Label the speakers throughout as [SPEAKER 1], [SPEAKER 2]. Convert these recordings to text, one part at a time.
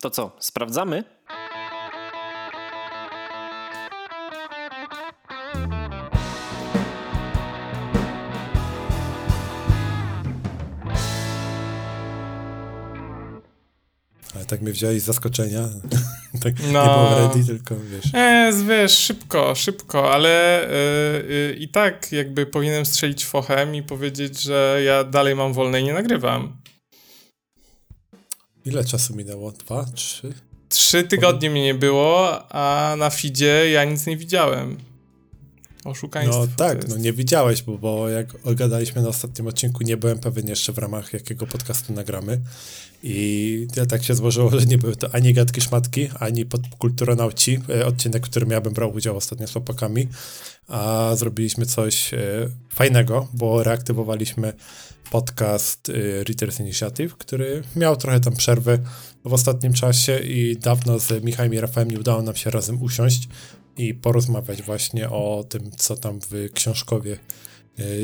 [SPEAKER 1] To co, sprawdzamy?
[SPEAKER 2] Ale tak mnie wziąłeś z zaskoczenia. tak no. nie było ready, tylko wiesz.
[SPEAKER 3] E, wiesz, szybko, szybko, ale y, y, i tak jakby powinienem strzelić fochem i powiedzieć, że ja dalej mam wolne i nie nagrywam.
[SPEAKER 2] Ile czasu minęło? Dwa, trzy?
[SPEAKER 3] Trzy tygodnie mnie nie było, a na feedzie ja nic nie widziałem. Oszukaństwo.
[SPEAKER 2] No tak, no nie widziałeś, bo, bo jak ogadaliśmy na ostatnim odcinku, nie byłem pewien jeszcze w ramach jakiego podcastu nagramy. I ja tak się złożyło, że nie były to ani gadki szmatki, ani podkulturonauci, e, odcinek, w którym ja bym brał udział ostatnio z chłopakami, a zrobiliśmy coś e, fajnego, bo reaktywowaliśmy podcast e, Readers Initiative, który miał trochę tam przerwy w ostatnim czasie i dawno z Michałem i Rafałem nie udało nam się razem usiąść i porozmawiać właśnie o tym, co tam w książkowie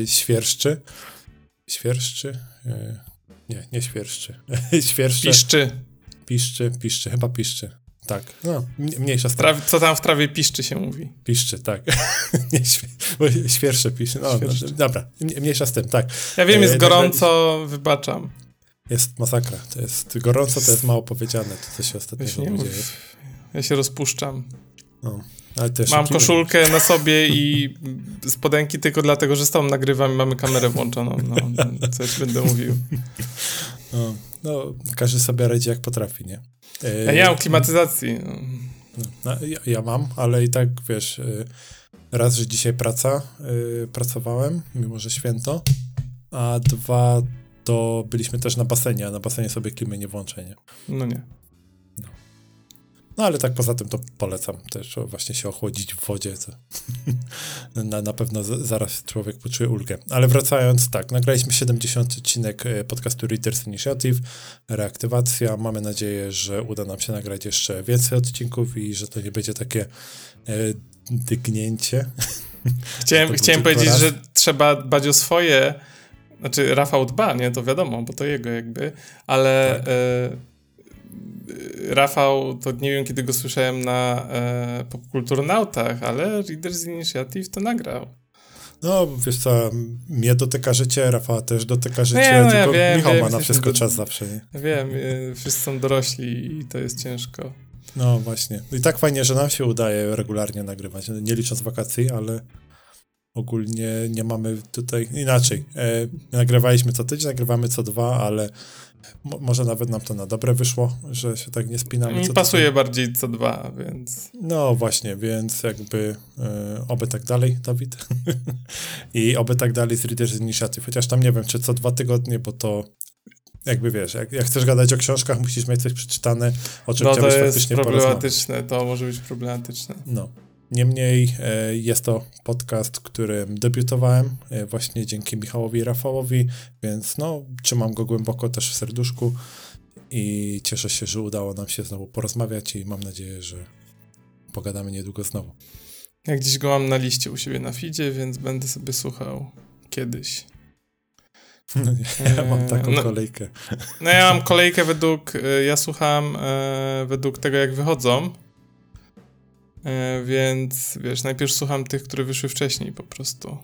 [SPEAKER 2] świerszczy. Świerszczy? Nie, nie świerszczy. Świerszcze.
[SPEAKER 3] Piszczy.
[SPEAKER 2] Piszczy, piszczy, chyba piszczy. Tak, no, mniejsza sprawa.
[SPEAKER 3] Co tam w trawie piszczy się mówi?
[SPEAKER 2] Piszczy, tak. nie, świersze piszczy. No, no, dobra, mniejsza z tym, tak.
[SPEAKER 3] Ja wiem, jest e, gorąco, wybaczam.
[SPEAKER 2] Jest masakra. To jest gorąco, to jest mało powiedziane, to co się ostatnio dzieje.
[SPEAKER 3] Ja się rozpuszczam. No. Mam koszulkę na sobie i spodenki tylko dlatego, że z tobą nagrywam i mamy kamerę włączoną. No, coś będę mówił.
[SPEAKER 2] No, no, każdy sobie radzi jak potrafi, nie?
[SPEAKER 3] Ja nie mam klimatyzacji. No.
[SPEAKER 2] No, ja, ja, mam, ale i tak, wiesz, y, raz, że dzisiaj praca, yy, pracowałem, mimo że święto, a dwa, to byliśmy też na basenie, a na basenie sobie klimy nie włączę, nie?
[SPEAKER 3] No nie.
[SPEAKER 2] No ale tak poza tym to polecam też właśnie się ochłodzić w wodzie. To na, na pewno z, zaraz człowiek poczuje ulgę. Ale wracając, tak, nagraliśmy 70 odcinek e, podcastu Readers Initiative, reaktywacja. Mamy nadzieję, że uda nam się nagrać jeszcze więcej odcinków i że to nie będzie takie e, dygnięcie.
[SPEAKER 3] Chciałem, chciałem powiedzieć, raz. że trzeba dbać o swoje. Znaczy, Rafał dba, nie? To wiadomo, bo to jego jakby, ale. Tak. E, Rafał, to nie wiem kiedy go słyszałem na e, popkulturnautach, ale Readers Initiative to nagrał.
[SPEAKER 2] No, wiesz co, mnie dotyka życie, Rafała też dotyka życie, no, tylko ja wiem, Michał wiem, ma na wszystko do... czas zawsze, nie?
[SPEAKER 3] Wiem, e, wszyscy są dorośli i to jest ciężko.
[SPEAKER 2] No właśnie. I tak fajnie, że nam się udaje regularnie nagrywać, nie licząc wakacji, ale ogólnie nie mamy tutaj inaczej. E, nagrywaliśmy co tydzień, nagrywamy co dwa, ale może nawet nam to na dobre wyszło, że się tak nie spinamy.
[SPEAKER 3] Mi pasuje tutaj. bardziej co dwa, więc.
[SPEAKER 2] No właśnie, więc jakby e, oby tak dalej, Dawid. I oby tak dalej z Readers Initiative. Chociaż tam nie wiem, czy co dwa tygodnie, bo to jakby wiesz, jak, jak chcesz gadać o książkach, musisz mieć coś przeczytane, o czym
[SPEAKER 3] no, to jest problematyczne, to może być problematyczne.
[SPEAKER 2] No. Niemniej e, jest to podcast, którym debiutowałem e, właśnie dzięki Michałowi i Rafałowi, więc no, trzymam go głęboko też w serduszku i cieszę się, że udało nam się znowu porozmawiać i mam nadzieję, że pogadamy niedługo znowu.
[SPEAKER 3] Jak dziś go mam na liście u siebie na feedzie, więc będę sobie słuchał kiedyś.
[SPEAKER 2] No nie, ja mam taką no, kolejkę.
[SPEAKER 3] No ja mam kolejkę według, e, ja słucham według tego jak wychodzą, więc wiesz, najpierw słucham tych, które wyszły wcześniej po prostu.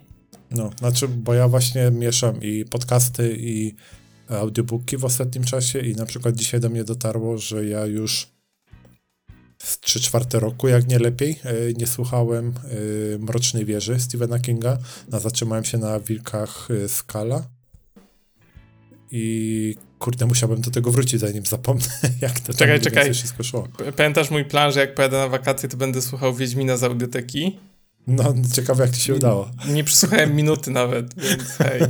[SPEAKER 2] No, znaczy, bo ja właśnie mieszam i podcasty, i audiobooki w ostatnim czasie i na przykład dzisiaj do mnie dotarło, że ja już z 3 czwarte roku, jak nie lepiej, e, nie słuchałem e, Mrocznej Wieży Stephena Kinga, zatrzymałem się na Wilkach Skala i kurde, musiałbym do tego wrócić, zanim zapomnę, jak to czekaj, czekaj. wszystko szło.
[SPEAKER 3] Pamiętasz mój plan, że jak pojadę na wakacje, to będę słuchał Wiedźmina z audioteki?
[SPEAKER 2] No, ciekawe jak ci się udało.
[SPEAKER 3] Nie, nie przysłuchałem minuty nawet, więc hej.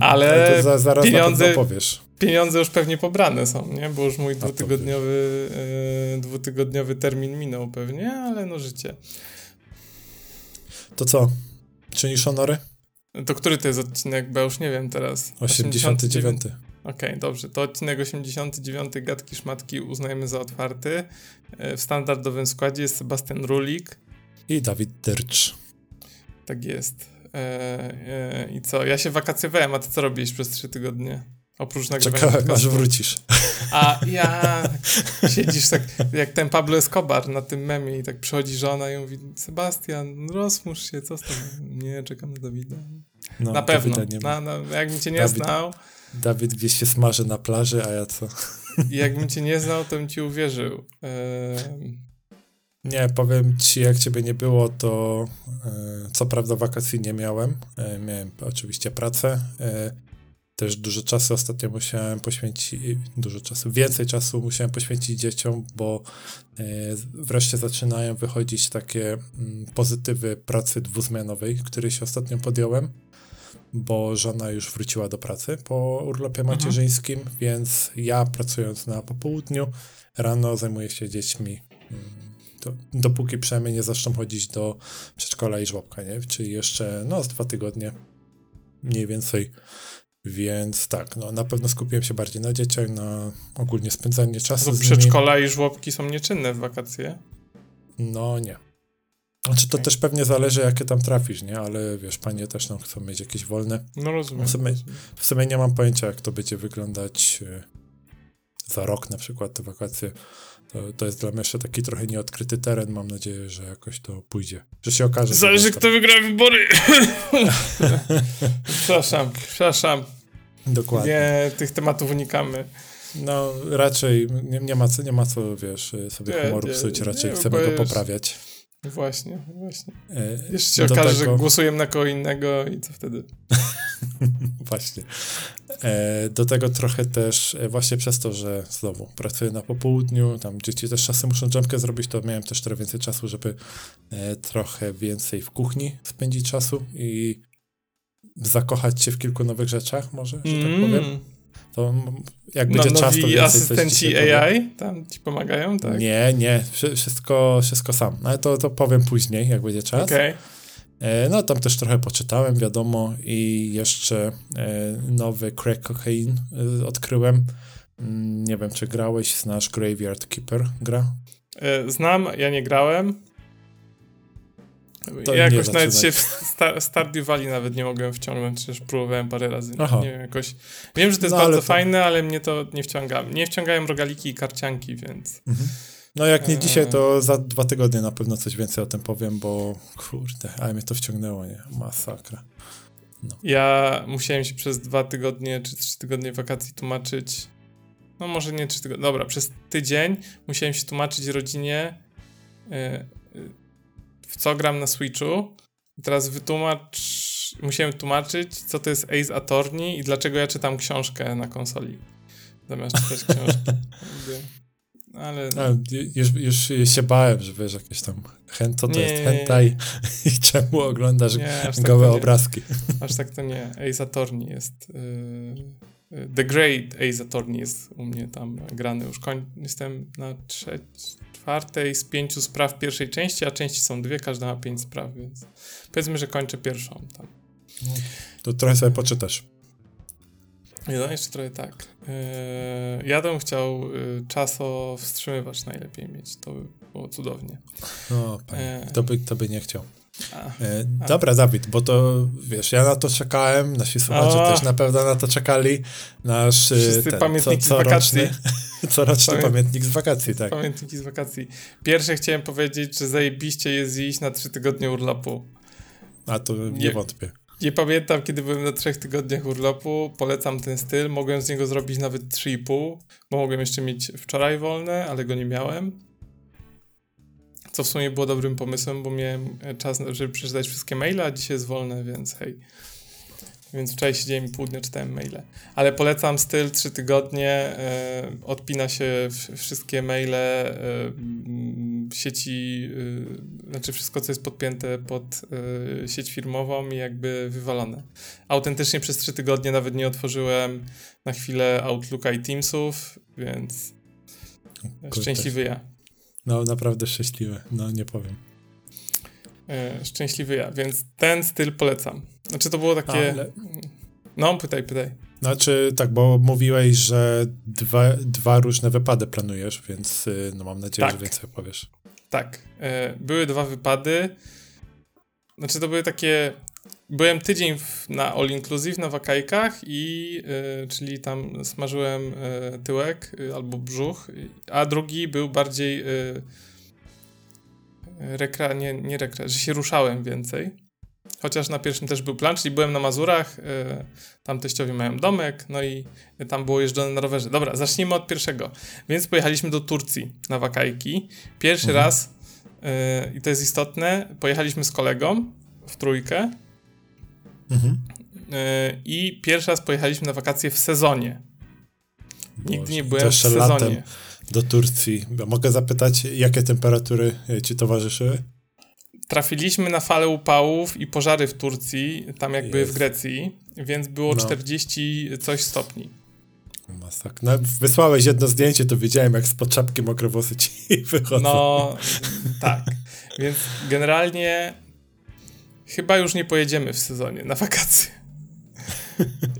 [SPEAKER 3] Ale
[SPEAKER 2] za, zaraz pieniądze, powiesz.
[SPEAKER 3] pieniądze już pewnie pobrane są, nie? Bo już mój dwutygodniowy, e, dwutygodniowy termin minął pewnie, ale no życie.
[SPEAKER 2] To co? Czynisz honory?
[SPEAKER 3] To który to jest odcinek? Bo ja już nie wiem teraz.
[SPEAKER 2] 89.
[SPEAKER 3] Okej, okay, dobrze. To odcinek 89 Gadki Szmatki uznajemy za otwarty. E, w standardowym składzie jest Sebastian Rulik.
[SPEAKER 2] I Dawid Dercz.
[SPEAKER 3] Tak jest. E, e, I co? Ja się wakacjowałem, a ty co robisz przez trzy tygodnie? Oprócz nagrywania
[SPEAKER 2] Czekałem, podcastu. aż wrócisz.
[SPEAKER 3] A ja siedzisz tak, jak ten Pablo Escobar na tym memie i tak przychodzi żona i mówi Sebastian, rozmusz się, co z tym? Nie, czekam na Dawida. No, na pewno. Na, na, jakbym cię nie Dawid, znał.
[SPEAKER 2] Dawid gdzieś się smaży na plaży, a ja co?
[SPEAKER 3] Jakbym cię nie znał, to bym ci uwierzył. Ehm...
[SPEAKER 2] Nie, powiem ci, jak ciebie nie było, to e, co prawda wakacji nie miałem. E, miałem oczywiście pracę. E, też dużo czasu ostatnio musiałem poświęcić, dużo czasu, więcej czasu musiałem poświęcić dzieciom, bo wreszcie zaczynają wychodzić takie mm, pozytywy pracy dwuzmianowej, której się ostatnio podjąłem, bo żona już wróciła do pracy po urlopie mhm. macierzyńskim, więc ja pracując na popołudniu, rano zajmuję się dziećmi mm, dopóki przynajmniej nie zaczną chodzić do przedszkola i żłobka, nie? Czyli jeszcze, no, z dwa tygodnie mniej więcej. Więc tak, no na pewno skupiłem się bardziej na dzieciach, na ogólnie spędzanie czasu
[SPEAKER 3] z przedszkola i żłobki są nieczynne w wakacje?
[SPEAKER 2] No nie. Znaczy to okay. też pewnie zależy, jakie tam trafisz, nie? Ale wiesz, panie też tam chcą mieć jakieś wolne.
[SPEAKER 3] No rozumiem.
[SPEAKER 2] W sumie,
[SPEAKER 3] rozumiem.
[SPEAKER 2] w sumie nie mam pojęcia, jak to będzie wyglądać e, za rok na przykład te wakacje. To, to jest dla mnie jeszcze taki trochę nieodkryty teren. Mam nadzieję, że jakoś to pójdzie. Że się okaże.
[SPEAKER 3] Zależy, kto wygra wybory. przepraszam, przepraszam.
[SPEAKER 2] Dokładnie.
[SPEAKER 3] Nie, tych tematów unikamy.
[SPEAKER 2] No, raczej nie, nie, ma co, nie ma co, wiesz, sobie nie, humoru psuć, raczej nie, chcemy go poprawiać.
[SPEAKER 3] Właśnie, właśnie. E, Jeszcze się okaże, tego... że głosujemy na kogo innego i co wtedy?
[SPEAKER 2] właśnie. E, do tego trochę też, e, właśnie przez to, że znowu pracuję na popołudniu, tam dzieci też czasem muszą dżemkę zrobić, to miałem też trochę więcej czasu, żeby e, trochę więcej w kuchni spędzić czasu i zakochać się w kilku nowych rzeczach, może, że tak mm. powiem. To jak no, będzie czas, to więcej
[SPEAKER 3] asystenci AI tam ci pomagają, tak?
[SPEAKER 2] Nie, nie, wszystko, wszystko sam. Ale to, to powiem później, jak będzie czas.
[SPEAKER 3] Okay.
[SPEAKER 2] No tam też trochę poczytałem, wiadomo, i jeszcze e, nowy Crack Cocaine e, odkryłem. Mm, nie wiem, czy grałeś, znasz Graveyard Keeper gra?
[SPEAKER 3] E, znam, ja nie grałem. To ja jakoś nawet się w Star Stardew Valley nawet nie mogłem wciągnąć, chociaż próbowałem parę razy. Aha. Nie wiem, jakoś... Wiem, że to jest no, bardzo to... fajne, ale mnie to nie wciąga. Nie wciągają rogaliki i karcianki, więc... Mhm.
[SPEAKER 2] No jak nie dzisiaj, to za dwa tygodnie na pewno coś więcej o tym powiem, bo kurde, ale mnie to wciągnęło, nie? Masakra.
[SPEAKER 3] No. Ja musiałem się przez dwa tygodnie czy trzy tygodnie wakacji tłumaczyć. No może nie trzy tygodnie. Dobra, przez tydzień musiałem się tłumaczyć rodzinie, yy, w co gram na Switchu. I teraz wytłumacz. Musiałem tłumaczyć, co to jest Ace Attorney i dlaczego ja czytam książkę na konsoli. Zamiast czytać książki. ale...
[SPEAKER 2] Już, już się bałem, że wiesz, jakieś tam hen, co to nie, jest hentai i czemu oglądasz nie, tak gołe tak obrazki.
[SPEAKER 3] Aż tak to nie. Ace Attorney jest... Yy, The Great Ace Attorney jest u mnie tam grany. Już koń, jestem na trzeciej, czwartej z pięciu spraw pierwszej części, a części są dwie, każda ma pięć spraw, więc powiedzmy, że kończę pierwszą tam.
[SPEAKER 2] To trochę sobie poczytasz.
[SPEAKER 3] No, jeszcze trochę tak. Yy, ja bym chciał yy, czaso wstrzymywać najlepiej mieć. To by było cudownie.
[SPEAKER 2] O, panie, yy. to, by, to by nie chciał. A, e, a. Dobra, Dawid, bo to wiesz, ja na to czekałem, nasi słuchacze o. też na pewno na to czekali. Nasz
[SPEAKER 3] e, Wszyscy ten, pamiętniki co, coroczny,
[SPEAKER 2] coroczny Pamię... pamiętnik z wakacji, tak.
[SPEAKER 3] Pamiętniki z wakacji. Pierwsze chciałem powiedzieć, że zajebiście jest iść na trzy tygodnie urlopu.
[SPEAKER 2] A to nie, nie wątpię.
[SPEAKER 3] Nie pamiętam, kiedy byłem na trzech tygodniach urlopu. Polecam ten styl. Mogłem z niego zrobić nawet 3,5, bo mogłem jeszcze mieć wczoraj wolne, ale go nie miałem. Co w sumie było dobrym pomysłem, bo miałem czas, żeby przeczytać wszystkie maile, a dzisiaj jest wolne, więc hej. Więc wczoraj siedziałem i pół dnia czytałem maile. Ale polecam styl trzy tygodnie. E, odpina się wszystkie maile e, sieci, e, znaczy wszystko, co jest podpięte pod e, sieć firmową i jakby wywalone. Autentycznie przez trzy tygodnie nawet nie otworzyłem na chwilę Outlooka i Teamsów, więc Kurde. szczęśliwy ja.
[SPEAKER 2] No, naprawdę szczęśliwy. No, nie powiem.
[SPEAKER 3] E, szczęśliwy ja, więc ten styl polecam. Znaczy to było takie... Ale... No, pytaj, pytaj.
[SPEAKER 2] Znaczy, tak, bo mówiłeś, że dwa, dwa różne wypady planujesz, więc y, no mam nadzieję, tak. że więcej opowiesz.
[SPEAKER 3] Tak. E, były dwa wypady. Znaczy, to były takie byłem tydzień w, na all inclusive na wakajkach i y, czyli tam smażyłem y, tyłek y, albo brzuch, a drugi był bardziej y, rekra, nie, nie rekra, że się ruszałem więcej. Chociaż na pierwszym też był plan, czyli byłem na Mazurach, y, tam teściowie mają domek, no i tam było jeżdżone na rowerze. Dobra, zacznijmy od pierwszego. Więc pojechaliśmy do Turcji na wakajki. Pierwszy mhm. raz, y, i to jest istotne, pojechaliśmy z kolegą w trójkę mhm. y, i pierwszy raz pojechaliśmy na wakacje w sezonie. Boże, Nigdy nie byłem w sezonie. Latem
[SPEAKER 2] do Turcji. Mogę zapytać, jakie temperatury ci towarzyszyły?
[SPEAKER 3] Trafiliśmy na falę upałów i pożary w Turcji, tam jakby Jest. w Grecji, więc było no. 40 coś stopni.
[SPEAKER 2] Masak. No, wysłałeś jedno zdjęcie, to widziałem, jak spod czapki mokre włosy ci wychodzą.
[SPEAKER 3] No, tak. Więc generalnie chyba już nie pojedziemy w sezonie na wakacje.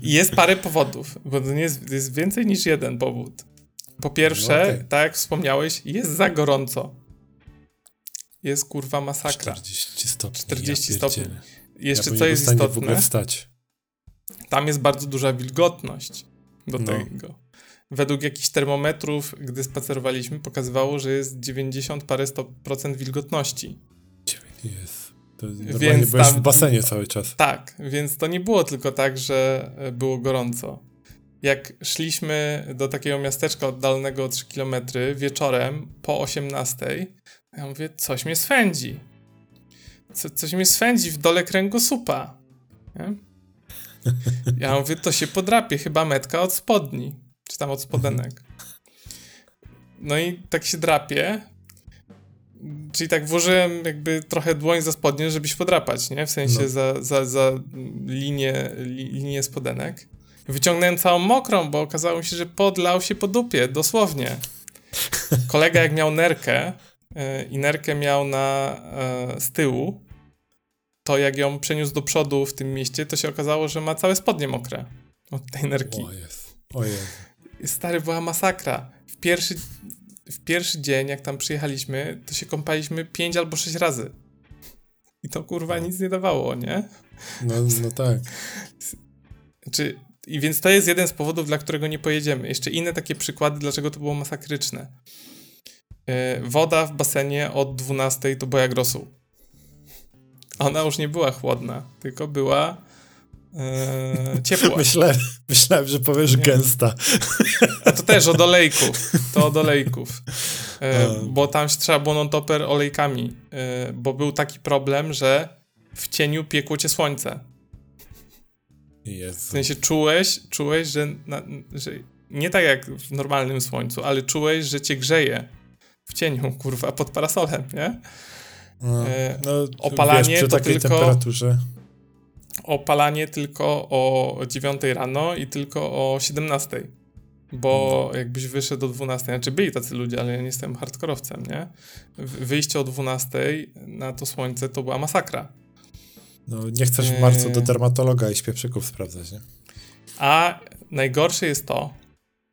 [SPEAKER 3] Jest parę powodów, bo to nie jest, jest więcej niż jeden powód. Po pierwsze, no okay. tak jak wspomniałeś, jest za gorąco jest kurwa masakra.
[SPEAKER 2] 40 stopni.
[SPEAKER 3] 40 ja stopni. Jeszcze ja co jest istotne, tam jest bardzo duża wilgotność do no. tego. Według jakichś termometrów, gdy spacerowaliśmy, pokazywało, że jest 90 parę procent wilgotności.
[SPEAKER 2] Jest. To więc byłeś tam, w basenie cały czas.
[SPEAKER 3] Tak, więc to nie było tylko tak, że było gorąco. Jak szliśmy do takiego miasteczka oddalonego o 3 km wieczorem po 18, ja mówię, coś mnie swędzi. Co, coś mnie swędzi w dole kręgosłupa. Nie? Ja mówię, to się podrapie, chyba metka od spodni, czy tam od spodenek. No i tak się drapie. Czyli tak włożyłem jakby trochę dłoń za spodnie, żeby się podrapać, nie? W sensie no. za, za, za linię, li, linię spodenek. Wyciągnąłem całą mokrą, bo okazało się, że podlał się po dupie, dosłownie. Kolega jak miał nerkę, E, i nerkę miał na, e, z tyłu, to jak ją przeniósł do przodu w tym mieście, to się okazało, że ma całe spodnie mokre od tej nerki.
[SPEAKER 2] O jest. O jest.
[SPEAKER 3] Stary, była masakra. W pierwszy, w pierwszy dzień, jak tam przyjechaliśmy, to się kąpaliśmy pięć albo sześć razy. I to kurwa nic nie dawało, nie?
[SPEAKER 2] No, no tak.
[SPEAKER 3] Czy, I więc to jest jeden z powodów, dla którego nie pojedziemy. Jeszcze inne takie przykłady, dlaczego to było masakryczne. E, woda w basenie od 12 to była rosół. Ona już nie była chłodna, tylko była e, ciepła.
[SPEAKER 2] Myślałem, myślałem, że powiesz nie. gęsta.
[SPEAKER 3] A to też od olejków. To od olejków. E, bo tam się trzeba było non-topper olejkami, e, bo był taki problem, że w cieniu piekło cię słońce.
[SPEAKER 2] Jezu.
[SPEAKER 3] W sensie czułeś, czułeś że, na, że nie tak jak w normalnym słońcu, ale czułeś, że cię grzeje w cieniu, kurwa, pod parasolem, nie?
[SPEAKER 2] No, e, no, opalanie wiesz, przy to takiej tylko, temperaturze.
[SPEAKER 3] Opalanie tylko o 9 rano i tylko o 17. Bo no. jakbyś wyszedł o 12, znaczy byli tacy ludzie, ale ja nie jestem hardkorowcem, nie? Wyjście o 12 na to słońce to była masakra.
[SPEAKER 2] No, nie chcesz w marcu do e, dermatologa i śpieprzyków sprawdzać, nie?
[SPEAKER 3] A najgorsze jest to,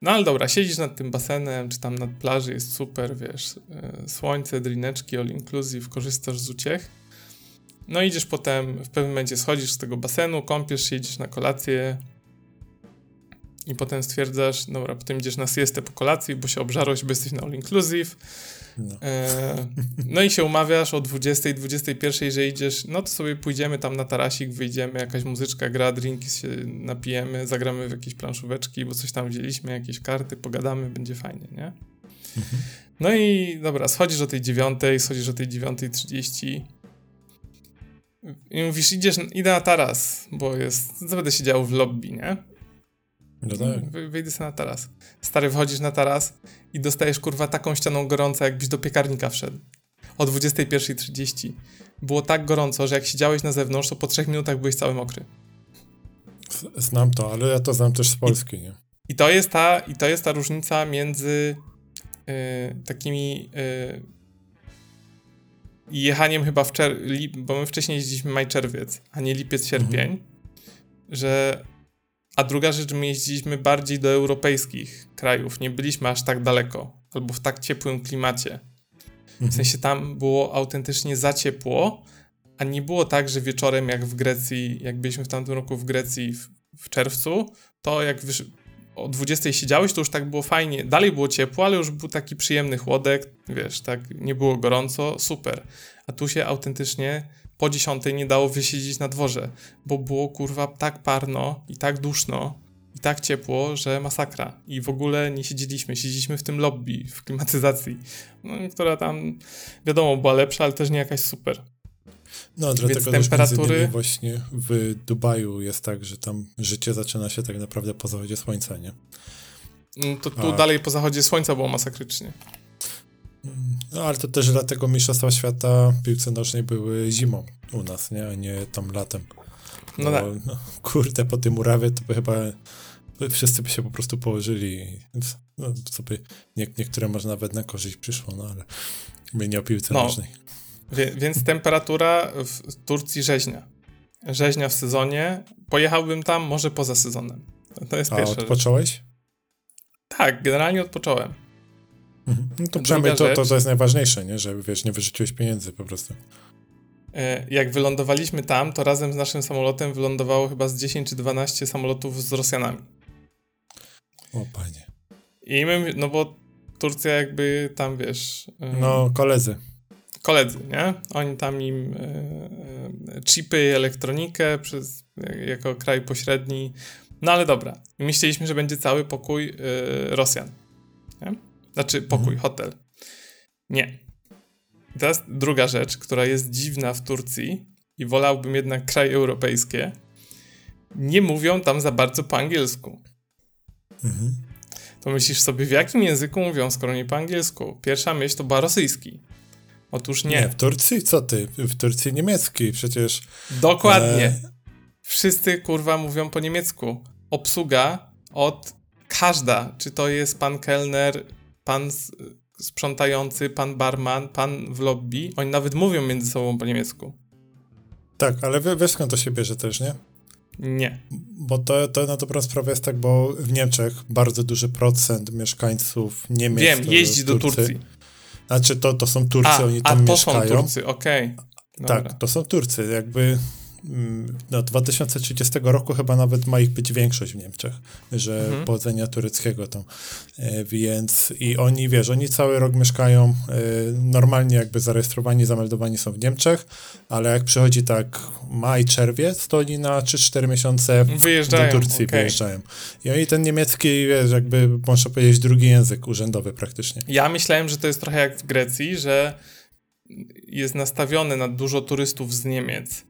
[SPEAKER 3] no ale dobra, siedzisz nad tym basenem, czy tam nad plaży, jest super, wiesz, e, słońce, drineczki, all inclusive, korzystasz z uciech. No idziesz potem, w pewnym momencie schodzisz z tego basenu, kąpiesz się, idziesz na kolację i potem stwierdzasz, dobra, potem idziesz na siestę po kolacji, bo się obżarłeś, bo jesteś na all inclusive no. E, no i się umawiasz o 20, 21, że idziesz, no to sobie pójdziemy tam na tarasik, wyjdziemy, jakaś muzyczka gra, drinki się napijemy, zagramy w jakieś planszóweczki, bo coś tam wzięliśmy, jakieś karty, pogadamy, będzie fajnie, nie? No i dobra, schodzisz o tej 9, schodzisz o tej 9.30 i mówisz, idziesz, idę na taras, bo jest, co będę siedział w lobby, nie?
[SPEAKER 2] No tak.
[SPEAKER 3] Wyjdę sobie na taras. Stary, wchodzisz na taras i dostajesz kurwa taką ścianą gorąca, jakbyś do piekarnika wszedł. O 21.30. Było tak gorąco, że jak siedziałeś na zewnątrz, to po trzech minutach byłeś cały mokry.
[SPEAKER 2] Znam to, ale ja to znam też z Polski,
[SPEAKER 3] I,
[SPEAKER 2] nie?
[SPEAKER 3] I to jest ta, i to jest ta różnica między yy, takimi yy, jechaniem chyba w czerwiec, bo my wcześniej jeździliśmy maj-czerwiec, a nie lipiec-sierpień, mhm. że a druga rzecz, my jeździliśmy bardziej do europejskich krajów, nie byliśmy aż tak daleko, albo w tak ciepłym klimacie. W mhm. sensie tam było autentycznie za ciepło, a nie było tak, że wieczorem jak w Grecji, jak byliśmy w tamtym roku w Grecji w, w czerwcu, to jak wysz... o 20 siedziałeś, to już tak było fajnie. Dalej było ciepło, ale już był taki przyjemny chłodek, wiesz, tak nie było gorąco, super. A tu się autentycznie po 10 nie dało wysiedzieć na dworze, bo było kurwa tak parno i tak duszno i tak ciepło, że masakra. I w ogóle nie siedzieliśmy, siedzieliśmy w tym lobby, w klimatyzacji, no, która tam wiadomo była lepsza, ale też nie jakaś super.
[SPEAKER 2] No, dlatego Więc temperatury... właśnie w Dubaju jest tak, że tam życie zaczyna się tak naprawdę po zachodzie słońca, nie?
[SPEAKER 3] No, to tu A... dalej po zachodzie słońca było masakrycznie.
[SPEAKER 2] No, ale to też dlatego Mistrzostwa Świata w piłce nożnej były zimą u nas, nie? A nie tam latem. No, tak. No, kurde, po tym urawie to by chyba wszyscy by się po prostu położyli. No, by, nie, niektóre może nawet na korzyść przyszło, no ale my nie o piłce no, nożnej.
[SPEAKER 3] Wie, więc temperatura w Turcji rzeźnia. Rzeźnia w sezonie. Pojechałbym tam może poza sezonem. To jest
[SPEAKER 2] A
[SPEAKER 3] pierwsze.
[SPEAKER 2] odpocząłeś?
[SPEAKER 3] Tak, generalnie odpocząłem.
[SPEAKER 2] Mhm. No to przynajmniej to, to, to jest najważniejsze, nie? że wiesz, nie wyrzuciłeś pieniędzy po prostu.
[SPEAKER 3] E, jak wylądowaliśmy tam, to razem z naszym samolotem wylądowało chyba z 10 czy 12 samolotów z Rosjanami.
[SPEAKER 2] O panie.
[SPEAKER 3] I my, no bo Turcja jakby tam, wiesz...
[SPEAKER 2] No, koledzy.
[SPEAKER 3] Koledzy, nie? Oni tam im e, e, chipy, elektronikę przez, jako kraj pośredni. No ale dobra. I myśleliśmy, że będzie cały pokój Rosjan. Nie? Znaczy pokój, mhm. hotel. Nie. I teraz druga rzecz, która jest dziwna w Turcji i wolałbym jednak kraje europejskie, nie mówią tam za bardzo po angielsku. Mhm. To myślisz sobie, w jakim języku mówią, skoro nie po angielsku? Pierwsza myśl to była rosyjski. Otóż nie. Nie,
[SPEAKER 2] w Turcji? Co ty? W Turcji niemiecki przecież.
[SPEAKER 3] Dokładnie. E... Wszyscy kurwa mówią po niemiecku. Obsługa od każda, czy to jest pan kelner, pan sprzątający, pan barman, pan w lobby, oni nawet mówią między sobą po niemiecku.
[SPEAKER 2] Tak, ale wiesz skąd to się bierze też, nie?
[SPEAKER 3] Nie.
[SPEAKER 2] Bo to, to na dobrą sprawę jest tak, bo w Niemczech bardzo duży procent mieszkańców Niemiec...
[SPEAKER 3] Wiem, jeździ do Turcji.
[SPEAKER 2] Znaczy to, to są Turcy, a, oni tam a to mieszkają.
[SPEAKER 3] są Turcy, okej.
[SPEAKER 2] Okay. Tak, to są Turcy, jakby do 2030 roku chyba nawet ma ich być większość w Niemczech, że mhm. pochodzenia tureckiego tam. E, więc i oni, wiesz, oni cały rok mieszkają e, normalnie jakby zarejestrowani, zameldowani są w Niemczech, ale jak przychodzi tak maj, czerwiec, to oni na 3-4 miesiące wyjeżdżają, do Turcji okay. wyjeżdżają. I oni ten niemiecki, wiesz, jakby można powiedzieć drugi język urzędowy praktycznie.
[SPEAKER 3] Ja myślałem, że to jest trochę jak w Grecji, że jest nastawiony na dużo turystów z Niemiec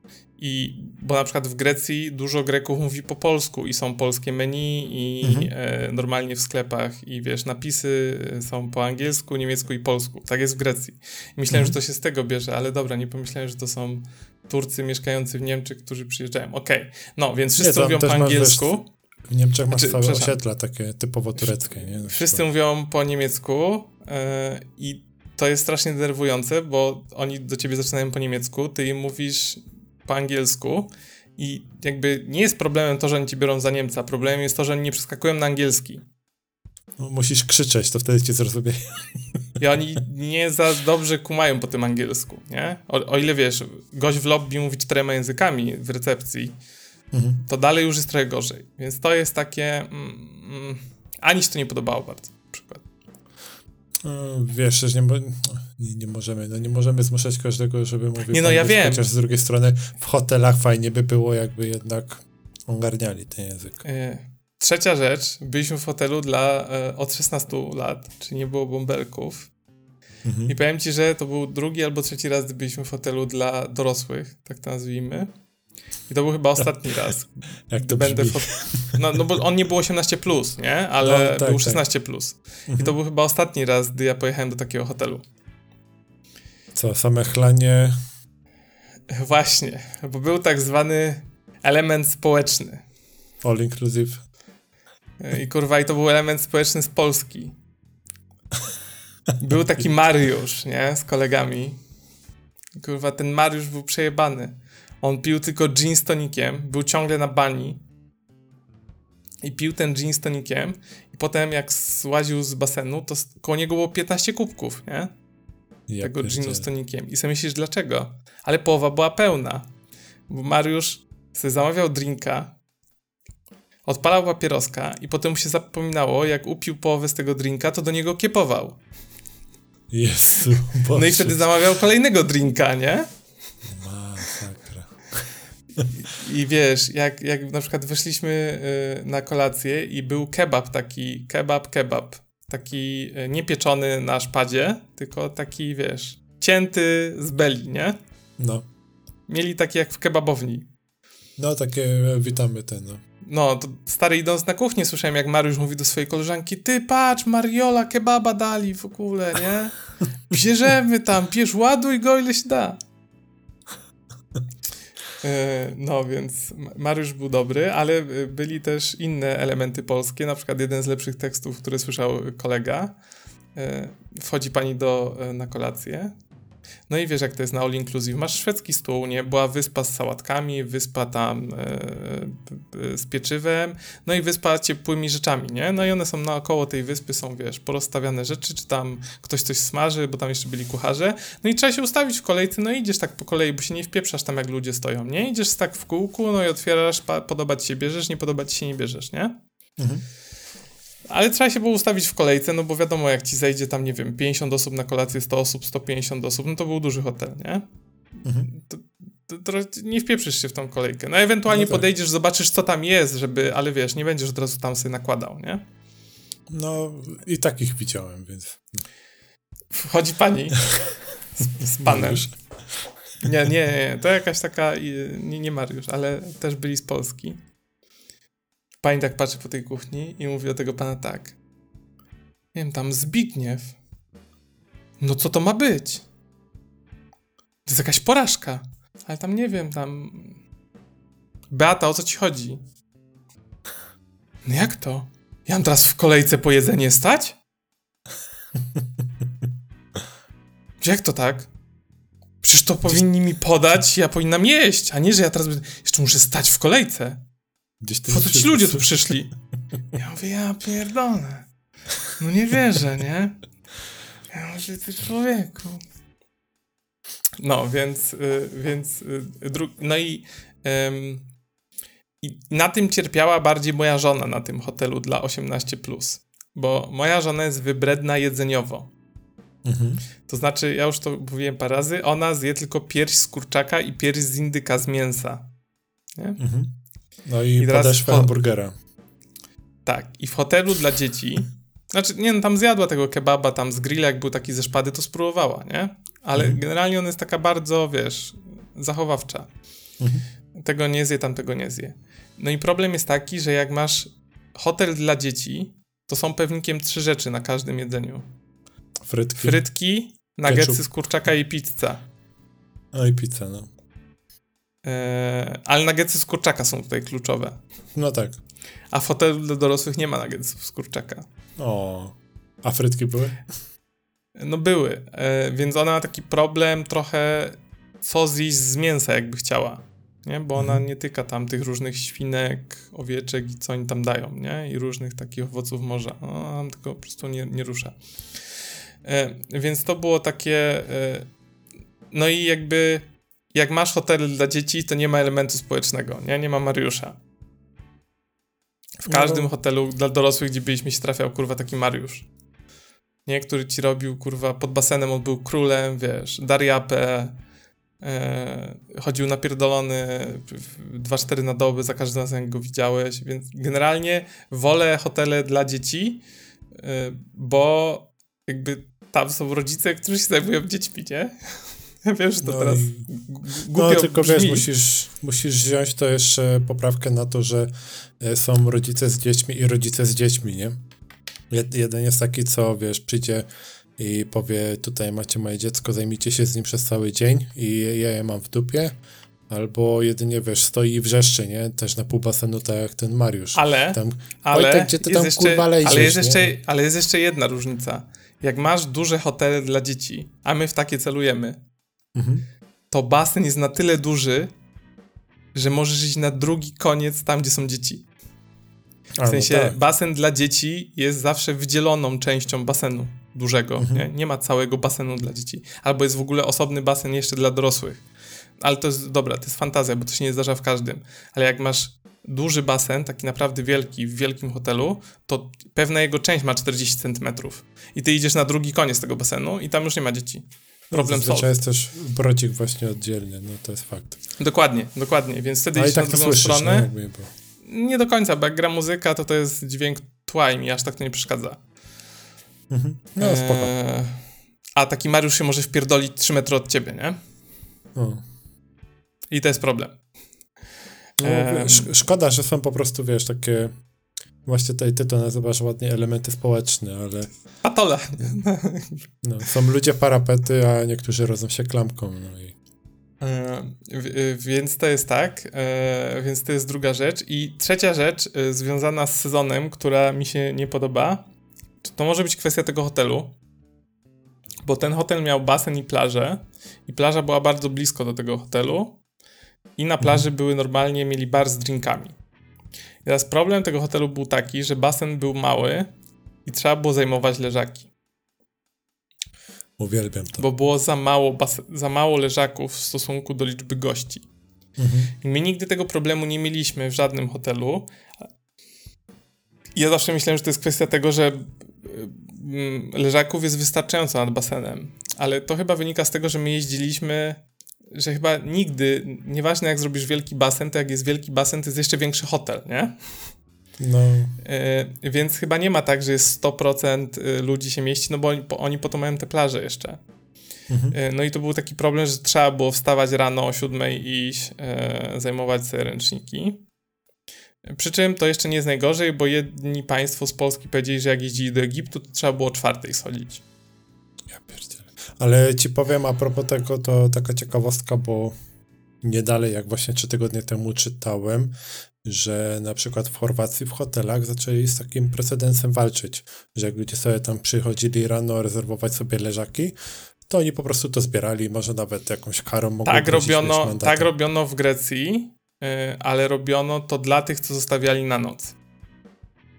[SPEAKER 3] i bo na przykład w Grecji dużo Greków mówi po polsku i są polskie menu i mhm. e, normalnie w sklepach i wiesz, napisy są po angielsku, niemiecku i polsku. Tak jest w Grecji. I myślałem, mhm. że to się z tego bierze, ale dobra, nie pomyślałem, że to są Turcy mieszkający w Niemczech, którzy przyjeżdżają. Okej, okay. no więc wszyscy nie, mówią po angielsku.
[SPEAKER 2] Wiesz, w Niemczech masz znaczy, całe osiedla takie typowo tureckie. Nie?
[SPEAKER 3] Wszyscy mówią po niemiecku e, i to jest strasznie denerwujące, bo oni do ciebie zaczynają po niemiecku, ty im mówisz po angielsku i jakby nie jest problemem to, że oni ci biorą za Niemca, problemem jest to, że oni nie przeskakują na angielski.
[SPEAKER 2] No, musisz krzyczeć, to wtedy cię zrozumieją.
[SPEAKER 3] I oni nie za dobrze kumają po tym angielsku, nie? O, o ile wiesz, gość w lobby mówi czterema językami w recepcji, mhm. to dalej już jest trochę gorzej. Więc to jest takie... Mm, mm, ani się to nie podobało bardzo, na przykład.
[SPEAKER 2] No, wiesz, że nie, nie, nie, możemy, no nie możemy zmuszać każdego, żeby mówił
[SPEAKER 3] Nie, no ja wiem.
[SPEAKER 2] Chociaż z drugiej strony w hotelach fajnie by było, jakby jednak ogarniali ten język.
[SPEAKER 3] E, trzecia rzecz, byliśmy w hotelu dla e, od 16 lat, czyli nie było bąbelków. Mhm. I powiem ci, że to był drugi albo trzeci raz, gdy byliśmy w hotelu dla dorosłych, tak to nazwijmy. I to był chyba ostatni raz.
[SPEAKER 2] Jak to będę brzmi.
[SPEAKER 3] no, no bo on nie był 18, plus, nie? Ale no, tak, był 16. Tak. Plus. Mhm. I to był chyba ostatni raz, gdy ja pojechałem do takiego hotelu.
[SPEAKER 2] Co, same chlanie?
[SPEAKER 3] Właśnie, bo był tak zwany element społeczny.
[SPEAKER 2] All inclusive.
[SPEAKER 3] I kurwa, i to był element społeczny z Polski. Był taki Mariusz, nie? Z kolegami. Kurwa, ten Mariusz był przejebany. On pił tylko gin z tonikiem, był ciągle na bani i pił ten gin z tonikiem i potem jak złaził z basenu, to koło niego było 15 kubków, nie?
[SPEAKER 2] Ja
[SPEAKER 3] tego
[SPEAKER 2] pierdzielę.
[SPEAKER 3] ginu z tonikiem. I sobie myślisz, dlaczego? Ale połowa była pełna. Bo Mariusz sobie zamawiał drinka, odpalał papieroska i potem mu się zapominało, jak upił połowę z tego drinka, to do niego kiepował.
[SPEAKER 2] Jezu,
[SPEAKER 3] No i wtedy zamawiał kolejnego drinka, nie? I wiesz, jak, jak na przykład weszliśmy y, na kolację i był kebab taki, kebab, kebab, taki y, nie pieczony na szpadzie, tylko taki, wiesz, cięty z beli, nie?
[SPEAKER 2] No.
[SPEAKER 3] Mieli taki jak w kebabowni.
[SPEAKER 2] No, takie witamy ten, no.
[SPEAKER 3] No, to stary idąc na kuchnię słyszałem, jak Mariusz mówi do swojej koleżanki, ty patrz, Mariola kebaba dali w ogóle, nie? Bierzemy tam, bierz, ładuj go ile się da. E, No, więc Ma- Mariusz był dobry, ale e, byli też inne elementy polskie, na przykład jeden z lepszych tekstów, który słyszał kolega. E, Wchodzi pani do, na kolację. No i wiesz, jak to jest na all inclusive. Masz szwedzki stół, nie? Była wyspa z sałatkami, wyspa tam e, e, z pieczywem, no i wyspa ciepłymi rzeczami, nie? No i one są naokoło tej wyspy, są, wiesz, porozstawiane rzeczy, czy tam ktoś coś smaży, bo tam jeszcze byli kucharze. No i trzeba się ustawić w kolejce, no i idziesz tak po kolei, bo się nie wpieprzasz tam, jak ludzie stoją, nie? Idziesz tak w kółku, no i otwierasz, pa- podoba ci się, bierzesz, nie podoba ci się, nie bierzesz, nie?
[SPEAKER 2] Mhm.
[SPEAKER 3] Ale trzeba się było ustawić w kolejce, no bo wiadomo, jak ci zejdzie tam, nie wiem, 50 osób na kolację, 100 osób, 150 osób, no to był duży hotel, nie?
[SPEAKER 2] Mhm.
[SPEAKER 3] To, to, to nie wpieprzysz się w tą kolejkę. No ewentualnie
[SPEAKER 2] No tak.
[SPEAKER 3] podejdziesz, zobaczysz, co tam jest, żeby, ale wiesz, nie będziesz od razu tam sobie nakładał, nie?
[SPEAKER 2] No, i takich widziałem, więc...
[SPEAKER 3] Wchodzi pani z, z panem. Nie, nie, nie, to jakaś taka, nie, nie Mariusz, ale też byli z Polski. Pani tak patrzy po tej kuchni i mówi do tego pana tak. Nie wiem, tam Zbigniew. No co to ma być? To jest jakaś porażka. Ale tam nie wiem, tam... Beata, o co ci chodzi? No jak to? Ja mam teraz w kolejce po jedzenie stać? Jak to tak? Przecież to powinni mi podać, ja powinnam jeść, a nie, że ja teraz jeszcze muszę stać w kolejce.
[SPEAKER 2] Gdzieś
[SPEAKER 3] Po co ci ludzie tu przyszli? Ja mówię, ja pierdolę. No nie wierzę, nie? Ja mówię, ty człowieku. No, więc, y, więc, y, no i, i na tym cierpiała bardziej moja żona na tym hotelu dla 18+. Bo moja żona jest wybredna jedzeniowo.
[SPEAKER 2] Mhm.
[SPEAKER 3] To znaczy, ja już to mówiłem parę razy, ona zje tylko pierś z kurczaka i pierś z indyka z mięsa. Nie?
[SPEAKER 2] Mhm. No i,
[SPEAKER 3] I teraz
[SPEAKER 2] podeszwę
[SPEAKER 3] po-
[SPEAKER 2] hamburgera.
[SPEAKER 3] Tak, i w hotelu dla dzieci. Znaczy, nie no, tam zjadła tego kebaba, tam z grilla, jak był taki ze szpady, to spróbowała, nie? Ale
[SPEAKER 2] Mhm.
[SPEAKER 3] generalnie ona jest taka bardzo, wiesz, zachowawcza.
[SPEAKER 2] Mhm.
[SPEAKER 3] Tego nie zje, tam tego nie zje. No i problem jest taki, że jak masz hotel dla dzieci, to są pewnikiem trzy rzeczy na każdym jedzeniu.
[SPEAKER 2] Frytki.
[SPEAKER 3] Frytki, nuggetsy z kurczaka i pizza.
[SPEAKER 2] No i pizza, no.
[SPEAKER 3] Eee, ale nuggetsy z kurczaka są tutaj kluczowe.
[SPEAKER 2] No tak.
[SPEAKER 3] A w hotelu dla dorosłych nie ma nuggetsów z kurczaka.
[SPEAKER 2] O. A frytki były?
[SPEAKER 3] No były, e, więc ona ma taki problem trochę co zjeść z mięsa jakby chciała, nie? Bo ona
[SPEAKER 2] Mhm.
[SPEAKER 3] nie tyka tam tych różnych świnek, owieczek i co oni tam dają, nie? I różnych takich owoców morza. No, tylko po prostu nie, nie rusza. E, więc to było takie... No i jakby jak masz hotel dla dzieci, to nie ma elementu społecznego, nie? Nie ma Mariusza. W
[SPEAKER 2] No.
[SPEAKER 3] każdym hotelu dla dorosłych, gdzie byliśmy, się trafiał, kurwa, taki Mariusz. Nie, który ci robił, kurwa, pod basenem, on był królem, wiesz, Dariapę, e, chodził napierdolony 2-4 na dobę za każdym razem, jak go widziałeś, więc generalnie wolę hotele dla dzieci, e, bo jakby tam są rodzice, którzy się zajmują dziećmi, nie? Ja wiem, że to
[SPEAKER 2] No
[SPEAKER 3] teraz
[SPEAKER 2] i- No
[SPEAKER 3] głupio
[SPEAKER 2] tylko
[SPEAKER 3] brzmi.
[SPEAKER 2] wiesz, musisz, musisz wziąć to jeszcze poprawkę na to, że e, są rodzice z dziećmi i rodzice z dziećmi, nie? Jed, jeden jest taki, co wiesz, przyjdzie i powie, tutaj macie moje dziecko, zajmijcie się z nim przez cały dzień i ja je mam w dupie. Albo jedynie, wiesz, stoi i wrzeszczy, nie? Też na pół basenu, tak jak ten Mariusz.
[SPEAKER 3] Ale,
[SPEAKER 2] Tam,
[SPEAKER 3] ale,
[SPEAKER 2] Wojtek, gdzie ty tam,
[SPEAKER 3] jeszcze,
[SPEAKER 2] kurwa, lejdziesz,
[SPEAKER 3] ale, jest
[SPEAKER 2] nie?
[SPEAKER 3] jeszcze, ale jest jeszcze jedna różnica. Jak masz duże hotele dla dzieci, a my w takie celujemy,
[SPEAKER 2] Mhm.
[SPEAKER 3] to basen jest na tyle duży, że możesz iść na drugi koniec tam, gdzie są dzieci. W sensie
[SPEAKER 2] tak.
[SPEAKER 3] basen dla dzieci jest zawsze wydzieloną częścią basenu. dużego, mhm. nie? nie ma całego basenu dla dzieci. Albo jest w ogóle osobny basen jeszcze dla dorosłych. Ale to jest, dobra, to jest fantazja, bo to się nie zdarza w każdym. Ale jak masz duży basen, taki naprawdę wielki, w wielkim hotelu, to pewna jego część ma 40 centymetrów. I ty idziesz na drugi koniec tego basenu i tam już nie ma dzieci. Problem no,
[SPEAKER 2] solved. jest też brodzik właśnie oddzielnie, no to jest fakt.
[SPEAKER 3] Dokładnie, dokładnie, więc wtedy idziesz tak na drugą słyszysz, stronę. Nie, nie do końca, bo jak gra muzyka, to to jest dźwięk tła i mi aż tak to nie przeszkadza.
[SPEAKER 2] Mhm. No, spoko. Eee,
[SPEAKER 3] a taki Mariusz się może wpierdolić 3 metry od ciebie, nie?
[SPEAKER 2] O.
[SPEAKER 3] I to jest problem.
[SPEAKER 2] No, eee, szkoda, że są po prostu, wiesz, takie Właśnie tutaj ty to nazywasz ładnie elementy społeczne, ale...
[SPEAKER 3] Patole.
[SPEAKER 2] No, są ludzie parapety, a niektórzy rodzą się klamką, no i...
[SPEAKER 3] E, więc to jest tak, e, więc to jest druga rzecz. I trzecia rzecz e, związana z sezonem, która mi się nie podoba, to może być kwestia tego hotelu, bo ten hotel miał basen i plażę i plaża była bardzo blisko do tego hotelu i na plaży mhm. były normalnie, mieli bar z drinkami. I teraz problem tego hotelu był taki, że basen był mały i trzeba było zajmować leżaki.
[SPEAKER 2] Uwielbiam to.
[SPEAKER 3] Bo było za mało, za mało leżaków w stosunku do liczby gości. Mhm. My nigdy tego problemu nie mieliśmy w żadnym hotelu. Ja zawsze myślałem, że to jest kwestia tego, że mm, leżaków jest wystarczająco nad basenem. Ale to chyba wynika z tego, że my jeździliśmy że chyba nigdy, nieważne jak zrobisz wielki basen, to jak jest wielki basen, to jest jeszcze większy hotel, nie?
[SPEAKER 2] No.
[SPEAKER 3] Y, więc chyba nie ma tak, że jest 100% y, ludzi się mieści, no bo oni, po, oni mają te plaże jeszcze. Mhm. Y, no i to był taki problem, że trzeba było wstawać rano o 7 i iść, zajmować sobie ręczniki. Przy czym to jeszcze nie jest najgorzej, bo jedni państwo z Polski powiedzieli, że jak jeździli do Egiptu, to trzeba było o czwartej schodzić.
[SPEAKER 2] Ja pierdzielę. Ale ci powiem a propos tego, to taka ciekawostka, bo nie dalej, jak właśnie trzy tygodnie temu czytałem, że na przykład w Chorwacji w hotelach zaczęli z takim precedensem walczyć, że jak ludzie sobie tam przychodzili rano rezerwować sobie leżaki, to oni po prostu to zbierali, może nawet jakąś karą mogą
[SPEAKER 3] tak robiono, Tak robiono w Grecji, yy, ale robiono to dla tych, co zostawiali na noc.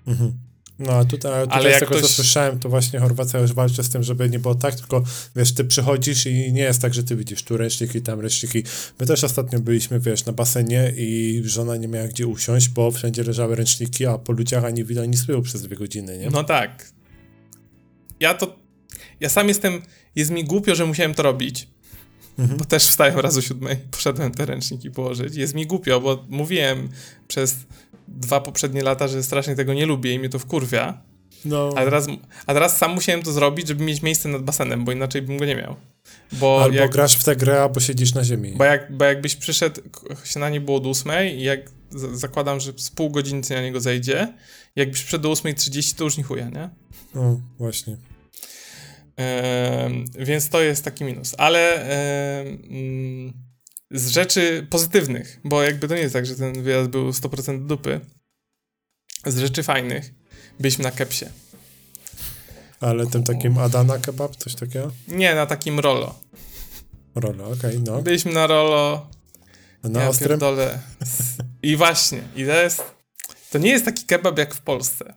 [SPEAKER 2] Mhm. No a tutaj, tutaj Ale z tego, ktoś... co słyszałem, to właśnie Chorwacja już walczy z tym, żeby nie było tak, tylko wiesz, ty przychodzisz i nie jest tak, że ty widzisz tu ręczniki, tam ręczniki. My też ostatnio byliśmy, wiesz, na basenie i żona nie miała gdzie usiąść, bo wszędzie leżały ręczniki, a po ludziach ani widać, ani słyszał przez dwie godziny, nie?
[SPEAKER 3] No tak. Ja to... Ja sam jestem... Jest mi głupio, że musiałem to robić. Mhm. Bo też wstałem raz o siódmej, poszedłem te ręczniki położyć. Jest mi głupio, bo mówiłem przez dwa poprzednie lata, że strasznie tego nie lubię i mnie to wkurwia. No. A, teraz, a teraz sam musiałem to zrobić, żeby mieć miejsce nad basenem, bo inaczej bym go nie miał.
[SPEAKER 2] Bo Albo jak, grasz w tę grę, albo siedzisz na ziemi.
[SPEAKER 3] Bo, jak, bo jakbyś przyszedł, się na nie było do ósmej i jak zakładam, że z pół godziny na niego zejdzie, jakbyś przyszedł do 8.30, to już nie chuja, nie?
[SPEAKER 2] No, właśnie.
[SPEAKER 3] Więc to jest taki minus. Ale z rzeczy pozytywnych, bo jakby to nie jest tak, że ten wyjazd był 100% dupy. Z rzeczy fajnych byliśmy na kepsie.
[SPEAKER 2] Ale tym takim Adana kebab, coś takiego?
[SPEAKER 3] Nie, na takim rolo.
[SPEAKER 2] Rolo, okej, okay, no.
[SPEAKER 3] Byliśmy na rolo.
[SPEAKER 2] Na ja ostrym? Pierdolę.
[SPEAKER 3] I właśnie, i to jest... To nie jest taki kebab jak w Polsce.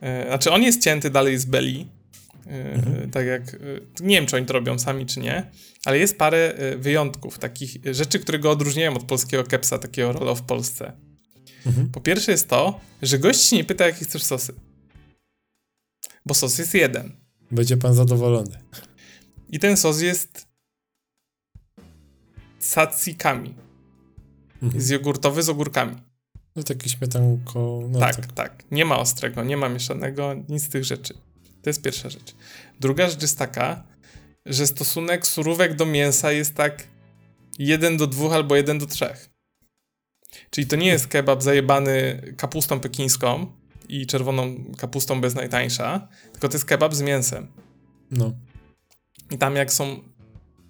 [SPEAKER 3] E, znaczy, on jest cięty dalej z beli, Mhm. Tak jak, e, nie wiem, czy oni to robią sami, czy nie, ale jest parę e, wyjątków, takich rzeczy, które go odróżniają od polskiego kepsa, takiego rolo w Polsce. Mhm. Po pierwsze jest to, że gość się nie pyta, jakie chcesz sosy. Bo sos jest jeden.
[SPEAKER 2] Będzie pan zadowolony.
[SPEAKER 3] I ten sos jest tzatzikami. Mhm. Jest jogurtowy z ogórkami.
[SPEAKER 2] No taki śmietanko. No
[SPEAKER 3] tak, tak, tak. Nie ma ostrego, nie ma mieszanego, nic z tych rzeczy. To jest pierwsza rzecz. Druga rzecz jest taka, że stosunek surówek do mięsa jest tak 1 do 2 albo 1 do 3. Czyli to nie jest kebab zajebany kapustą pekińską i czerwoną kapustą bez najtańsza, tylko to jest kebab z mięsem.
[SPEAKER 2] No.
[SPEAKER 3] I tam jak są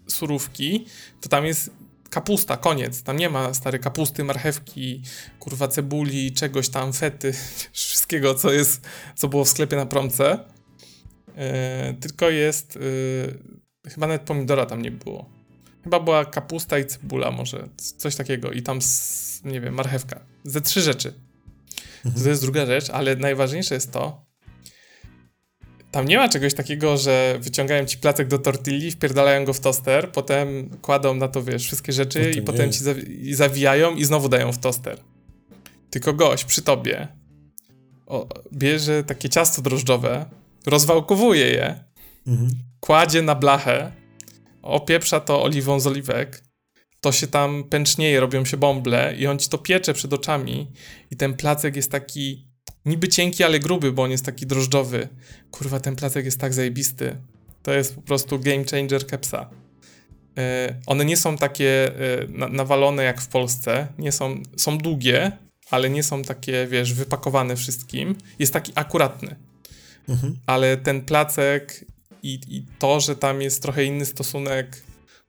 [SPEAKER 3] surówki, to tam jest kapusta, koniec. Tam nie ma stare kapusty, marchewki, kurwa cebuli, czegoś tam, fety, wszystkiego, co jest, co było w sklepie na promce. E, tylko jest. Yy, chyba nawet pomidora tam nie było. Chyba była kapusta i cebula, może coś takiego. I tam, nie wiem, marchewka. Ze trzy rzeczy. Mhm. To jest druga rzecz, ale najważniejsze jest to. tam nie ma czegoś takiego, że wyciągają ci placek do tortilli, wpierdalają go w toster, potem kładą na to, wiesz, wszystkie rzeczy i potem ci zawi zawijają i znowu dają w toster. Tylko gość przy tobie o, bierze takie ciasto drożdżowe, rozwałkowuje je, mhm. kładzie na blachę, opieprza to oliwą z oliwek, to się tam pęcznieje, robią się bąble i on ci to piecze przed oczami i ten placek jest taki niby cienki, ale gruby, bo on jest taki drożdżowy. Kurwa, ten placek jest tak zajebisty. To jest po prostu game changer kepsa. Yy, one nie są takie yy, na, nawalone jak w Polsce, nie są, są długie, ale nie są takie, wiesz, wypakowane wszystkim. Jest taki akuratny. Mhm. Ale ten placek i, i to, że tam jest trochę inny stosunek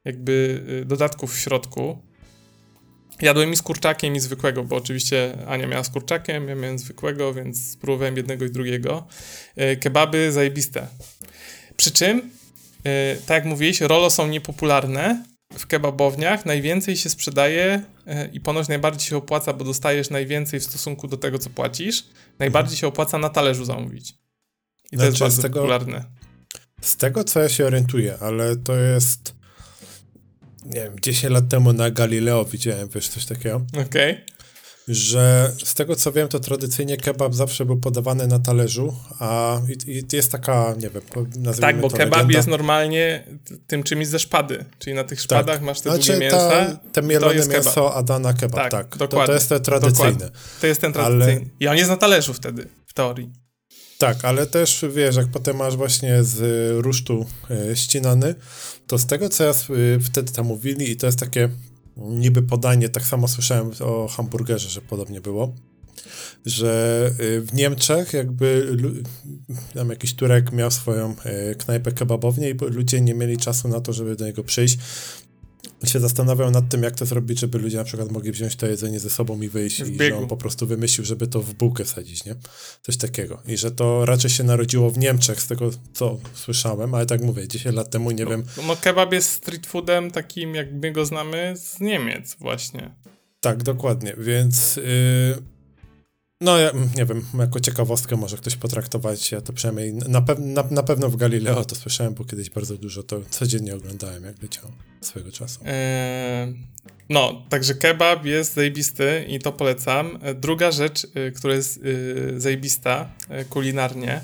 [SPEAKER 3] jakby y, dodatków w środku. Jadłem i z kurczakiem, i zwykłego, bo oczywiście Ania miała z kurczakiem, ja miałem zwykłego, więc spróbowałem jednego i drugiego. Y, kebaby zajebiste. Przy czym, y, tak jak mówiłeś, rolo są niepopularne w kebabowniach. Najwięcej się sprzedaje i ponoć najbardziej się opłaca, bo dostajesz najwięcej w stosunku do tego, co płacisz. Najbardziej mhm. się opłaca na talerzu zamówić. I to znaczy, jest bardzo tego, popularne.
[SPEAKER 2] Z tego, co ja się orientuję, ale to jest nie wiem, 10 lat temu na Galileo widziałem, wiesz, coś takiego.
[SPEAKER 3] Okej. Okay.
[SPEAKER 2] Że z tego co wiem, to tradycyjnie kebab zawsze był podawany na talerzu, a i, i jest taka, nie wiem, nazwijmy
[SPEAKER 3] Tak, bo kebab legenda. jest normalnie tym czymś ze szpady, czyli na tych szpadach tak. masz te znaczy, długie mięsa. Ta,
[SPEAKER 2] te mielone mięso kebab. Adana kebab, tak. tak. Dokładnie. To, to jest ten tradycyjny. Dokładnie.
[SPEAKER 3] To jest ten tradycyjny. Ale... I on jest na talerzu wtedy, w teorii.
[SPEAKER 2] Tak, ale też wiesz, jak potem masz właśnie z rusztu e, ścinany, to z tego, co ja wtedy tam mówili, i to jest takie niby podanie, tak samo słyszałem o hamburgerze, że podobnie było, że y, w Niemczech jakby tam jakiś Turek miał swoją e, knajpę kebabownię i ludzie nie mieli czasu na to, żeby do niego przyjść, się zastanawiał nad tym, jak to zrobić, żeby ludzie na przykład mogli wziąć to jedzenie ze sobą i wyjść i że on po prostu wymyślił, żeby to w bułkę wsadzić, nie? Coś takiego. I że to raczej się narodziło w Niemczech, z tego co słyszałem, ale tak mówię, 10 lat temu nie
[SPEAKER 3] no,
[SPEAKER 2] wiem.
[SPEAKER 3] No kebab jest street foodem takim, jak my go znamy z Niemiec właśnie.
[SPEAKER 2] Tak, dokładnie, więc... Yy no, ja nie wiem, jako ciekawostkę może ktoś potraktować, ja to przynajmniej na, pe na, na pewno w Galileo to słyszałem, bo kiedyś bardzo dużo to codziennie oglądałem, jak leciał swojego czasu. Eee,
[SPEAKER 3] no, także kebab jest zajebisty i to polecam. E, druga rzecz, y, która jest y, zajebista kulinarnie,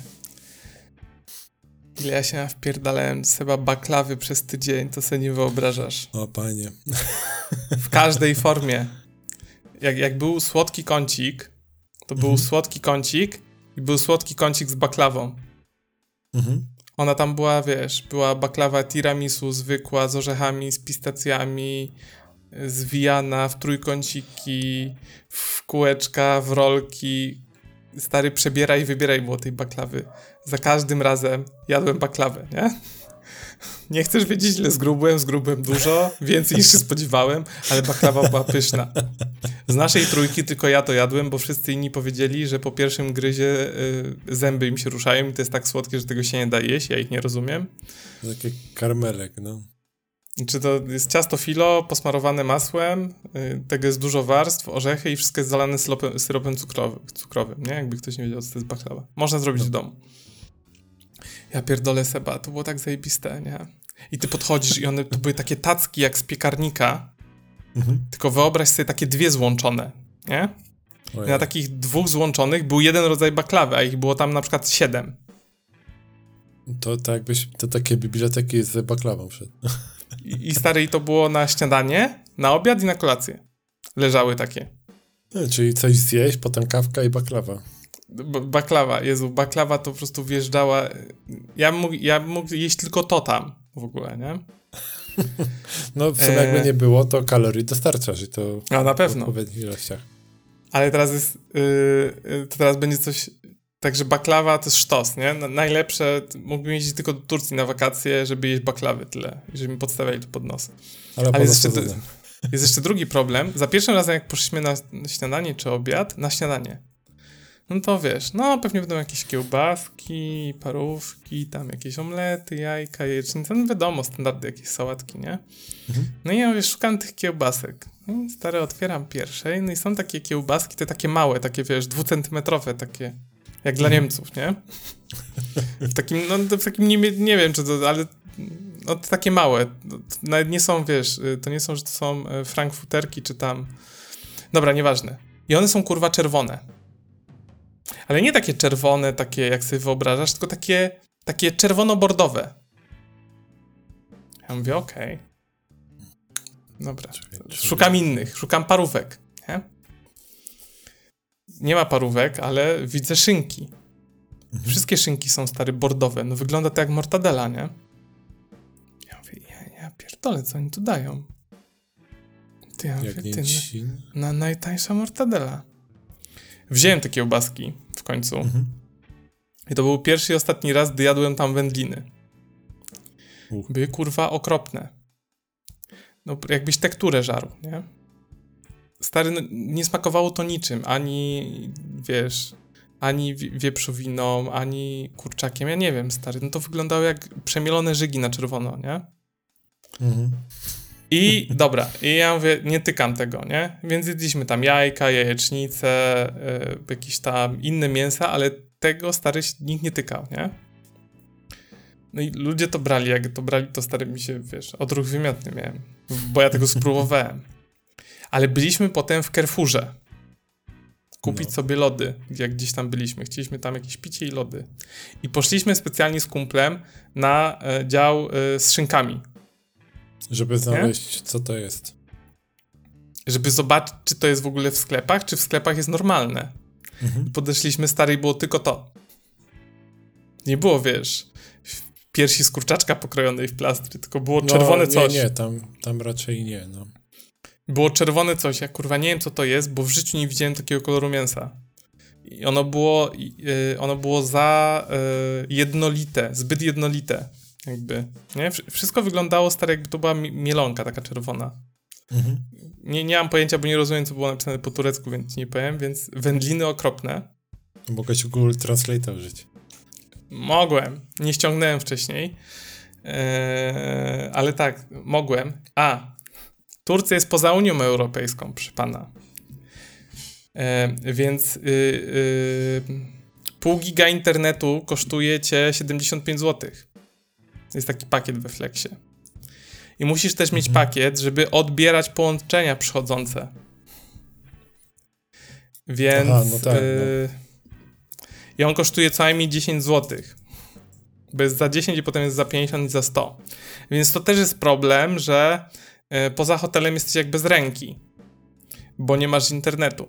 [SPEAKER 3] ile ja się wpierdalałem z chyba baklawy przez tydzień, to sobie nie wyobrażasz.
[SPEAKER 2] O panie.
[SPEAKER 3] W każdej formie. Jak, jak był słodki kącik, to mhm. był słodki kącik i był słodki kącik z baklawą. Mhm. Ona tam była, wiesz, była baklawa tiramisu zwykła z orzechami, z pistacjami, zwijana w trójkąciki, w kółeczka, w rolki. Stary, przebieraj, wybieraj było tej baklawy. Za każdym razem jadłem baklawę, nie? Nie chcesz wiedzieć, ile zgrubłem, zgrubłem dużo, więcej niż się spodziewałem, ale baklawa była pyszna. Z naszej trójki tylko ja to jadłem, bo wszyscy inni powiedzieli, że po pierwszym gryzie y, zęby im się ruszają i to jest tak słodkie, że tego się nie da jeść, ja ich nie rozumiem.
[SPEAKER 2] Takie karmelek, no.
[SPEAKER 3] Czy to jest ciasto filo posmarowane masłem, y, tego jest dużo warstw, orzechy i wszystko jest zalane syropem, cukrowym, nie? Jakby ktoś nie wiedział, co to jest baklawa. Można zrobić no. w domu. Ja pierdolę Seba, to było tak zajebiste, nie? I ty podchodzisz i one to były takie tacki jak z piekarnika, mhm. tylko wyobraź sobie takie dwie złączone, nie? Na takich dwóch złączonych był jeden rodzaj baklawy, a ich było tam na przykład siedem.
[SPEAKER 2] To tak jakbyś, to takie biblioteki z baklawą wszedł.
[SPEAKER 3] I, I stary, to było na śniadanie, na obiad i na kolację. Leżały takie.
[SPEAKER 2] No, czyli coś zjeść, potem kawka i baklawa.
[SPEAKER 3] B baklawa, Jezu, baklawa to po prostu wjeżdżała. Ja mógł, ja mógł jeść tylko to tam w ogóle, nie?
[SPEAKER 2] No, w sumie jakby e, nie było, to kalorii dostarczasz i to
[SPEAKER 3] A, na pewno.
[SPEAKER 2] w odpowiednich ilościach.
[SPEAKER 3] Ale teraz jest, yy, to teraz będzie coś, także baklawa to jest sztos, nie? Najlepsze, mógłbym jeździć tylko do Turcji na wakacje, żeby jeść baklawy tyle, żeby mi podstawiali to pod nos. Ale, Ale jest, jeszcze, jest jeszcze drugi problem. Za pierwszym razem, jak poszliśmy na śniadanie czy obiad, na śniadanie, no to wiesz, no pewnie będą jakieś kiełbaski, parówki, tam jakieś omlety, jajka, jajecznice, no wiadomo, standardy jakieś sałatki, nie? Mhm. No i ja wiesz, szukam tych kiełbasek. No, stary, otwieram pierwszej, no i są takie kiełbaski, te takie małe, takie wiesz, dwucentymetrowe, takie Jak dla
[SPEAKER 2] Mhm.
[SPEAKER 3] Niemców, nie? W takim, no w takim, nie, nie wiem czy to, ale no to takie małe. No, Nawet nie są, wiesz, y, to nie są, że to są y, frankfuterki czy tam... Dobra, nieważne. I one są kurwa czerwone. Ale nie takie czerwone, takie jak sobie wyobrażasz, tylko takie, takie czerwono-bordowe. Ja mówię, okej. Dobra. Szukam innych, szukam parówek. Nie? nie ma parówek, ale widzę szynki. Wszystkie szynki są stary bordowe. No wygląda to jak mortadela, nie? Ja mówię, ja, ja pierdolę, co oni tu dają? Ty, ja mówię, ty,
[SPEAKER 2] ci...
[SPEAKER 3] na najtańsza mortadela. Wziąłem te kiełbaski w końcu.
[SPEAKER 2] Mhm.
[SPEAKER 3] I to był pierwszy i ostatni raz, gdy jadłem tam wędliny. Były kurwa okropne. No, jakbyś tekturę żarł, nie? Stary, no, nie smakowało to niczym. Ani, wiesz, ani wie- wieprzowiną, ani kurczakiem. Ja nie wiem, stary. No to wyglądało jak przemielone żygi na czerwono, nie?
[SPEAKER 2] Mhm.
[SPEAKER 3] I dobra, i ja mówię, nie tykam tego, nie? Więc jedliśmy tam jajka, jajecznice, y, jakieś tam inne mięsa, ale tego stary nikt nie tykał, nie? No i ludzie to brali, jak to brali, to stary mi się, wiesz, odruch wymiotny miałem, bo ja tego spróbowałem. Ale byliśmy potem w Carrefourze kupić
[SPEAKER 2] No.
[SPEAKER 3] sobie lody, jak gdzieś tam byliśmy. Chcieliśmy tam jakieś picie i lody. I poszliśmy specjalnie z kumplem na e, dział e, z szynkami.
[SPEAKER 2] Żeby znaleźć, co to jest.
[SPEAKER 3] żeby zobaczyć, czy to jest w ogóle w sklepach, czy w sklepach jest normalne.
[SPEAKER 2] Mhm.
[SPEAKER 3] Podeszliśmy stary i było tylko to. Nie było, wiesz, piersi z kurczaczka pokrojonej w plastry, tylko było czerwone
[SPEAKER 2] no,
[SPEAKER 3] coś.
[SPEAKER 2] Nie, nie, tam, tam raczej nie, no.
[SPEAKER 3] Było czerwone coś, ja kurwa nie wiem co to jest, bo w życiu nie widziałem takiego koloru mięsa. I ono było, i, y, ono było za y, jednolite, zbyt jednolite, jakby, nie? Wsz- Wszystko wyglądało stare, jakby to była mi- mielonka taka czerwona.
[SPEAKER 2] Mhm.
[SPEAKER 3] Nie, nie mam pojęcia, bo nie rozumiem, co było napisane po turecku, więc nie powiem, więc wędliny okropne.
[SPEAKER 2] Mogłeś Google Translate użyć.
[SPEAKER 3] Mogłem, nie ściągnąłem wcześniej, eee, ale tak, mogłem. A, Turcja jest poza Unią Europejską, przy pana. Eee, więc y, y, pół giga internetu kosztuje cię 75 zł. Jest taki pakiet we Flexie. I musisz też mieć
[SPEAKER 2] Mhm.
[SPEAKER 3] pakiet, żeby odbierać połączenia przychodzące. Więc.
[SPEAKER 2] Aha, no tak,
[SPEAKER 3] y, I on kosztuje co najmniej 10 zł. Bo jest za 10 i potem jest za 50 i za 100. Więc to też jest problem, że y, poza hotelem jesteś jak bez ręki. Bo nie masz internetu.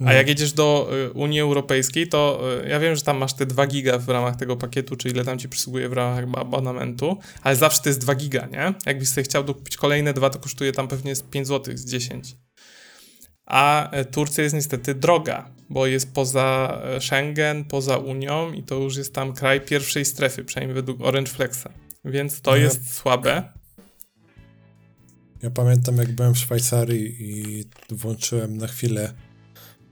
[SPEAKER 3] A
[SPEAKER 2] No.
[SPEAKER 3] jak jedziesz do y, Unii Europejskiej, to y, ja wiem, że tam masz te 2 giga w ramach tego pakietu, czy ile tam ci przysługuje w ramach ab- abonamentu, ale zawsze to jest 2 giga, nie? Jakbyś sobie chciał dokupić kolejne dwa, to kosztuje tam pewnie z 5 zł, z 10. A e, Turcja jest niestety droga, bo jest poza Schengen, poza Unią i to już jest tam kraj pierwszej strefy, przynajmniej według Orange Flexa. Więc to
[SPEAKER 2] ja-
[SPEAKER 3] jest słabe.
[SPEAKER 2] Ja pamiętam, jak byłem w Szwajcarii i włączyłem na chwilę,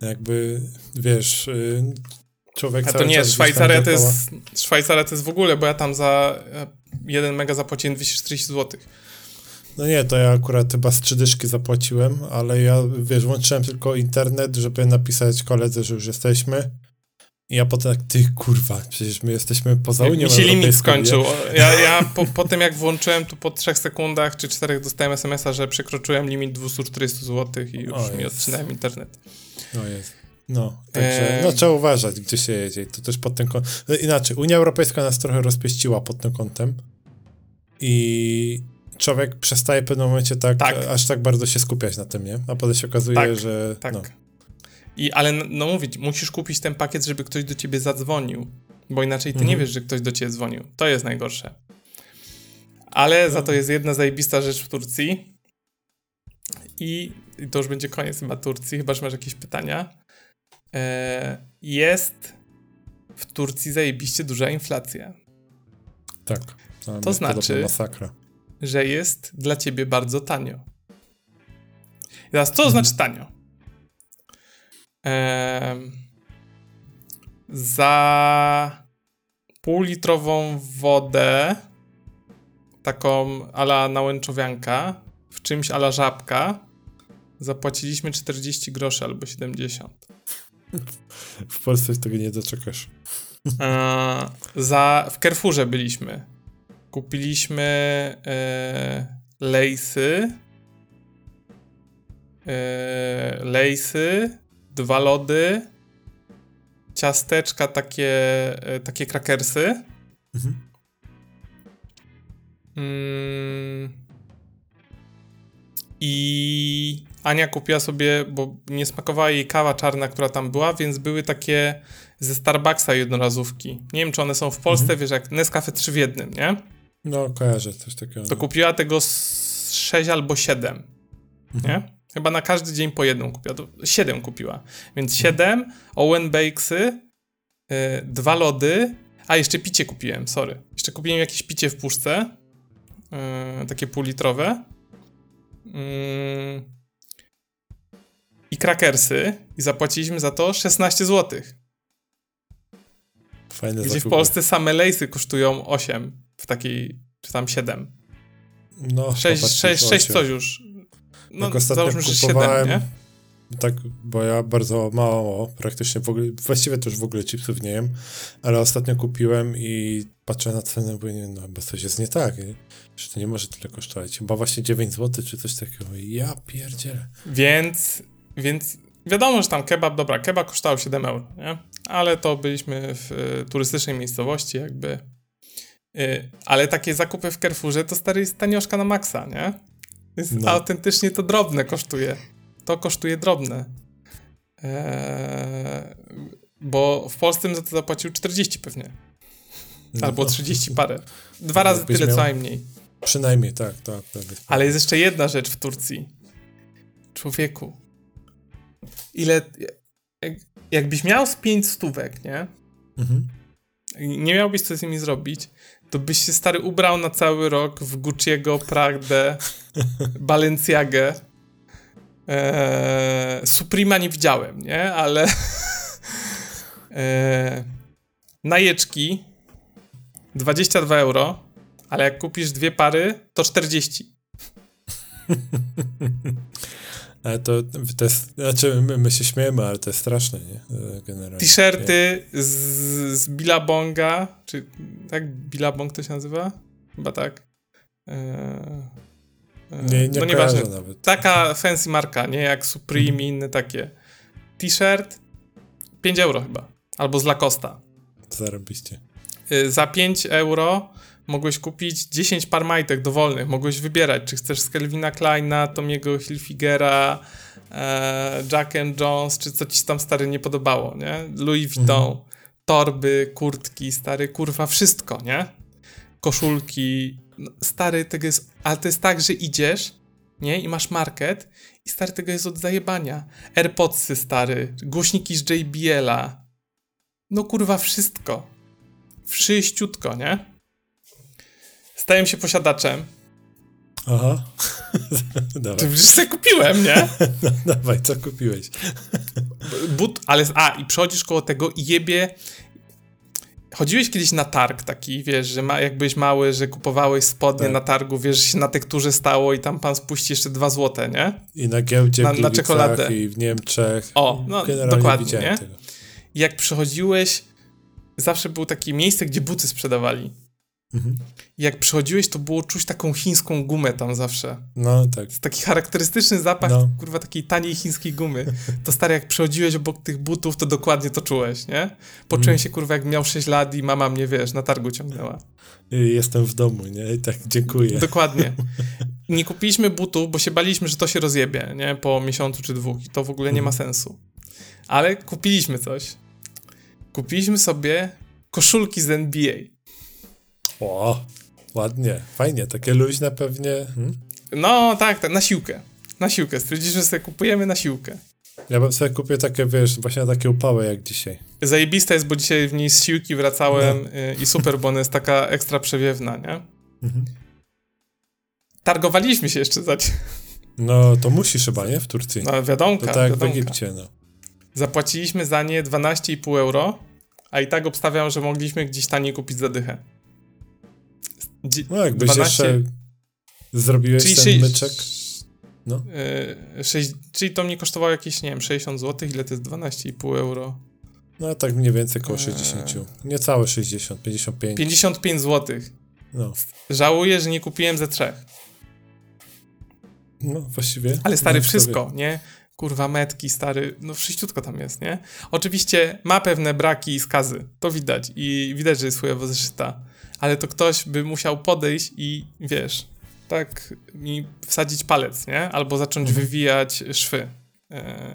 [SPEAKER 2] jakby, wiesz, y, człowiek
[SPEAKER 3] A to nie,
[SPEAKER 2] czas
[SPEAKER 3] Szwajcaria to jest, Szwajcaria to jest w ogóle, bo ja tam za 1 mega zapłaciłem 240 zł.
[SPEAKER 2] No nie, to ja akurat chyba z trzy dyszki zapłaciłem, ale ja, wiesz, włączyłem tylko internet, żeby napisać koledze, że już jesteśmy. I ja potem tak, ty kurwa, przecież my jesteśmy poza Unią
[SPEAKER 3] Mi się limit
[SPEAKER 2] Europejską,
[SPEAKER 3] skończył. Ja, ja po, po tym jak włączyłem, to po 3 sekundach czy 4 dostałem SMS-a, że przekroczyłem limit 240 zł i już
[SPEAKER 2] O,
[SPEAKER 3] mi odcinałem internet.
[SPEAKER 2] No jest. No, także no, trzeba uważać, gdzie się jedzie. To też pod tym kątem. No, inaczej, Unia Europejska nas trochę rozpieściła pod tym kątem. I człowiek przestaje w pewnym momencie tak,
[SPEAKER 3] Tak.
[SPEAKER 2] aż tak bardzo się skupiać na tym, nie? A potem się okazuje,
[SPEAKER 3] Tak,
[SPEAKER 2] że.
[SPEAKER 3] Tak.
[SPEAKER 2] No,
[SPEAKER 3] I, ale no, no mówić, musisz kupić ten pakiet, żeby ktoś do ciebie zadzwonił, bo inaczej ty nie
[SPEAKER 2] Mhm.
[SPEAKER 3] wiesz, że ktoś do ciebie dzwonił. To jest najgorsze. Ale za to jest jedna zajebista rzecz w Turcji. I, i to już będzie koniec Turcji, chyba że masz jakieś pytania. E, jest w Turcji zajebiście duża inflacja.
[SPEAKER 2] tak.
[SPEAKER 3] To znaczy-
[SPEAKER 2] Masakra.
[SPEAKER 3] że jest dla ciebie bardzo tanio. I teraz, co
[SPEAKER 2] Mhm.
[SPEAKER 3] znaczy tanio? Em, za półlitrową wodę, taką ala nałęczowianka, w czymś ala żabka, zapłaciliśmy 40 groszy albo 70.
[SPEAKER 2] W Polsce tego nie doczekasz.
[SPEAKER 3] E, za, w Carrefourze byliśmy. Kupiliśmy e, lejsy. E, lejsy, dwa lody, ciasteczka, takie, e, takie krakersy.
[SPEAKER 2] Mhm.
[SPEAKER 3] Mm. I Ania kupiła sobie, bo nie smakowała jej kawa czarna, która tam była, więc były takie ze Starbucksa jednorazówki. Nie wiem, czy one są w Polsce,
[SPEAKER 2] Mhm.
[SPEAKER 3] wiesz, jak Nescafe 3 w jednym, nie?
[SPEAKER 2] No, kojarzę coś takiego.
[SPEAKER 3] To
[SPEAKER 2] no.
[SPEAKER 3] kupiła tego z 6 albo 7,
[SPEAKER 2] Mhm.
[SPEAKER 3] nie? Chyba na każdy dzień po jedną kupiła. To 7 kupiła. Więc 7, Owen Bakesy, y, dwa lody, a jeszcze picie kupiłem, sorry. Jeszcze kupiłem jakieś picie w puszce, y, takie półlitrowe. Mm. I krakersy. I zapłaciliśmy za to 16 zł.
[SPEAKER 2] Fajne
[SPEAKER 3] Gdzie w
[SPEAKER 2] zakupy.
[SPEAKER 3] Polsce same lejsy kosztują 8 w takiej, czy tam 7.
[SPEAKER 2] No,
[SPEAKER 3] 6,
[SPEAKER 2] popatrz,
[SPEAKER 3] 6,
[SPEAKER 2] już
[SPEAKER 3] 6
[SPEAKER 2] osiem.
[SPEAKER 3] coś już. No,
[SPEAKER 2] Jak ostatnio
[SPEAKER 3] załóżmy, że 7,
[SPEAKER 2] kupowałem,
[SPEAKER 3] nie?
[SPEAKER 2] Tak, bo ja bardzo mało, praktycznie w ogóle, właściwie już w ogóle chipsów nie jem, ale ostatnio kupiłem i patrzę na cenę, mówię, nie, no bo coś jest nie tak, że to nie może tyle kosztować. Chyba właśnie 9 zł czy coś takiego. Ja pierdzielę.
[SPEAKER 3] Więc, więc wiadomo, że tam kebab, dobra, kebab kosztował 7 euro, nie? Ale to byliśmy w y, turystycznej miejscowości jakby. Y, ale takie zakupy w Carrefourze to stary jest tanioszka na maksa, nie? Jest
[SPEAKER 2] No.
[SPEAKER 3] autentycznie to drobne kosztuje. To kosztuje drobne. Eee, bo w Polsce bym za to zapłacił 40 pewnie. Albo
[SPEAKER 2] No,
[SPEAKER 3] 30 parę. Dwa razy
[SPEAKER 2] Jakbyś
[SPEAKER 3] tyle co najmniej.
[SPEAKER 2] Przynajmniej tak, tak. tak
[SPEAKER 3] Ale jest jeszcze jedna rzecz w Turcji. Człowieku. Ile. Jak, jakbyś miał z pięć stówek, nie?
[SPEAKER 2] Mhm.
[SPEAKER 3] I Nie miałbyś co z nimi zrobić, to byś się stary ubrał na cały rok w Gucci'ego, Pragdę, Balenciagę. Eee, Suprema nie widziałem, nie? Ale. eee, najeczki 22 euro, ale jak kupisz dwie pary, to 40.
[SPEAKER 2] Ale to, to jest, znaczy my, my się śmiejemy, ale to jest straszne, nie? E, Generalnie.
[SPEAKER 3] T-shirty z, z Billabonga, czy tak Billabong to się nazywa? Chyba tak. Eee,
[SPEAKER 2] Nie, nie
[SPEAKER 3] no nieważne.
[SPEAKER 2] nawet.
[SPEAKER 3] Taka fancy marka, nie jak Supreme i inne takie. T-shirt 5 euro chyba. Albo z Lacosta.
[SPEAKER 2] Zarobiście.
[SPEAKER 3] Y, Za 5 euro mogłeś kupić 10 par majtek dowolnych. Mogłeś wybierać, czy chcesz z Kelvina Kleina, Tomiego Hilfigera, e, Jack and Jones, czy co ci tam stary nie podobało, nie? Louis Vuitton, torby, kurtki, stary, kurwa, wszystko, nie? Koszulki. No, stary, tego jest... Ale to jest tak, że idziesz, nie? I masz market i stary, tego jest od zajebania. AirPodsy, stary, głośniki z JBL-a. No kurwa, wszystko. Wszyściutko, nie? Stałem się posiadaczem.
[SPEAKER 2] Aha.
[SPEAKER 3] To
[SPEAKER 2] Dawaj,
[SPEAKER 3] przecież sobie kupiłem, nie?
[SPEAKER 2] dawaj, co kupiłeś?
[SPEAKER 3] But, ale... A, i przechodzisz koło tego i jebie... Chodziłeś kiedyś na targ taki, wiesz, że ma, jak byłeś mały, że kupowałeś spodnie
[SPEAKER 2] Tak.
[SPEAKER 3] na targu, wiesz, że się na tekturze stało i tam pan spuści jeszcze dwa złote, nie?
[SPEAKER 2] I na giełdzie
[SPEAKER 3] Na-
[SPEAKER 2] w
[SPEAKER 3] na czekoladę.
[SPEAKER 2] i w Niemczech.
[SPEAKER 3] O, no,
[SPEAKER 2] Generalnie
[SPEAKER 3] dokładnie, nie?
[SPEAKER 2] Tego.
[SPEAKER 3] I jak przychodziłeś, zawsze było takie miejsce, gdzie buty sprzedawali.
[SPEAKER 2] Mhm.
[SPEAKER 3] Jak przychodziłeś, to było czuć taką chińską gumę tam zawsze.
[SPEAKER 2] No tak.
[SPEAKER 3] taki charakterystyczny zapach,
[SPEAKER 2] No.
[SPEAKER 3] kurwa, takiej taniej chińskiej gumy. To stary, jak przechodziłeś obok tych butów, to dokładnie to czułeś, nie? Poczułem
[SPEAKER 2] Mm.
[SPEAKER 3] się, kurwa, jak miał 6 lat i mama mnie, wiesz, na targu ciągnęła.
[SPEAKER 2] I jestem w domu, nie? I tak, dziękuję.
[SPEAKER 3] Dokładnie. Nie kupiliśmy butów, bo się baliśmy, że to się rozjebie, nie? Po miesiącu czy dwóch i to w ogóle nie ma
[SPEAKER 2] Mhm.
[SPEAKER 3] sensu. Ale kupiliśmy coś. Kupiliśmy sobie koszulki z NBA.
[SPEAKER 2] O, ładnie, fajnie, takie luźne pewnie. Hmm?
[SPEAKER 3] No, tak, tak, na siłkę. Na siłkę. Stwierdziliśmy, że sobie kupujemy na siłkę.
[SPEAKER 2] Ja bym sobie kupię takie, wiesz, właśnie na takie upały jak dzisiaj.
[SPEAKER 3] Zajebista jest, bo dzisiaj w niej z siłki wracałem y, i super, bo ona jest taka ekstra przewiewna, nie?
[SPEAKER 2] Mhm.
[SPEAKER 3] Targowaliśmy się jeszcze za
[SPEAKER 2] No, to musisz chyba, nie? W Turcji.
[SPEAKER 3] No,
[SPEAKER 2] to
[SPEAKER 3] wiadomka,
[SPEAKER 2] tak jak w
[SPEAKER 3] wiadomka.
[SPEAKER 2] Egipcie, no.
[SPEAKER 3] Zapłaciliśmy za nie 12,5 euro, a i tak obstawiam, że mogliśmy gdzieś taniej kupić za dychę.
[SPEAKER 2] No, jakbyś
[SPEAKER 3] 12
[SPEAKER 2] jeszcze zrobiłeś
[SPEAKER 3] czyli
[SPEAKER 2] ten
[SPEAKER 3] sześć-
[SPEAKER 2] myczek. No.
[SPEAKER 3] Yy, czyli to mnie kosztowało jakieś, nie wiem, 60 zł, ile to jest 12,5 euro?
[SPEAKER 2] No tak mniej więcej około
[SPEAKER 3] Eee.
[SPEAKER 2] 60. Niecałe 60, 55.
[SPEAKER 3] 55 zł.
[SPEAKER 2] No,
[SPEAKER 3] Żałuję, że nie kupiłem ze trzech.
[SPEAKER 2] no właściwie.
[SPEAKER 3] Ale stary,
[SPEAKER 2] no,
[SPEAKER 3] wszystko, nie? Kurwa, metki, stary, no wszyściutko tam jest, nie? Oczywiście ma pewne braki i skazy, to widać i widać, że jest chujowo zeszyta, ale to ktoś by musiał podejść i, wiesz, tak mi wsadzić palec, nie? Albo zacząć
[SPEAKER 2] Mhm.
[SPEAKER 3] wywijać szwy. E,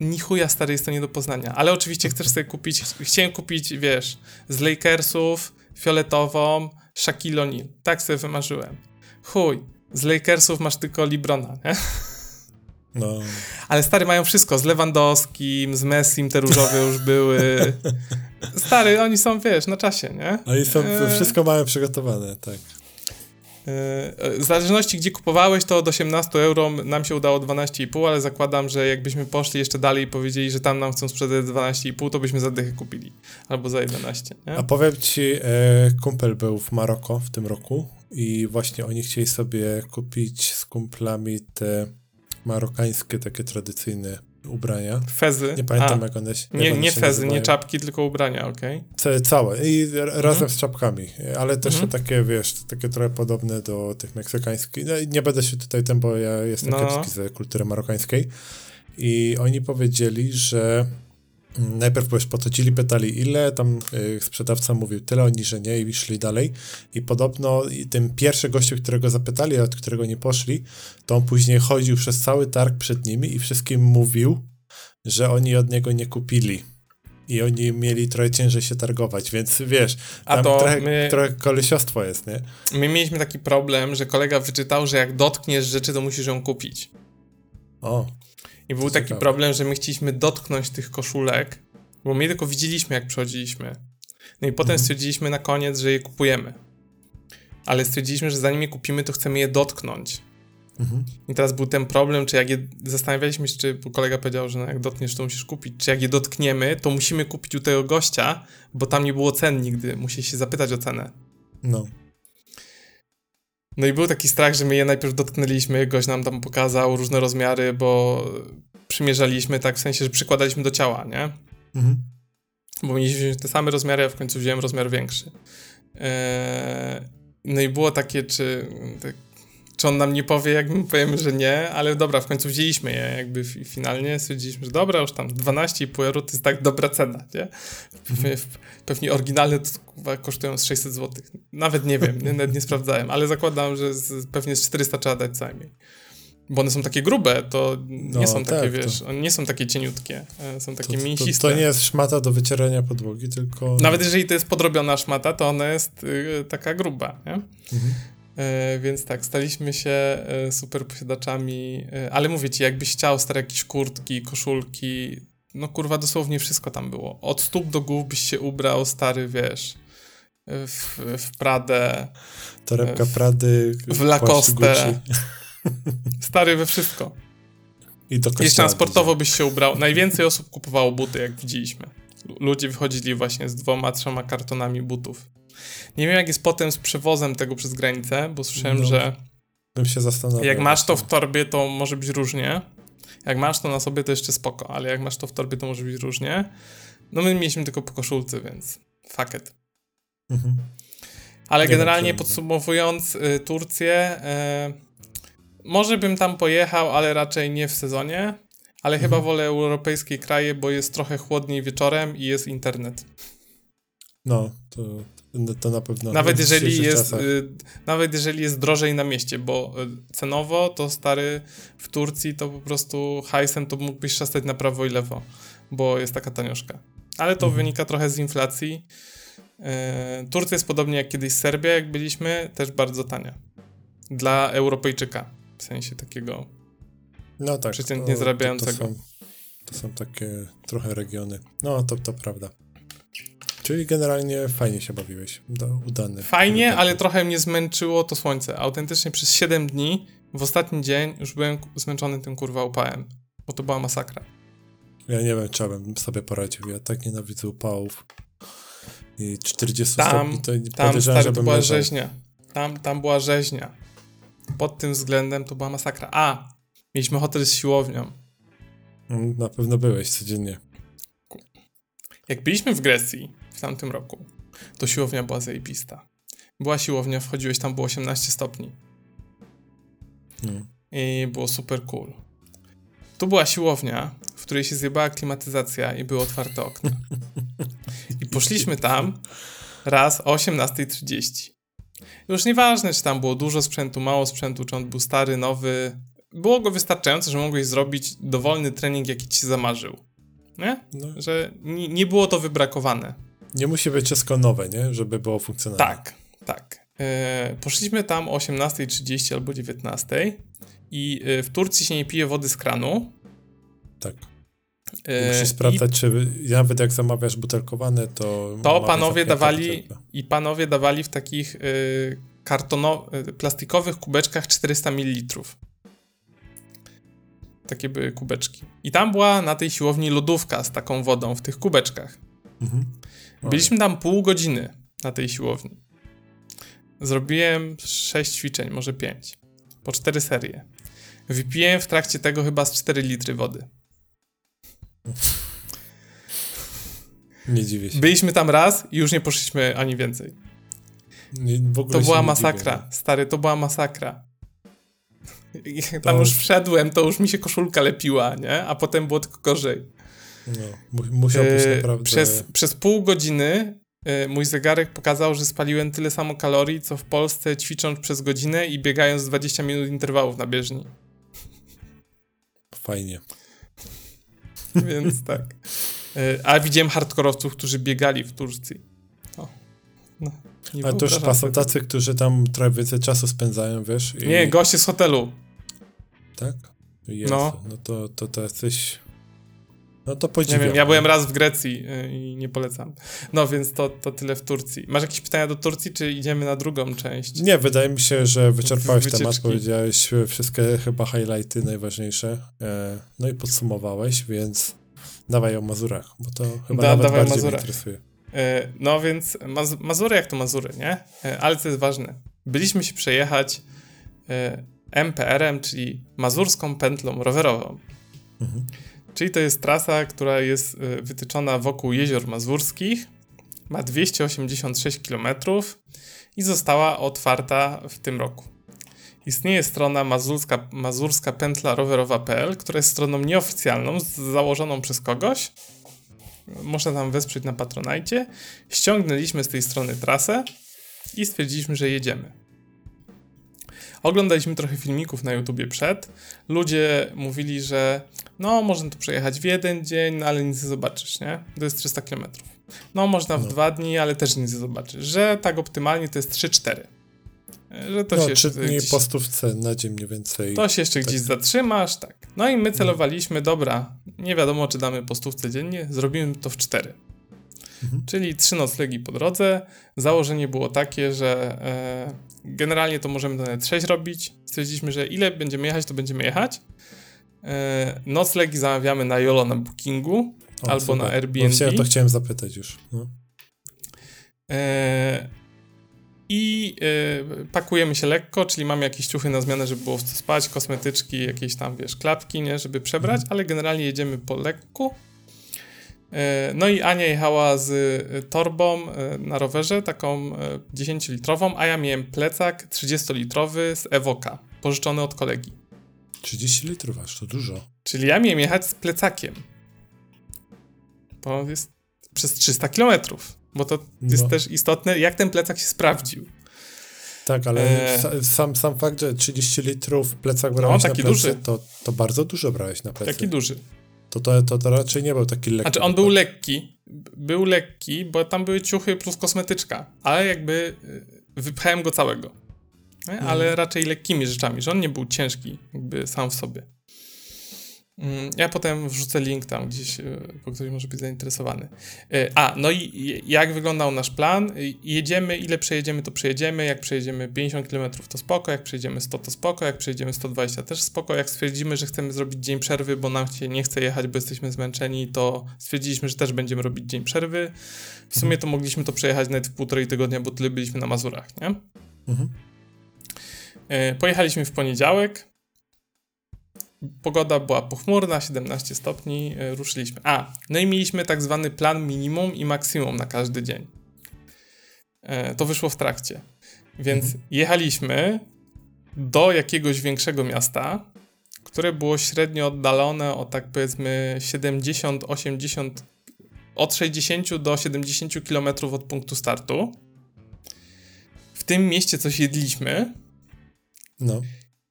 [SPEAKER 3] ni chuja, stary, jest to nie do poznania. Ale oczywiście chcesz sobie kupić, chciałem kupić, wiesz, z Lakersów fioletową Shaquille O'Neal. Tak sobie wymarzyłem. Chuj, z Lakersów masz tylko Librona, nie?
[SPEAKER 2] No,
[SPEAKER 3] Ale stary mają wszystko, z Lewandowskim, z Messim te różowe już były. Stary, oni są, wiesz, na czasie, nie?
[SPEAKER 2] oni są,
[SPEAKER 3] Eee.
[SPEAKER 2] wszystko mamy przygotowane, tak.
[SPEAKER 3] Yy, W zależności gdzie kupowałeś, to od 18 euro nam się udało 12,5, ale zakładam, że jakbyśmy poszli jeszcze dalej i powiedzieli, że tam nam chcą sprzedać 12,5, to byśmy za dychę kupili. Albo za 11, nie?
[SPEAKER 2] A powiem ci, e, kumpel był w Maroko w tym roku i właśnie oni chcieli sobie kupić z kumplami te marokańskie, takie tradycyjne ubrania.
[SPEAKER 3] Fezy.
[SPEAKER 2] Nie pamiętam
[SPEAKER 3] A,
[SPEAKER 2] jak one się
[SPEAKER 3] nie,
[SPEAKER 2] jak one
[SPEAKER 3] nie
[SPEAKER 2] się
[SPEAKER 3] fezy, nie
[SPEAKER 2] nazywają.
[SPEAKER 3] czapki, tylko ubrania, okej?
[SPEAKER 2] Ca- Całe i r- razem
[SPEAKER 3] Mhm.
[SPEAKER 2] z czapkami, ale też
[SPEAKER 3] Mhm.
[SPEAKER 2] takie, wiesz, takie trochę podobne do tych meksykańskich. No, nie będę się tutaj tym, bo ja jestem
[SPEAKER 3] No.
[SPEAKER 2] kiepski z kultury marokańskiej. I oni powiedzieli, że najpierw podchodzili, pytali ile, tam y, sprzedawca mówił tyle, oni, że nie i szli dalej. I podobno i ten pierwszy gościu, którego zapytali, od którego nie poszli, to on później chodził przez cały targ przed nimi i wszystkim mówił, że oni od niego nie kupili. I oni mieli trochę ciężej się targować, więc wiesz,
[SPEAKER 3] A to
[SPEAKER 2] trochę,
[SPEAKER 3] my-
[SPEAKER 2] trochę kolesiostwo jest, nie?
[SPEAKER 3] My mieliśmy taki problem, że kolega wyczytał, że jak dotkniesz rzeczy, to musisz ją kupić.
[SPEAKER 2] O,
[SPEAKER 3] I był taki problem, że my chcieliśmy dotknąć tych koszulek, bo my tylko widzieliśmy, jak przechodziliśmy. No i potem
[SPEAKER 2] Mhm.
[SPEAKER 3] stwierdziliśmy na koniec, że je kupujemy. Ale stwierdziliśmy, że zanim je kupimy, to chcemy je dotknąć.
[SPEAKER 2] mhm.
[SPEAKER 3] I teraz był ten problem, czy jak je zastanawialiśmy się, czy kolega powiedział, że no jak dotkniesz, to musisz kupić. Czy jak je dotkniemy, to musimy kupić u tego gościa, bo tam nie było cen nigdy. Musi się zapytać o cenę.
[SPEAKER 2] no.
[SPEAKER 3] No i był taki strach, że my je najpierw dotknęliśmy, gość nam tam pokazał różne rozmiary, bo przymierzaliśmy tak w sensie, że przykładaliśmy do ciała, nie?
[SPEAKER 2] Mhm.
[SPEAKER 3] Bo mieliśmy te same rozmiary, a w końcu wziąłem rozmiar większy. Eee, no i było takie, czy, tak, czy on nam nie powie, jak my powiemy, że nie, ale dobra, w końcu wzięliśmy je, jakby fi- finalnie stwierdziliśmy, że dobra, już tam 12,5 euro to jest tak dobra cena, nie? Pewnie, pewnie oryginalne to kosztują z 600 zł. Nawet nie wiem, nie, nawet nie sprawdzałem, ale zakładam, że z, pewnie z 400 trzeba dać co najmniej. Bo one są takie grube, to nie
[SPEAKER 2] No,
[SPEAKER 3] są takie,
[SPEAKER 2] tak,
[SPEAKER 3] wiesz, one nie są takie cieniutkie, e, są takie
[SPEAKER 2] To, to,
[SPEAKER 3] mięsiste.
[SPEAKER 2] to nie jest szmata do wycierania podłogi, tylko...
[SPEAKER 3] Nawet jeżeli to jest podrobiona szmata, to ona jest y, taka gruba, nie?
[SPEAKER 2] Mhm.
[SPEAKER 3] E, więc tak, staliśmy się e, super posiadaczami, e, ale mówię ci, jakbyś chciał stare jakieś kurtki, koszulki, no kurwa dosłownie wszystko tam było. Od stóp do głów byś się ubrał, stary, wiesz, w, w Pradę,
[SPEAKER 2] Torebka
[SPEAKER 3] w-
[SPEAKER 2] Prady,
[SPEAKER 3] w Lacoste. Stary we wszystko.
[SPEAKER 2] I do
[SPEAKER 3] Jeszcze sportowo byś się ubrał. Najwięcej osób kupowało buty, jak widzieliśmy. Lu- Ludzie wychodzili właśnie z dwoma, trzema kartonami butów. Nie wiem, jak jest potem z przewozem tego przez granicę, bo słyszałem,
[SPEAKER 2] No,
[SPEAKER 3] że
[SPEAKER 2] Bym się zastanawiał.
[SPEAKER 3] jak masz to w torbie, to może być różnie. Jak masz to na sobie, to jeszcze spoko, ale jak masz to w torbie, to może być różnie. No my mieliśmy tylko po koszulce, więc fuck it.
[SPEAKER 2] Mhm.
[SPEAKER 3] Ale
[SPEAKER 2] Nie
[SPEAKER 3] generalnie podsumowując y, Turcję, y, może bym tam pojechał, ale raczej nie w sezonie. Ale chyba
[SPEAKER 2] Mhm.
[SPEAKER 3] wolę europejskie kraje, bo jest trochę chłodniej wieczorem i jest internet.
[SPEAKER 2] No, to, to na pewno.
[SPEAKER 3] nawet, jeżeli jest, y, nawet jeżeli jest drożej na mieście, bo y, cenowo to stary w Turcji to po prostu hajsem to mógłbyś szastać na prawo i lewo, bo jest taka tanioszka. Ale to
[SPEAKER 2] Mhm.
[SPEAKER 3] wynika trochę z inflacji. Y, Turcja jest podobnie jak kiedyś Serbia, jak byliśmy, też bardzo tania. Dla Europejczyka, w sensie takiego.
[SPEAKER 2] No tak.
[SPEAKER 3] przeciętnie zarabiającego.
[SPEAKER 2] To, to, są, to są takie trochę regiony. No, to, to prawda. Czyli generalnie fajnie się bawiłeś. Udany.
[SPEAKER 3] Fajnie,
[SPEAKER 2] Tak.
[SPEAKER 3] ale trochę mnie zmęczyło to słońce. Autentycznie przez 7 dni, w ostatni dzień już byłem zmęczony tym kurwa upałem, bo to była masakra.
[SPEAKER 2] Ja nie wiem, czy bym sobie poradził. Ja tak nienawidzę upałów. I 40
[SPEAKER 3] Tam-
[SPEAKER 2] stopni to
[SPEAKER 3] Tam, stary, to była
[SPEAKER 2] leżał.
[SPEAKER 3] rzeźnia. Tam, tam była rzeźnia. Pod tym względem to była masakra. A, Mieliśmy hotel z siłownią.
[SPEAKER 2] Mm, Na pewno byłeś codziennie.
[SPEAKER 3] Jak byliśmy w Grecji tamtym roku, to siłownia była zajebista. Była siłownia, wchodziłeś, tam było 18 stopni.
[SPEAKER 2] Mm.
[SPEAKER 3] I było super cool. Tu była siłownia, w której się zjebała klimatyzacja i były otwarte okna. I poszliśmy tam raz o 18.30. Już nieważne, czy tam było dużo sprzętu, mało sprzętu, czy on był stary, nowy. Było go wystarczająco, że mogłeś zrobić dowolny trening, jaki ci się zamarzył. Nie?
[SPEAKER 2] No,
[SPEAKER 3] Że nie, nie było to wybrakowane.
[SPEAKER 2] Nie musi być wszystko nowe, nie? Żeby było funkcjonalne.
[SPEAKER 3] Tak, tak. E, poszliśmy tam o 18.30 albo 19.00 i e, w Turcji się nie pije wody z kranu.
[SPEAKER 2] Tak.
[SPEAKER 3] E,
[SPEAKER 2] Musisz
[SPEAKER 3] i
[SPEAKER 2] sprawdzać, czy nawet jak zamawiasz butelkowane, to.
[SPEAKER 3] To panowie dawali i panowie dawali w takich y, kartono, y, plastikowych kubeczkach 400 ml. Takie były kubeczki. I tam była na tej siłowni lodówka z taką wodą w tych kubeczkach.
[SPEAKER 2] Mhm.
[SPEAKER 3] Byliśmy tam pół godziny na tej siłowni. Zrobiłem 6 ćwiczeń, może 5. Po 4 serie. Wypiłem w trakcie tego chyba z 4 litry wody.
[SPEAKER 2] Nie dziwię się.
[SPEAKER 3] Byliśmy tam raz i już nie poszliśmy ani więcej.
[SPEAKER 2] Nie,
[SPEAKER 3] To była masakra,
[SPEAKER 2] Dziwię.
[SPEAKER 3] stary, to była masakra. Jak tam
[SPEAKER 2] To-
[SPEAKER 3] już wszedłem, to już mi się koszulka lepiła, nie? A potem było tylko gorzej.
[SPEAKER 2] No, mu- musiałbyś
[SPEAKER 3] E,
[SPEAKER 2] naprawdę.
[SPEAKER 3] przez, przez pół godziny e, mój zegarek pokazał, że spaliłem tyle samo kalorii, co w Polsce ćwicząc przez godzinę i biegając 20 minut interwałów na bieżni.
[SPEAKER 2] Fajnie.
[SPEAKER 3] Więc tak. E, A widziałem hardkorowców, którzy biegali w Turcji. O. No, nie
[SPEAKER 2] Ale to już chyba są tacy, którzy tam trochę więcej czasu spędzają, wiesz? I,
[SPEAKER 3] Nie, goście z hotelu.
[SPEAKER 2] Tak?
[SPEAKER 3] No.
[SPEAKER 2] no. to, to, to jesteś... No to
[SPEAKER 3] Nie
[SPEAKER 2] podziwiam.
[SPEAKER 3] wiem, ja byłem raz w Grecji y, i nie polecam. No więc to, to tyle w Turcji. Masz jakieś pytania do Turcji, czy idziemy na drugą część?
[SPEAKER 2] Nie, wydaje mi się, że wyczerpałeś
[SPEAKER 3] Wycieczki.
[SPEAKER 2] temat, powiedziałeś wszystkie chyba highlighty najważniejsze, e, no i podsumowałeś, więc dawaj o Mazurach, bo to chyba
[SPEAKER 3] Da-
[SPEAKER 2] nawet
[SPEAKER 3] dawaj
[SPEAKER 2] bardziej mnie
[SPEAKER 3] Mazurach.
[SPEAKER 2] interesuje.
[SPEAKER 3] Y, No więc Maz Mazury jak to Mazury, nie? Y, Ale co jest ważne, byliśmy się przejechać MPR-em, czyli Mazurską Pętlą Rowerową.
[SPEAKER 2] Mhm.
[SPEAKER 3] Czyli to jest trasa, która jest y, wytyczona wokół jezior mazurskich, ma 286 km i została otwarta w tym roku. Istnieje strona mazurska, mazurska pętla rowerowa.pl, która jest stroną nieoficjalną, założoną przez kogoś. Można tam wesprzeć na Patronajcie. Ściągnęliśmy z tej strony trasę i stwierdziliśmy, że jedziemy. Oglądaliśmy trochę filmików na YouTubie przed. Ludzie mówili, że no, można to przejechać w jeden dzień, no, ale nic nie zobaczysz, nie? To jest 300 km. No, można w
[SPEAKER 2] No.
[SPEAKER 3] dwa dni, ale też nic nie zobaczysz. Że tak optymalnie to jest 3-4. Że to
[SPEAKER 2] no,
[SPEAKER 3] się
[SPEAKER 2] trzy dni
[SPEAKER 3] gdzieś,
[SPEAKER 2] po stówce na dzień mniej więcej.
[SPEAKER 3] to się jeszcze
[SPEAKER 2] tak.
[SPEAKER 3] gdzieś zatrzymasz, tak. No i my celowaliśmy, dobra, nie wiadomo, czy damy po stówce dziennie, zrobimy to w cztery.
[SPEAKER 2] Mhm.
[SPEAKER 3] Czyli trzy noclegi po drodze. Założenie było takie, że e, generalnie to możemy to nawet sześć robić. Stwierdziliśmy, że ile będziemy jechać, to będziemy jechać. E, noclegi zamawiamy na YOLO na bookingu
[SPEAKER 2] O,
[SPEAKER 3] albo
[SPEAKER 2] super.
[SPEAKER 3] na
[SPEAKER 2] Bo
[SPEAKER 3] Airbnb.
[SPEAKER 2] Chciałem, to chciałem zapytać już. No.
[SPEAKER 3] E, I e, pakujemy się lekko, czyli mamy jakieś ciuchy na zmianę, żeby było w co spać, kosmetyczki, jakieś tam, wiesz, klapki, nie, żeby przebrać, ale generalnie jedziemy po lekku. No i Ania jechała z torbą na rowerze, taką e, 10-litrową, a ja miałem plecak 30-litrowy z Evoka, pożyczony od kolegi.
[SPEAKER 2] 30 litrów aż, to dużo.
[SPEAKER 3] Czyli ja miałem jechać z plecakiem. Bo jest przez 300 kilometrów. Bo to jest
[SPEAKER 2] No.
[SPEAKER 3] też istotne, jak ten plecak się sprawdził.
[SPEAKER 2] Tak, ale
[SPEAKER 3] E.
[SPEAKER 2] sa- sam, sam fakt, że 30 litrów plecak brałeś
[SPEAKER 3] taki
[SPEAKER 2] na plecy,
[SPEAKER 3] duży.
[SPEAKER 2] To, to bardzo dużo brałeś na plecy.
[SPEAKER 3] Taki duży.
[SPEAKER 2] To, to, to, to raczej nie był taki lekki.
[SPEAKER 3] Znaczy on był lekki, był lekki, bo tam były ciuchy plus kosmetyczka, ale jakby y, wypchałem go całego.
[SPEAKER 2] Mhm.
[SPEAKER 3] Ale raczej lekkimi rzeczami, że on nie był ciężki jakby sam w sobie. Mm, Ja potem wrzucę link tam gdzieś, y, bo ktoś może być zainteresowany. Y, A, no i jak wyglądał nasz plan? Y, Jedziemy, ile przejedziemy, to przejedziemy. Jak przejedziemy 50 km, to spoko. Jak przejedziemy 100, to spoko. Jak przejedziemy 120, też spoko. Jak stwierdzimy, że chcemy zrobić dzień przerwy, bo nam się nie chce jechać, bo jesteśmy zmęczeni, to stwierdziliśmy, że też będziemy robić dzień przerwy. W sumie to mogliśmy to przejechać nawet w półtorej tygodnia, bo tyle byliśmy na Mazurach, nie?
[SPEAKER 2] Mhm.
[SPEAKER 3] E, Pojechaliśmy w poniedziałek. pogoda była pochmurna, 17 stopni, y, ruszyliśmy. A, no i mieliśmy tak zwany plan minimum i maksimum na każdy dzień. E, to wyszło w trakcie. Więc mhm. jechaliśmy do jakiegoś większego miasta, które było średnio oddalone o tak powiedzmy 70, 80, od 60 do 70 km od punktu startu. W tym mieście coś jedliśmy.
[SPEAKER 2] No.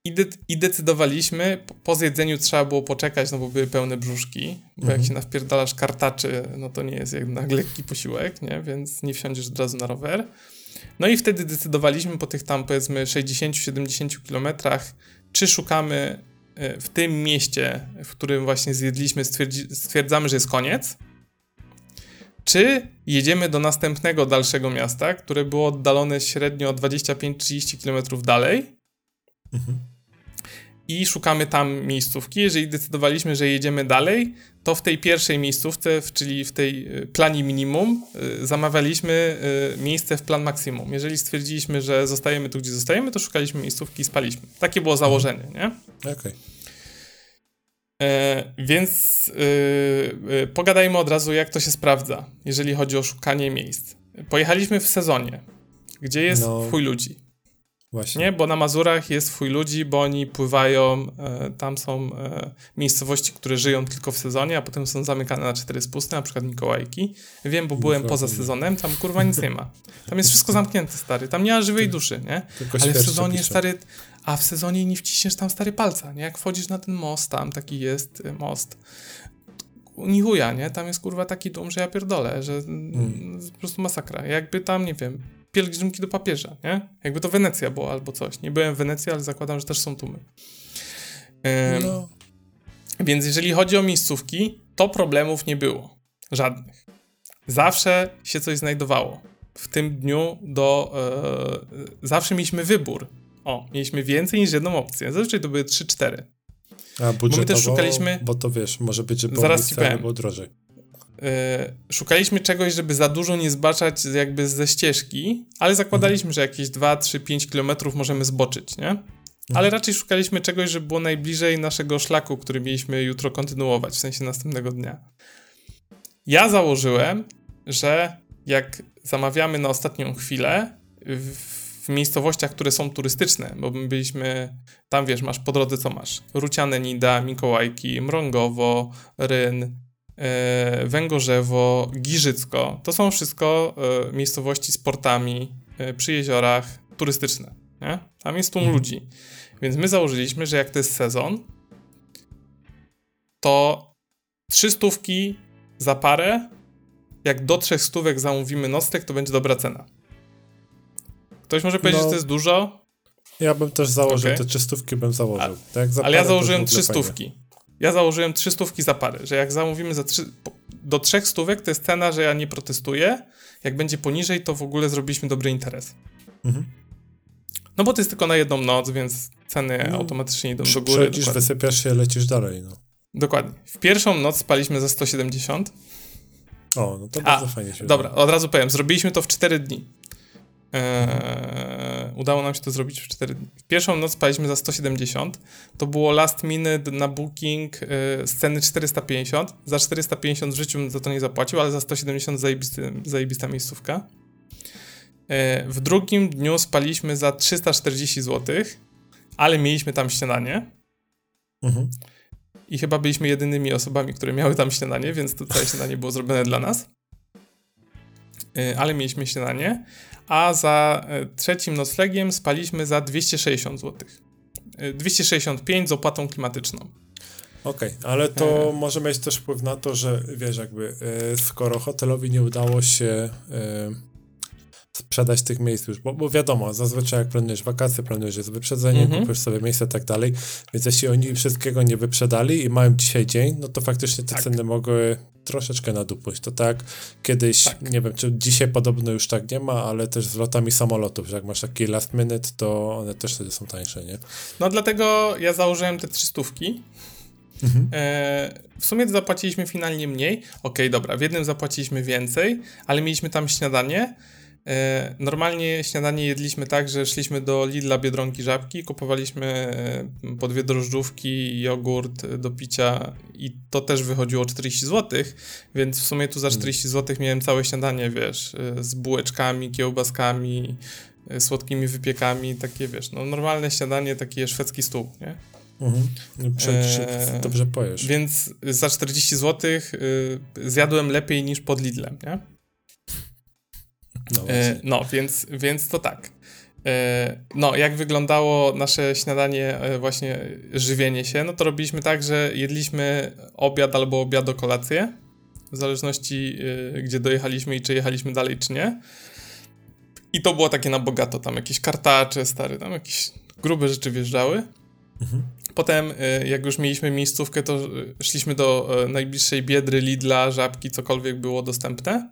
[SPEAKER 3] I, de I, decydowaliśmy, po, zjedzeniu trzeba było poczekać, no bo były pełne brzuszki, bo mhm. jak się nawpierdalasz kartaczy, no to nie jest jednak lekki posiłek, nie? Więc nie wsiądziesz od razu na rower. No i wtedy decydowaliśmy po tych tam powiedzmy 60-70 kilometrach, czy szukamy e, w tym mieście, w którym właśnie zjedliśmy, stwierdzamy, że jest koniec, czy jedziemy do następnego dalszego miasta, które było oddalone średnio 25-30 km dalej. Mhm i szukamy tam miejscówki. Jeżeli decydowaliśmy, że jedziemy dalej, to w tej pierwszej miejscówce, czyli w tej y, planie minimum, y, zamawialiśmy y, miejsce w plan maksimum. Jeżeli stwierdziliśmy, że zostajemy tu, gdzie zostajemy, to szukaliśmy miejscówki i spaliśmy. Takie było założenie, nie?
[SPEAKER 2] Okej. Okay.
[SPEAKER 3] E, więc pogadajmy od razu, jak to się sprawdza, jeżeli chodzi o szukanie miejsc. Pojechaliśmy w sezonie, gdzie jest no. chuj ludzi.
[SPEAKER 2] Właśnie.
[SPEAKER 3] Nie, bo na Mazurach jest swój ludzi, bo oni pływają, e, tam są e, miejscowości, które żyją tylko w sezonie, a potem są zamykane na cztery spusty, na przykład Mikołajki. Wiem, bo byłem poza sezonem, tam kurwa nic nie ma. Tam jest wszystko zamknięte, stary, tam nie ma żywej duszy, nie? Ale w sezonie, stary, a w sezonie nie wciśniesz tam stary palca, nie? Jak wchodzisz na ten most, tam taki jest e, most, ni chuja, nie? Tam jest kurwa taki dom, że ja pierdolę, że hmm. po prostu masakra. Jakby tam, nie wiem, pielgrzymki do papieża, nie? Jakby to Wenecja była albo coś. Nie byłem w Wenecji, ale zakładam, że też są tłumy. Ym, no. Więc jeżeli chodzi o miejscówki, to problemów nie było. Żadnych. Zawsze się coś znajdowało. W tym dniu do... Yy, zawsze mieliśmy wybór. O, mieliśmy więcej niż jedną opcję. Zazwyczaj to były 3-4.
[SPEAKER 2] A budżetowo, bo my też szukaliśmy... Bo to wiesz, może być, było Zaraz ci powiem. drożej.
[SPEAKER 3] E, szukaliśmy czegoś, żeby za dużo nie zbaczać jakby ze ścieżki, ale zakładaliśmy, mhm. że jakieś 2, 3, 5 kilometrów możemy zboczyć, nie? Mhm. Ale raczej szukaliśmy czegoś, żeby było najbliżej naszego szlaku, który mieliśmy jutro kontynuować, w sensie następnego dnia. Ja założyłem, że jak zamawiamy na ostatnią chwilę w, w miejscowościach, które są turystyczne, bo my byliśmy, tam wiesz, masz po drodze co masz? Ruciane Nida, Mikołajki, Mrągowo, Ryn, E, Węgorzewo, Giżycko. To są wszystko e, miejscowości z portami e, przy jeziorach turystyczne. Nie? Tam jest tłum mhm. ludzi. Więc my założyliśmy, że jak to jest sezon, to trzy stówki za parę, jak do trzech stówek zamówimy nocleg, to będzie dobra cena. Ktoś może powiedzieć, no, że to jest dużo?
[SPEAKER 2] Ja bym też założył, okay. te stówki bym założył.
[SPEAKER 3] A, tak, ale ja założyłem trzy stówki ja założyłem trzy stówki za parę, że jak zamówimy za trzy, do trzech stówek, to jest cena, że ja nie protestuję. Jak będzie poniżej, to w ogóle zrobiliśmy dobry interes. Mhm. No bo to jest tylko na jedną noc, więc ceny no, automatycznie idą do góry.
[SPEAKER 2] Przechodzisz, wysypiasz się, lecisz dalej. No.
[SPEAKER 3] Dokładnie. W pierwszą noc spaliśmy za 170.
[SPEAKER 2] O, no to bardzo A, fajnie się
[SPEAKER 3] Dobra, od razu powiem, zrobiliśmy to w 4 dni. Eee, udało nam się to zrobić w 4 dni. Pierwszą noc spaliśmy za 170. To było last minute na booking e, sceny 450. Za 450 w życiu za to nie zapłacił, ale za 170 zajebisty, zajebista miejscówka. E, w drugim dniu spaliśmy za 340 zł, ale mieliśmy tam śniadanie. Mhm. I chyba byliśmy jedynymi osobami, które miały tam śniadanie, więc to całe śniadanie było zrobione dla nas. E, ale mieliśmy śniadanie a za e, trzecim noclegiem spaliśmy za 260 zł. 265 z opłatą klimatyczną.
[SPEAKER 2] Okej, okay, ale to e... może mieć też wpływ na to, że wiesz, jakby e, skoro hotelowi nie udało się sprzedać tych miejsc już, bo, bo, wiadomo, zazwyczaj jak planujesz wakacje, planujesz z wyprzedzeniem, mm -hmm. sobie miejsce i tak dalej, więc jeśli oni wszystkiego nie wyprzedali i mają dzisiaj dzień, no to faktycznie te tak. ceny mogły troszeczkę nadupuść. To tak kiedyś, tak. nie wiem, czy dzisiaj podobno już tak nie ma, ale też z lotami samolotów, że jak masz taki last minute, to one też wtedy są tańsze, nie?
[SPEAKER 3] No dlatego ja założyłem te trzystówki. Mhm. E, w sumie zapłaciliśmy finalnie mniej. Okej, okay, dobra, w jednym zapłaciliśmy więcej, ale mieliśmy tam śniadanie normalnie śniadanie jedliśmy tak, że szliśmy do Lidla Biedronki Żabki, kupowaliśmy e, po dwie drożdżówki, jogurt do picia i to też wychodziło 40 zł, więc w sumie tu za 40 mm. zł miałem całe śniadanie, wiesz, e, z bułeczkami, kiełbaskami, słodkimi wypiekami, takie wiesz, no normalne śniadanie, taki szwedzki stół, nie?
[SPEAKER 2] Mhm. Przecież eee, dobrze pojesz.
[SPEAKER 3] Więc za 40 zł y, zjadłem lepiej niż pod Lidlem, nie? No, e, no więc, więc to tak. E, no, jak wyglądało nasze śniadanie, e, właśnie żywienie się, no to robiliśmy tak, że jedliśmy obiad albo obiad kolację, w zależności e, gdzie dojechaliśmy i czy jechaliśmy dalej, czy nie. I to było takie na bogato, tam jakieś kartacze stary, tam jakieś grube rzeczy wjeżdżały. Mhm. Potem, jak już mieliśmy miejscówkę, to szliśmy do najbliższej biedry, Lidla, Żabki, cokolwiek było dostępne.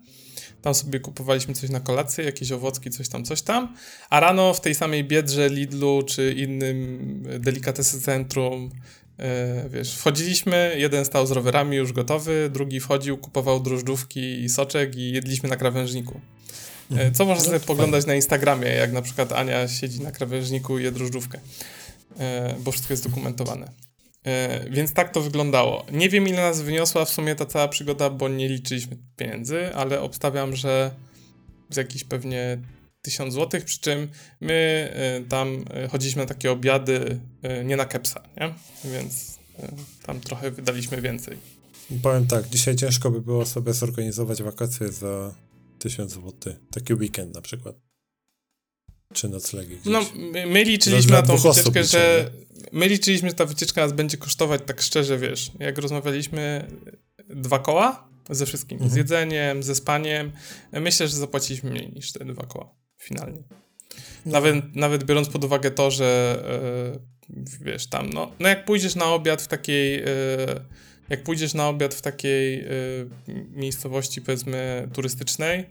[SPEAKER 3] Tam sobie kupowaliśmy coś na kolację, jakieś owocki, coś tam, coś tam. A rano w tej samej biedrze, Lidlu czy innym delikatesy centrum, e, wiesz, wchodziliśmy, jeden stał z rowerami już gotowy, drugi wchodził, kupował drożdżówki i soczek i jedliśmy na krawężniku. Mhm. Co można no, sobie poglądać na Instagramie, jak na przykład Ania siedzi na krawężniku i je drożdżówkę. E, bo wszystko jest dokumentowane. E, więc tak to wyglądało. Nie wiem, ile nas wyniosła w sumie ta cała przygoda, bo nie liczyliśmy pieniędzy, ale obstawiam, że z jakichś pewnie 1000 zł, przy czym my e, tam chodziliśmy na takie obiady nie na kepsa, nie? Więc tam trochę wydaliśmy więcej.
[SPEAKER 2] Powiem tak, dzisiaj ciężko by było sobie zorganizować wakacje za 1000 zł. Taki weekend na przykład. Czy noclegi gdzieś.
[SPEAKER 3] No, my liczyliśmy na tą wycieczkę, że my liczyliśmy, że ta wycieczka nas będzie kosztować tak szczerze, wiesz, jak rozmawialiśmy dwa koła ze wszystkim, mhm. z jedzeniem, ze spaniem, myślę, że zapłaciliśmy mniej niż te dwa koła finalnie. Nawet, nawet biorąc pod uwagę to, że yy, wiesz, tam, no, no jak pójdziesz na obiad w takiej yy, jak pójdziesz na obiad w takiej yy, miejscowości, powiedzmy, turystycznej,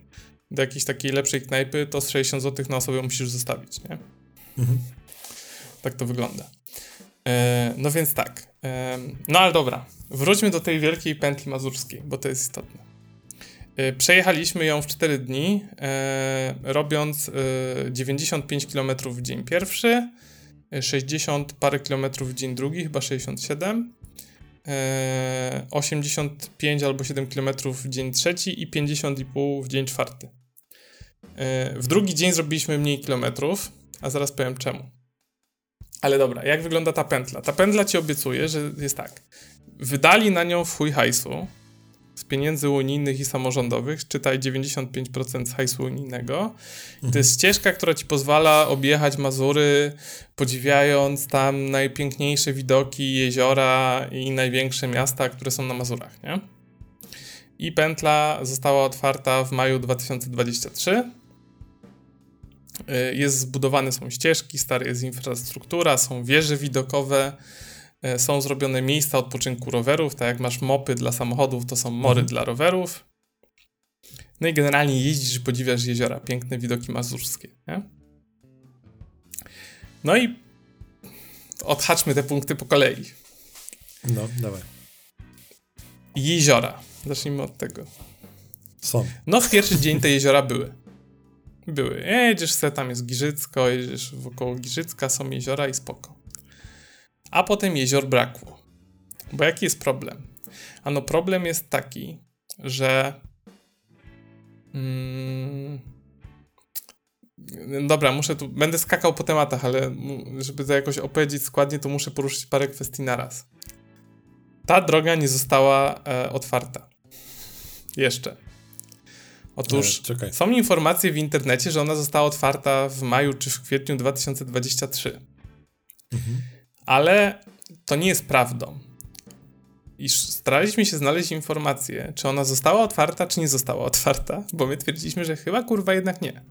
[SPEAKER 3] do jakiejś takiej lepszej knajpy, to z 60 zł na osobę musisz zostawić, nie? Mhm. Tak to wygląda. E, no więc tak. E, no ale dobra, wróćmy do tej wielkiej pętli mazurskiej, bo to jest istotne. E, przejechaliśmy ją w 4 dni, e, robiąc 95 e, km w dzień pierwszy, 60 parę kilometrów w dzień drugi, chyba 67, 85 albo 7 km w dzień trzeci i 50,5 w dzień czwarty. W drugi dzień zrobiliśmy mniej kilometrów, a zaraz powiem czemu. Ale dobra, jak wygląda ta pętla? Ta pętla ci obiecuje, że jest tak. Wydali na nią w chuj hajsu z pieniędzy unijnych i samorządowych, czytaj 95% z hajsu unijnego. Mhm. To jest ścieżka, która ci pozwala objechać Mazury, podziwiając tam najpiękniejsze widoki, jeziora i największe miasta, które są na Mazurach, nie? I pętla została otwarta w maju 2023 E, jest zbudowane, są ścieżki, stara jest infrastruktura, są wieże widokowe, e, są zrobione miejsca odpoczynku rowerów, tak jak masz mopy dla samochodów, to są mory mhm. dla rowerów. No i generalnie jeździsz i podziwiasz jeziora, piękne widoki mazurskie, nie? No i odhaczmy te punkty po kolei.
[SPEAKER 2] No, dawaj.
[SPEAKER 3] Jeziora. Zacznijmy od tego.
[SPEAKER 2] Są.
[SPEAKER 3] No, w pierwszy dzień te jeziora były były. Jedziesz se, tam jest Giżycko, jedziesz wokoło Giżycka, są jeziora i spoko. A potem jezior brakło. Bo jaki jest problem? Ano problem jest taki, że mm, dobra, muszę tu, będę skakał po tematach, ale żeby to jakoś opowiedzieć składnie, to muszę poruszyć parę kwestii naraz. Ta droga nie została e, otwarta. Jeszcze. Otóż e, są informacje w internecie, że ona została otwarta w maju czy w kwietniu 2023. Mhm. Ale to nie jest prawdą. I staraliśmy się znaleźć informację, czy ona została otwarta, czy nie została otwarta, bo my twierdziliśmy, że chyba kurwa jednak nie.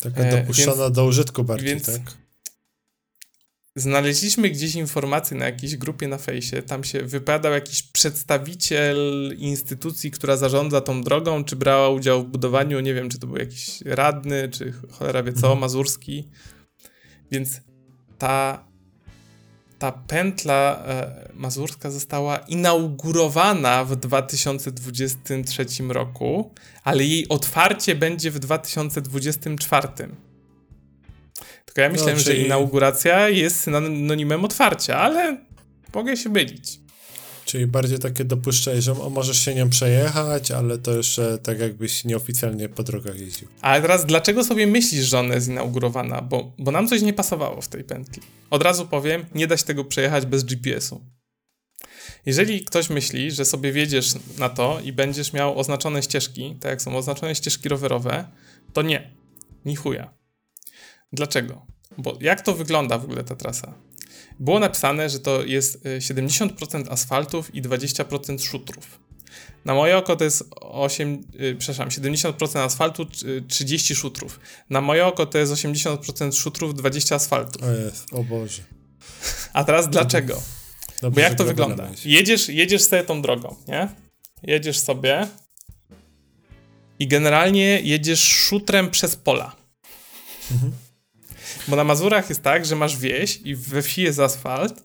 [SPEAKER 2] Taka dopuszczona e, więc, do użytku bardziej, więc, tak?
[SPEAKER 3] Znaleźliśmy gdzieś informację na jakiejś grupie na fejsie, tam się wypadał jakiś przedstawiciel instytucji, która zarządza tą drogą, czy brała udział w budowaniu, nie wiem, czy to był jakiś radny, czy cholera wie co, mhm. mazurski. Więc ta ta pętla e, mazurska została inaugurowana w 2023 roku, ale jej otwarcie będzie w 2024. Tylko ja
[SPEAKER 2] No,
[SPEAKER 3] myślałem,
[SPEAKER 2] czyli-
[SPEAKER 3] że inauguracja jest synonimem otwarcia, ale mogę się mylić.
[SPEAKER 2] Czyli bardziej takie dopuszczenie, że możesz się nią przejechać, ale to jeszcze tak jakbyś nieoficjalnie po drogach jeździł.
[SPEAKER 3] Ale teraz, dlaczego sobie myślisz, że ona jest inaugurowana? Bo, bo nam coś nie pasowało w tej pętli. Od razu powiem, nie da się tego przejechać bez GPS-u. Jeżeli ktoś myśli, że sobie wiedziesz na to i będziesz miał oznaczone ścieżki, tak jak są oznaczone ścieżki rowerowe, to nie. Ni chuja. Dlaczego? Bo jak to wygląda w ogóle ta trasa? Było napisane, że to jest y, 70% asfaltów i 20% szutrów. Na moje oko to jest 8, y, przepraszam, 70% asfaltu, y, 30 szutrów. Na moje oko to jest 80% szutrów, 20 asfaltów.
[SPEAKER 2] O jest, o Boże.
[SPEAKER 3] A teraz dlaczego?
[SPEAKER 2] Dobrze,
[SPEAKER 3] Bo jak to wygląda? Jedziesz, jedziesz sobie tą drogą, nie? Jedziesz sobie i generalnie jedziesz szutrem przez pola. Bo na Mazurach jest tak, że masz wieś i we wsi jest asfalt,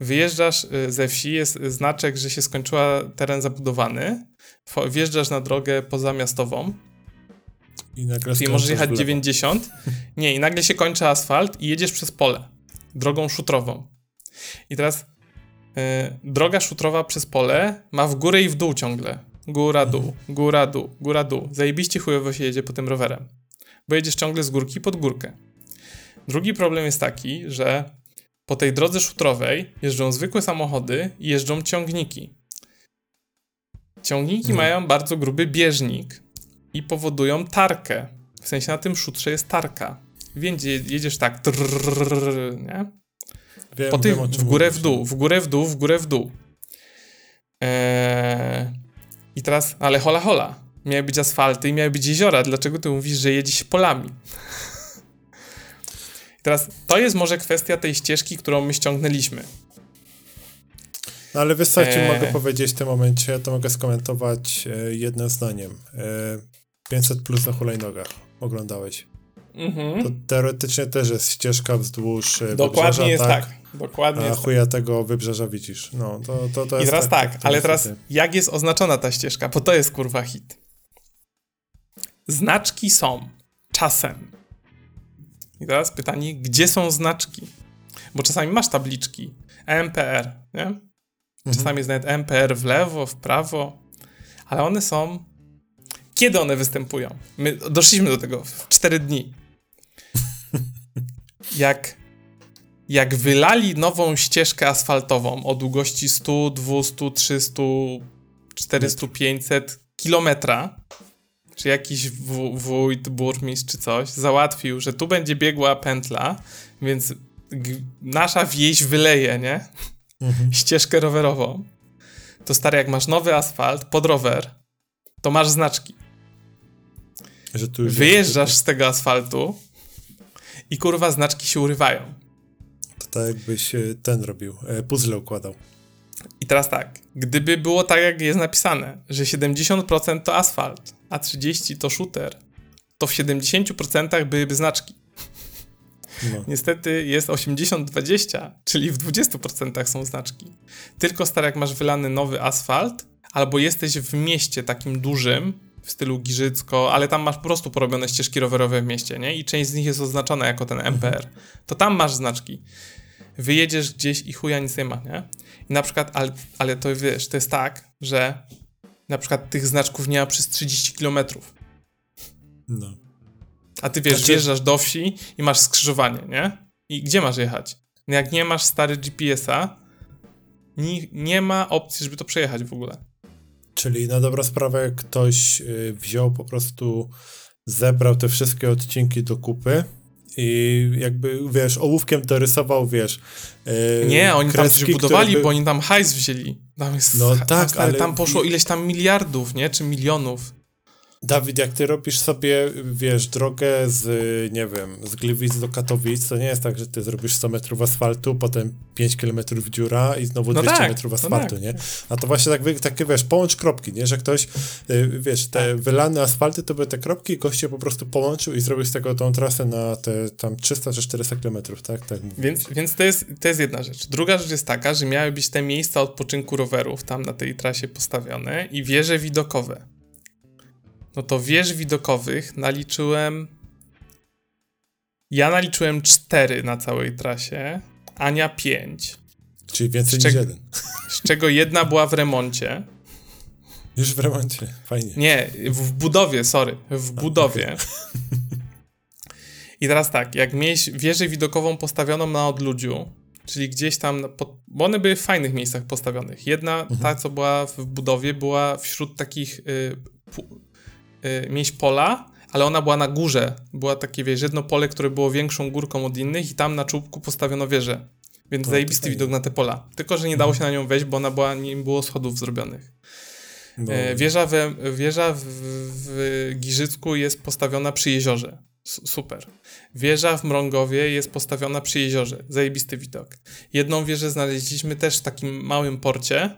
[SPEAKER 3] wyjeżdżasz y, ze wsi, jest znaczek, że się skończyła teren zabudowany, wjeżdżasz na drogę pozamiastową,
[SPEAKER 2] I nagle
[SPEAKER 3] czyli możesz jechać
[SPEAKER 2] w lewo.
[SPEAKER 3] 90, nie, i nagle się kończy asfalt i jedziesz przez pole, drogą szutrową. I teraz y, droga szutrowa przez pole ma w górę i w dół ciągle. Góra, dół, góra, dół, góra, dół. Zajebiście chujowo się jedzie po tym rowerem, bo jedziesz ciągle z górki pod górkę. Drugi problem jest taki, że po tej drodze szutrowej jeżdżą zwykłe samochody i jeżdżą ciągniki. Ciągniki
[SPEAKER 2] Mhm.
[SPEAKER 3] mają bardzo gruby bieżnik i powodują tarkę. W sensie na tym szutrze jest tarka. Więc je- jedziesz tak, trrrr, nie?
[SPEAKER 2] Wiem,
[SPEAKER 3] Po tych
[SPEAKER 2] wiem,
[SPEAKER 3] w górę, w dół, w górę, w dół, w górę, w dół. Eee, I teraz, ale hola, hola. Miały być asfalty i miały być jeziora. Dlaczego ty mówisz, że jedzie się polami? Teraz, to jest może kwestia tej ścieżki, którą my ściągnęliśmy.
[SPEAKER 2] No, ale ci
[SPEAKER 3] Eee.
[SPEAKER 2] mogę powiedzieć w tym momencie, ja to mogę skomentować e, jednym zdaniem. E, 500 plus na hulajnogach. Oglądałeś.
[SPEAKER 3] Mhm.
[SPEAKER 2] To teoretycznie też jest ścieżka wzdłuż e,
[SPEAKER 3] Dokładnie jest tak. Dokładnie
[SPEAKER 2] A
[SPEAKER 3] jest tak.
[SPEAKER 2] chuja tego wybrzeża widzisz. No, to, to, to
[SPEAKER 3] I teraz tak,
[SPEAKER 2] to
[SPEAKER 3] ale teraz jak jest oznaczona ta ścieżka? Bo to jest kurwa hit. Znaczki są czasem. I teraz pytanie, gdzie są znaczki? Bo czasami masz tabliczki MPR, nie?
[SPEAKER 2] Mhm.
[SPEAKER 3] Czasami jest nawet MPR w lewo, w prawo, ale one są. Kiedy one występują? My doszliśmy do tego w 4 dni. Jak, jak wylali nową ścieżkę asfaltową o długości 100, 200, 300, 400, 500 kilometra, czy jakiś wójt, burmistrz czy coś załatwił, że tu będzie biegła pętla, więc nasza wieś wyleje, nie?
[SPEAKER 2] Mhm.
[SPEAKER 3] ścieżkę rowerową, to stary, jak masz nowy asfalt pod rower, to masz znaczki.
[SPEAKER 2] Że tu już
[SPEAKER 3] Wyjeżdżasz z tego asfaltu i kurwa znaczki się urywają.
[SPEAKER 2] To tak jakbyś e, ten robił, e, puzzle układał.
[SPEAKER 3] I teraz tak, gdyby było tak, jak jest napisane, że 70% to asfalt, a 30% to shooter, to w 70% byłyby znaczki.
[SPEAKER 2] No.
[SPEAKER 3] Niestety jest 80-20, czyli w 20% są znaczki. Tylko stary, jak masz wylany nowy asfalt, albo jesteś w mieście takim dużym, w stylu Giżycko, ale tam masz po prostu porobione ścieżki rowerowe w mieście, nie? I część z nich jest oznaczona jako ten MPR. To tam masz znaczki. Wyjedziesz gdzieś i chuja nic nie ma, nie? Na przykład, ale, ale to wiesz, to jest tak, że na przykład tych znaczków nie ma przez 30 kilometrów.
[SPEAKER 2] no.
[SPEAKER 3] A ty wiesz,
[SPEAKER 2] Znaczy-
[SPEAKER 3] wjeżdżasz do wsi i masz skrzyżowanie, nie? I gdzie masz jechać? No Jak nie masz stary GPS-a, nie, nie ma opcji, żeby to przejechać w ogóle.
[SPEAKER 2] Czyli na dobrą sprawę ktoś y, wziął po prostu, zebrał te wszystkie odcinki do kupy i jakby, wiesz, ołówkiem dorysował, wiesz, y,
[SPEAKER 3] Nie, oni tam coś
[SPEAKER 2] kreski,
[SPEAKER 3] budowali,
[SPEAKER 2] by-
[SPEAKER 3] bo oni tam hajs wzięli. Tam jest,
[SPEAKER 2] No
[SPEAKER 3] tam,
[SPEAKER 2] tak,
[SPEAKER 3] stary,
[SPEAKER 2] ale-
[SPEAKER 3] tam poszło ileś tam miliardów, nie? Czy milionów.
[SPEAKER 2] Dawid, jak ty robisz sobie, wiesz, drogę z, nie wiem, z Gliwic do Katowic, to nie jest tak, że ty zrobisz 100 metrów asfaltu, potem 5 kilometrów dziura i znowu
[SPEAKER 3] No
[SPEAKER 2] 200
[SPEAKER 3] tak,
[SPEAKER 2] metrów
[SPEAKER 3] no
[SPEAKER 2] asfaltu,
[SPEAKER 3] tak.
[SPEAKER 2] nie? A to właśnie tak, takie, wiesz, połącz kropki, nie? Że ktoś, y, wiesz, te
[SPEAKER 3] Tak.
[SPEAKER 2] wylane asfalty to były te kropki i goście po prostu połączył i zrobił z tego tą trasę na te tam 300 czy 400 kilometrów, tak? tak.
[SPEAKER 3] Więc, więc to, jest, to jest jedna rzecz. Druga rzecz jest taka, że miały być te miejsca odpoczynku rowerów tam na tej trasie postawione i wieże widokowe. No to wież widokowych naliczyłem. Ja naliczyłem cztery na całej trasie, Ania pięć.
[SPEAKER 2] Czyli więcej
[SPEAKER 3] z
[SPEAKER 2] niż
[SPEAKER 3] czeg-
[SPEAKER 2] jeden.
[SPEAKER 3] Z czego jedna była w remoncie.
[SPEAKER 2] Już w remoncie, fajnie.
[SPEAKER 3] Nie, w budowie, sorry, w budowie. I teraz tak, jak mieć wieżę widokową postawioną na odludziu, czyli gdzieś tam, bo one były w fajnych miejscach postawionych. Jedna, ta co była w budowie, była wśród takich y, y, miejsc pola, ale ona była na górze. Była takie, wiesz, jedno pole, które było większą górką od innych i tam na czubku postawiono wieżę. Więc
[SPEAKER 2] to
[SPEAKER 3] zajebisty widok na te pola. Tylko, że nie dało się na nią wejść, bo ona była, nie było schodów zrobionych. E, Wieża, we, wieża w, w Giżycku jest postawiona przy jeziorze. Super. Wieża w Mrągowie jest postawiona przy jeziorze. Zajebisty widok. Jedną wieżę znaleźliśmy też w takim małym porcie.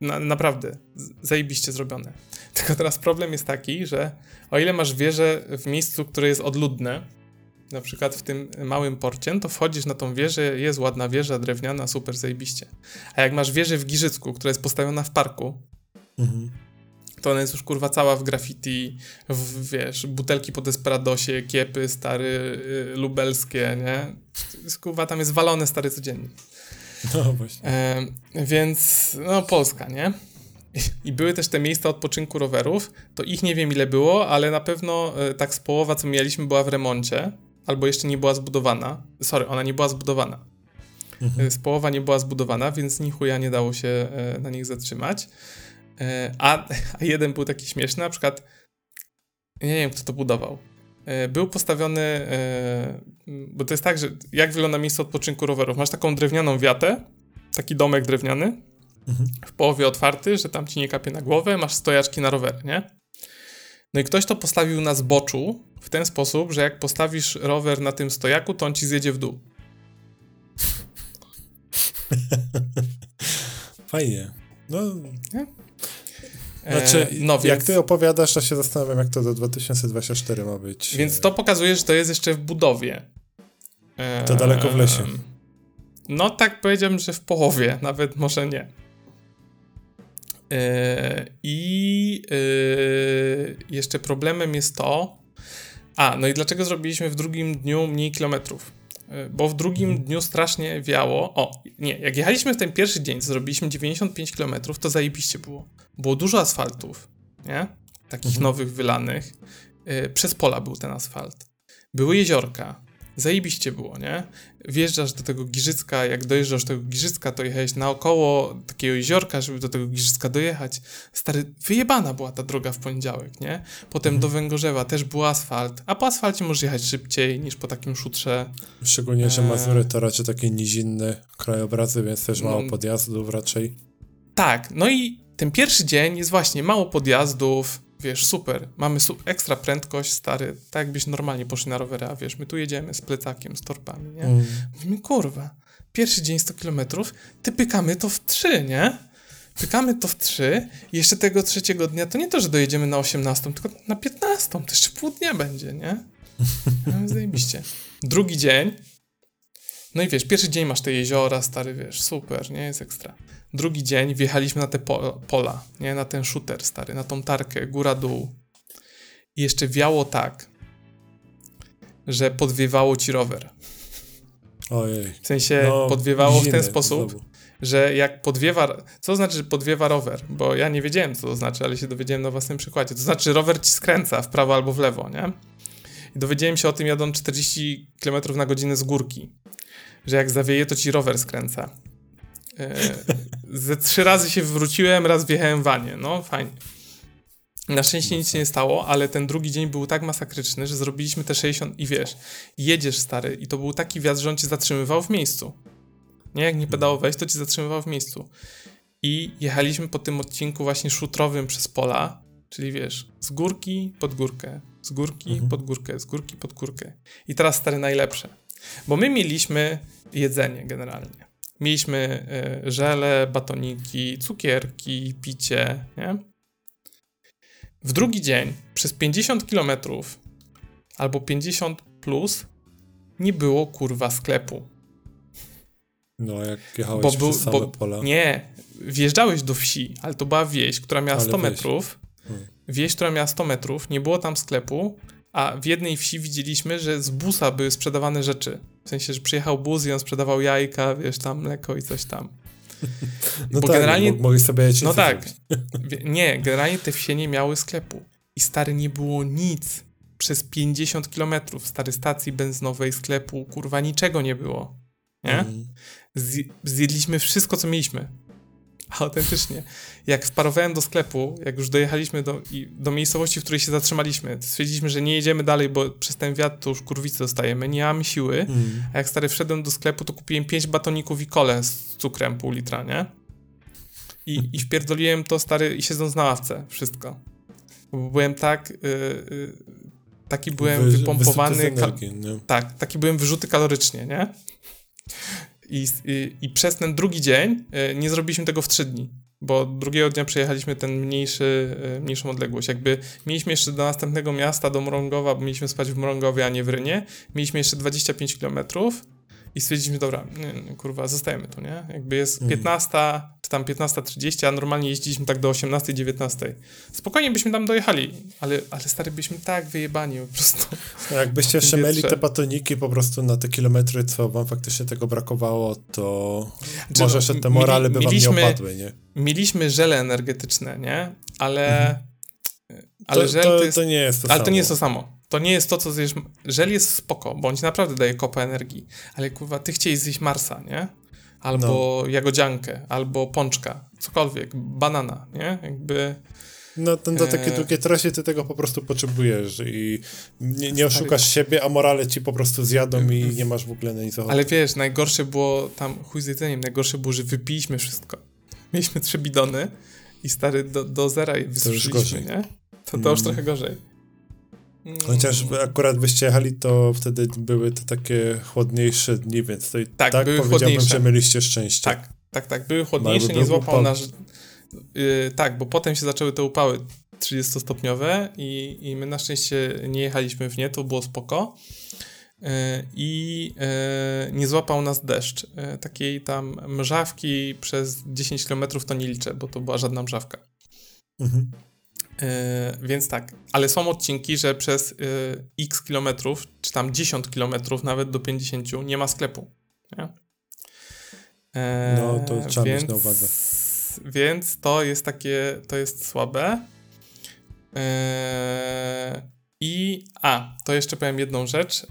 [SPEAKER 3] Na, naprawdę. Zajebiście zrobione. Tylko teraz problem jest taki, że o ile masz wieżę w miejscu, które jest odludne, na przykład w tym małym porcie, to wchodzisz na tą wieżę, jest ładna wieża drewniana, super, zajebiście. A jak masz wieżę w Giżycku, która jest postawiona w parku,
[SPEAKER 2] mhm.
[SPEAKER 3] to ona jest już kurwa cała w graffiti, w, wiesz, butelki po Desperadosie, kiepy stary, y, lubelskie, nie? Kurwa, tam jest walone stary codziennie.
[SPEAKER 2] No właśnie.
[SPEAKER 3] E, więc, no, Polska, nie? I- były też te miejsca odpoczynku rowerów, to ich nie wiem ile było, ale na pewno e, tak z połowa, co mieliśmy, była w remoncie, albo jeszcze nie była zbudowana. Sorry, ona nie była zbudowana.
[SPEAKER 2] Mhm.
[SPEAKER 3] E, Z połowa nie była zbudowana, więc ni chuja nie dało się e, na nich zatrzymać. A, a jeden był taki śmieszny, na przykład nie wiem, kto to budował. Był postawiony, bo to jest tak, że jak wygląda miejsce odpoczynku rowerów? Masz taką drewnianą wiatę, taki domek drewniany,
[SPEAKER 2] Mhm.
[SPEAKER 3] w połowie otwarty, że tam ci nie kapie na głowę, masz stojaczki na rower, nie? No i ktoś to postawił na zboczu w ten sposób, że jak postawisz rower na tym stojaku, to on ci zjedzie w dół.
[SPEAKER 2] Fajnie. No,
[SPEAKER 3] E,
[SPEAKER 2] Znaczy,
[SPEAKER 3] no
[SPEAKER 2] jak
[SPEAKER 3] więc,
[SPEAKER 2] ty opowiadasz, to się zastanawiam, jak to do 2024 ma być.
[SPEAKER 3] więc to pokazuje, że to jest jeszcze w budowie. E,
[SPEAKER 2] To daleko w lesie.
[SPEAKER 3] No tak powiedziałbym, że w połowie, nawet może nie. I e, jeszcze problemem jest to. A, no i dlaczego zrobiliśmy w drugim dniu mniej kilometrów? E, Bo w drugim
[SPEAKER 2] Mhm.
[SPEAKER 3] dniu strasznie wiało. O, nie, jak jechaliśmy w ten pierwszy dzień, zrobiliśmy 95 km, to zajebiście było. Było dużo asfaltów, nie? Takich
[SPEAKER 2] Mhm.
[SPEAKER 3] nowych, wylanych. E, Przez pola był ten asfalt. Były jeziorka. Zajebiście było, nie? Wjeżdżasz do tego Giżycka, jak dojeżdżasz do tego Giżycka, to jechałeś naokoło takiego jeziorka, żeby do tego Giżycka dojechać. Stary, wyjebana była ta droga w poniedziałek, nie? Potem
[SPEAKER 2] Mhm.
[SPEAKER 3] do Węgorzewa też był asfalt, a po asfalcie możesz jechać szybciej niż po takim szutrze.
[SPEAKER 2] Szczególnie, że
[SPEAKER 3] Eee.
[SPEAKER 2] Mazury to raczej takie nizinne krajobrazy, więc też mało
[SPEAKER 3] No.
[SPEAKER 2] podjazdów raczej.
[SPEAKER 3] Tak, no i ten pierwszy dzień jest właśnie mało podjazdów, wiesz, super, mamy su- ekstra prędkość, stary, tak jakbyś normalnie poszli na rowery, a wiesz, my tu jedziemy z plecakiem, z torpami, nie?
[SPEAKER 2] Mm.
[SPEAKER 3] Mówimy, kurwa, pierwszy dzień 100 kilometrów, ty pykamy to w 3, nie? Pykamy to w 3 i jeszcze tego trzeciego dnia to nie to, że dojedziemy na 18, tylko na 15, to jeszcze pół dnia będzie, nie? No, zajebiście. Drugi dzień, no i wiesz, pierwszy dzień masz te jeziora, stary, wiesz, super, nie? Jest ekstra. Drugi dzień wjechaliśmy na te po pola, nie? Na ten shooter, stary, na tą tarkę, góra-dół. I jeszcze wiało tak, że podwiewało ci rower.
[SPEAKER 2] Ojej.
[SPEAKER 3] W sensie
[SPEAKER 2] No,
[SPEAKER 3] podwiewało w ten sposób,
[SPEAKER 2] znowu.
[SPEAKER 3] że jak podwiewa. Co znaczy, że podwiewa rower? Bo ja nie wiedziałem, co to znaczy, ale się dowiedziałem na własnym przykładzie. To znaczy, rower ci skręca w prawo albo w lewo, nie? I dowiedziałem się o tym jadąc 40 km na godzinę z górki. Że jak zawieje, to ci rower skręca. E, ze trzy razy się wywróciłem, raz wjechałem w wanie. No, fajnie. Na szczęście nic się nie stało, ale ten drugi dzień był tak masakryczny, że zrobiliśmy te 60 i wiesz, jedziesz stary i to był taki wiatr, że on cię zatrzymywał w miejscu. Nie, jak nie pedałowałeś, to cię zatrzymywał w miejscu. I jechaliśmy po tym odcinku właśnie szutrowym przez pola Czyli wiesz, z górki pod górkę, z górki
[SPEAKER 2] Mhm.
[SPEAKER 3] pod górkę, z górki pod górkę. I teraz stary najlepsze. Bo my mieliśmy jedzenie generalnie. Mieliśmy y, żele, batoniki, cukierki, picie, nie? W drugi dzień przez 50 kilometrów albo 50 plus nie było kurwa sklepu.
[SPEAKER 2] No, jak jechałeś
[SPEAKER 3] Bo
[SPEAKER 2] przez
[SPEAKER 3] był-
[SPEAKER 2] same
[SPEAKER 3] bo-
[SPEAKER 2] pola.
[SPEAKER 3] Nie, wjeżdżałeś do wsi, ale to była wieś, która miała
[SPEAKER 2] Ale
[SPEAKER 3] 100
[SPEAKER 2] wieś.
[SPEAKER 3] metrów.
[SPEAKER 2] Hmm.
[SPEAKER 3] Wieś, która miała 100 metrów, nie było tam sklepu, a w jednej wsi widzieliśmy, że z busa były sprzedawane rzeczy. W sensie, że przyjechał bus i on sprzedawał jajka, wiesz, tam mleko i coś tam.
[SPEAKER 2] No
[SPEAKER 3] bo
[SPEAKER 2] tak,
[SPEAKER 3] generalnie-
[SPEAKER 2] mo- mogli sobie jechać
[SPEAKER 3] No tak. Nie, generalnie te wsie nie miały sklepu. I stary, nie było nic. Przez 50 kilometrów stary stacji benzynowej, sklepu, kurwa, niczego nie było. Nie?
[SPEAKER 2] Mhm.
[SPEAKER 3] Zje- zjedliśmy wszystko, co mieliśmy. Autentycznie. Jak wparowałem do sklepu, jak już dojechaliśmy do, do miejscowości, w której się zatrzymaliśmy, stwierdziliśmy, że nie jedziemy dalej, bo przez ten wiatr to już kurwicy dostajemy, nie mamy siły.
[SPEAKER 2] Mhm.
[SPEAKER 3] A jak stary wszedłem do sklepu, to kupiłem 5 batoników i kole z cukrem pół litra, nie? I, i wpierdoliłem to stary i siedząc na ławce, wszystko. Bo byłem tak, y, y, taki byłem
[SPEAKER 2] Wy-
[SPEAKER 3] wypompowany,
[SPEAKER 2] energii, nie?
[SPEAKER 3] tak, taki byłem wyrzuty kalorycznie, nie? I, i, I przez ten drugi dzień y, nie zrobiliśmy tego w trzy dni, bo drugiego dnia przejechaliśmy ten mniejszy, y, mniejszą odległość. Jakby mieliśmy jeszcze do następnego miasta, do Mrągowa, bo mieliśmy spać w Mrągowie, a nie w Rynie. Mieliśmy jeszcze 25 kilometrów i stwierdziliśmy, dobra, nie, kurwa, zostajemy tu, nie? Jakby jest
[SPEAKER 2] Mhm.
[SPEAKER 3] 15, czy tam 15.30, a normalnie jeździliśmy tak do 18, 19. Spokojnie byśmy tam dojechali, ale, ale stary, byliśmy tak wyjebani po prostu.
[SPEAKER 2] A Jakbyście mieli
[SPEAKER 3] trzeba.
[SPEAKER 2] te batoniki po prostu na te kilometry, co wam faktycznie tego brakowało, to
[SPEAKER 3] Czy
[SPEAKER 2] może
[SPEAKER 3] no,
[SPEAKER 2] jeszcze te
[SPEAKER 3] mieli-
[SPEAKER 2] morale by wam
[SPEAKER 3] mieliśmy-
[SPEAKER 2] nie opadły, nie?
[SPEAKER 3] mieliśmy żele energetyczne, nie? Ale.
[SPEAKER 2] Mhm.
[SPEAKER 3] Ale
[SPEAKER 2] to,
[SPEAKER 3] żel
[SPEAKER 2] to,
[SPEAKER 3] to, jest.
[SPEAKER 2] to nie jest to
[SPEAKER 3] ale
[SPEAKER 2] samo.
[SPEAKER 3] to nie jest to samo. To nie jest to, co zjesz. Żel jest spoko, bo on ci naprawdę daje kopę energii. Ale kurwa, ty chciałeś zjeść Marsa, nie? Albo
[SPEAKER 2] No.
[SPEAKER 3] jagodziankę, albo pączka, cokolwiek, banana, nie? Jakby.
[SPEAKER 2] No, ten do takiej
[SPEAKER 3] Eee.
[SPEAKER 2] długiej trasie ty tego po prostu potrzebujesz i nie, nie
[SPEAKER 3] Stary.
[SPEAKER 2] oszukasz siebie, a morale ci po prostu zjadą i nie masz w ogóle na nic ochoty.
[SPEAKER 3] Ale wiesz, najgorsze było tam, chuj z jedzeniem, najgorsze było, że wypiliśmy wszystko. Mieliśmy trzy bidony i stary do, do zera je wysuszyliśmy, nie? To, to już
[SPEAKER 2] Mm.
[SPEAKER 3] trochę gorzej. Mm.
[SPEAKER 2] Chociaż akurat byście jechali, to wtedy były te takie chłodniejsze dni, więc to i
[SPEAKER 3] Tak,
[SPEAKER 2] tak, powiedziałbym,
[SPEAKER 3] chłodniejsze.
[SPEAKER 2] że mieliście szczęście.
[SPEAKER 3] Tak, tak, tak. Były chłodniejsze,
[SPEAKER 2] jakby
[SPEAKER 3] nie złapał
[SPEAKER 2] upał.
[SPEAKER 3] nasz. Yy, tak, bo potem się zaczęły te upały 30-stopniowe i, i my na szczęście nie jechaliśmy w nie, to było spoko. Yy, I yy, nie złapał nas deszcz. Yy, takiej tam mrzawki przez 10 km to nie liczę, bo to była żadna mrzawka.
[SPEAKER 2] Mhm.
[SPEAKER 3] Yy, więc tak, ale są odcinki, że przez yy, x kilometrów, czy tam 10 kilometrów, nawet do 50, nie ma sklepu. Nie? Yy,
[SPEAKER 2] No, to trzeba mieć na uwadze.
[SPEAKER 3] Więc to jest takie, to jest słabe. Yy, I, a, to jeszcze powiem jedną rzecz.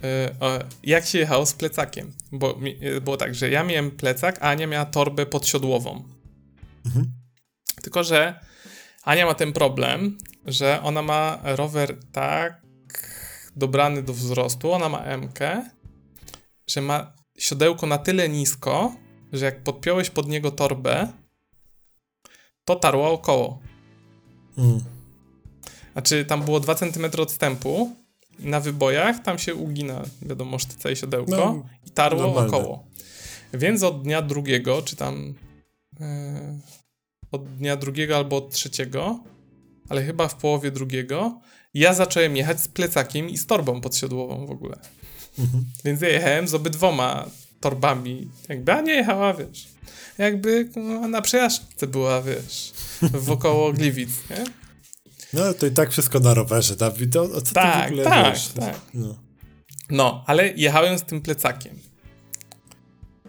[SPEAKER 3] Jak się jechało z plecakiem? Bo było tak, że ja miałem plecak, a Ania miała torbę podsiodłową.
[SPEAKER 2] Mhm.
[SPEAKER 3] Tylko, że Ania ma ten problem, że ona ma rower tak dobrany do wzrostu, ona ma MK, że ma siodełko na tyle nisko, że jak podpiąłeś pod niego torbę, to tarła około.
[SPEAKER 2] Mm.
[SPEAKER 3] Znaczy, tam było 2 cm odstępu, na wybojach tam się ugina, wiadomo, sztyca i siodełko
[SPEAKER 2] No,
[SPEAKER 3] i tarło
[SPEAKER 2] normalne.
[SPEAKER 3] około. Więc od dnia drugiego, czy tam yy, od dnia drugiego albo od trzeciego, ale chyba w połowie drugiego, ja zacząłem jechać z plecakiem i z torbą podsiodłową w ogóle.
[SPEAKER 2] Mhm.
[SPEAKER 3] Więc ja jechałem z obydwoma torbami. Jakby, a nie jechała, wiesz. Jakby no, na przejażdżce była, wiesz, wokoło Gliwic, nie?
[SPEAKER 2] No to i tak wszystko na rowerze, Dawid. O, o co
[SPEAKER 3] Tak,
[SPEAKER 2] ty w ogóle
[SPEAKER 3] tak,
[SPEAKER 2] wiesz?
[SPEAKER 3] tak.
[SPEAKER 2] No.
[SPEAKER 3] No, ale jechałem z tym plecakiem.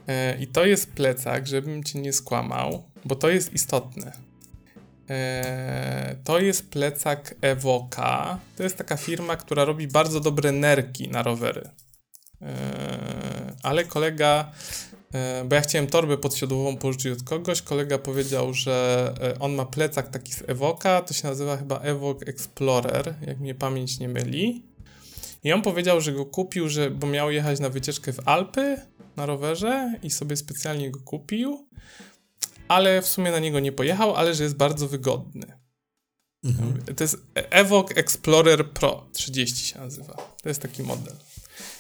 [SPEAKER 3] E, I to jest plecak, żebym cię nie skłamał, bo to jest istotne. E, to jest plecak Evoka. To jest taka firma, która robi bardzo dobre nerki na rowery. E, ale kolega, e, bo ja chciałem torbę podsiodłową pożyczyć od kogoś, kolega powiedział, że e, on ma plecak taki z Evoka, to się nazywa chyba Evoque Explorer, jak mnie pamięć nie myli. I on powiedział, że go kupił, że, bo miał jechać na wycieczkę w Alpy na rowerze i sobie specjalnie go kupił, ale w sumie na niego nie pojechał, ale że jest bardzo wygodny. Mhm. To jest Evoque Explorer Pro 30 się nazywa. To jest taki model.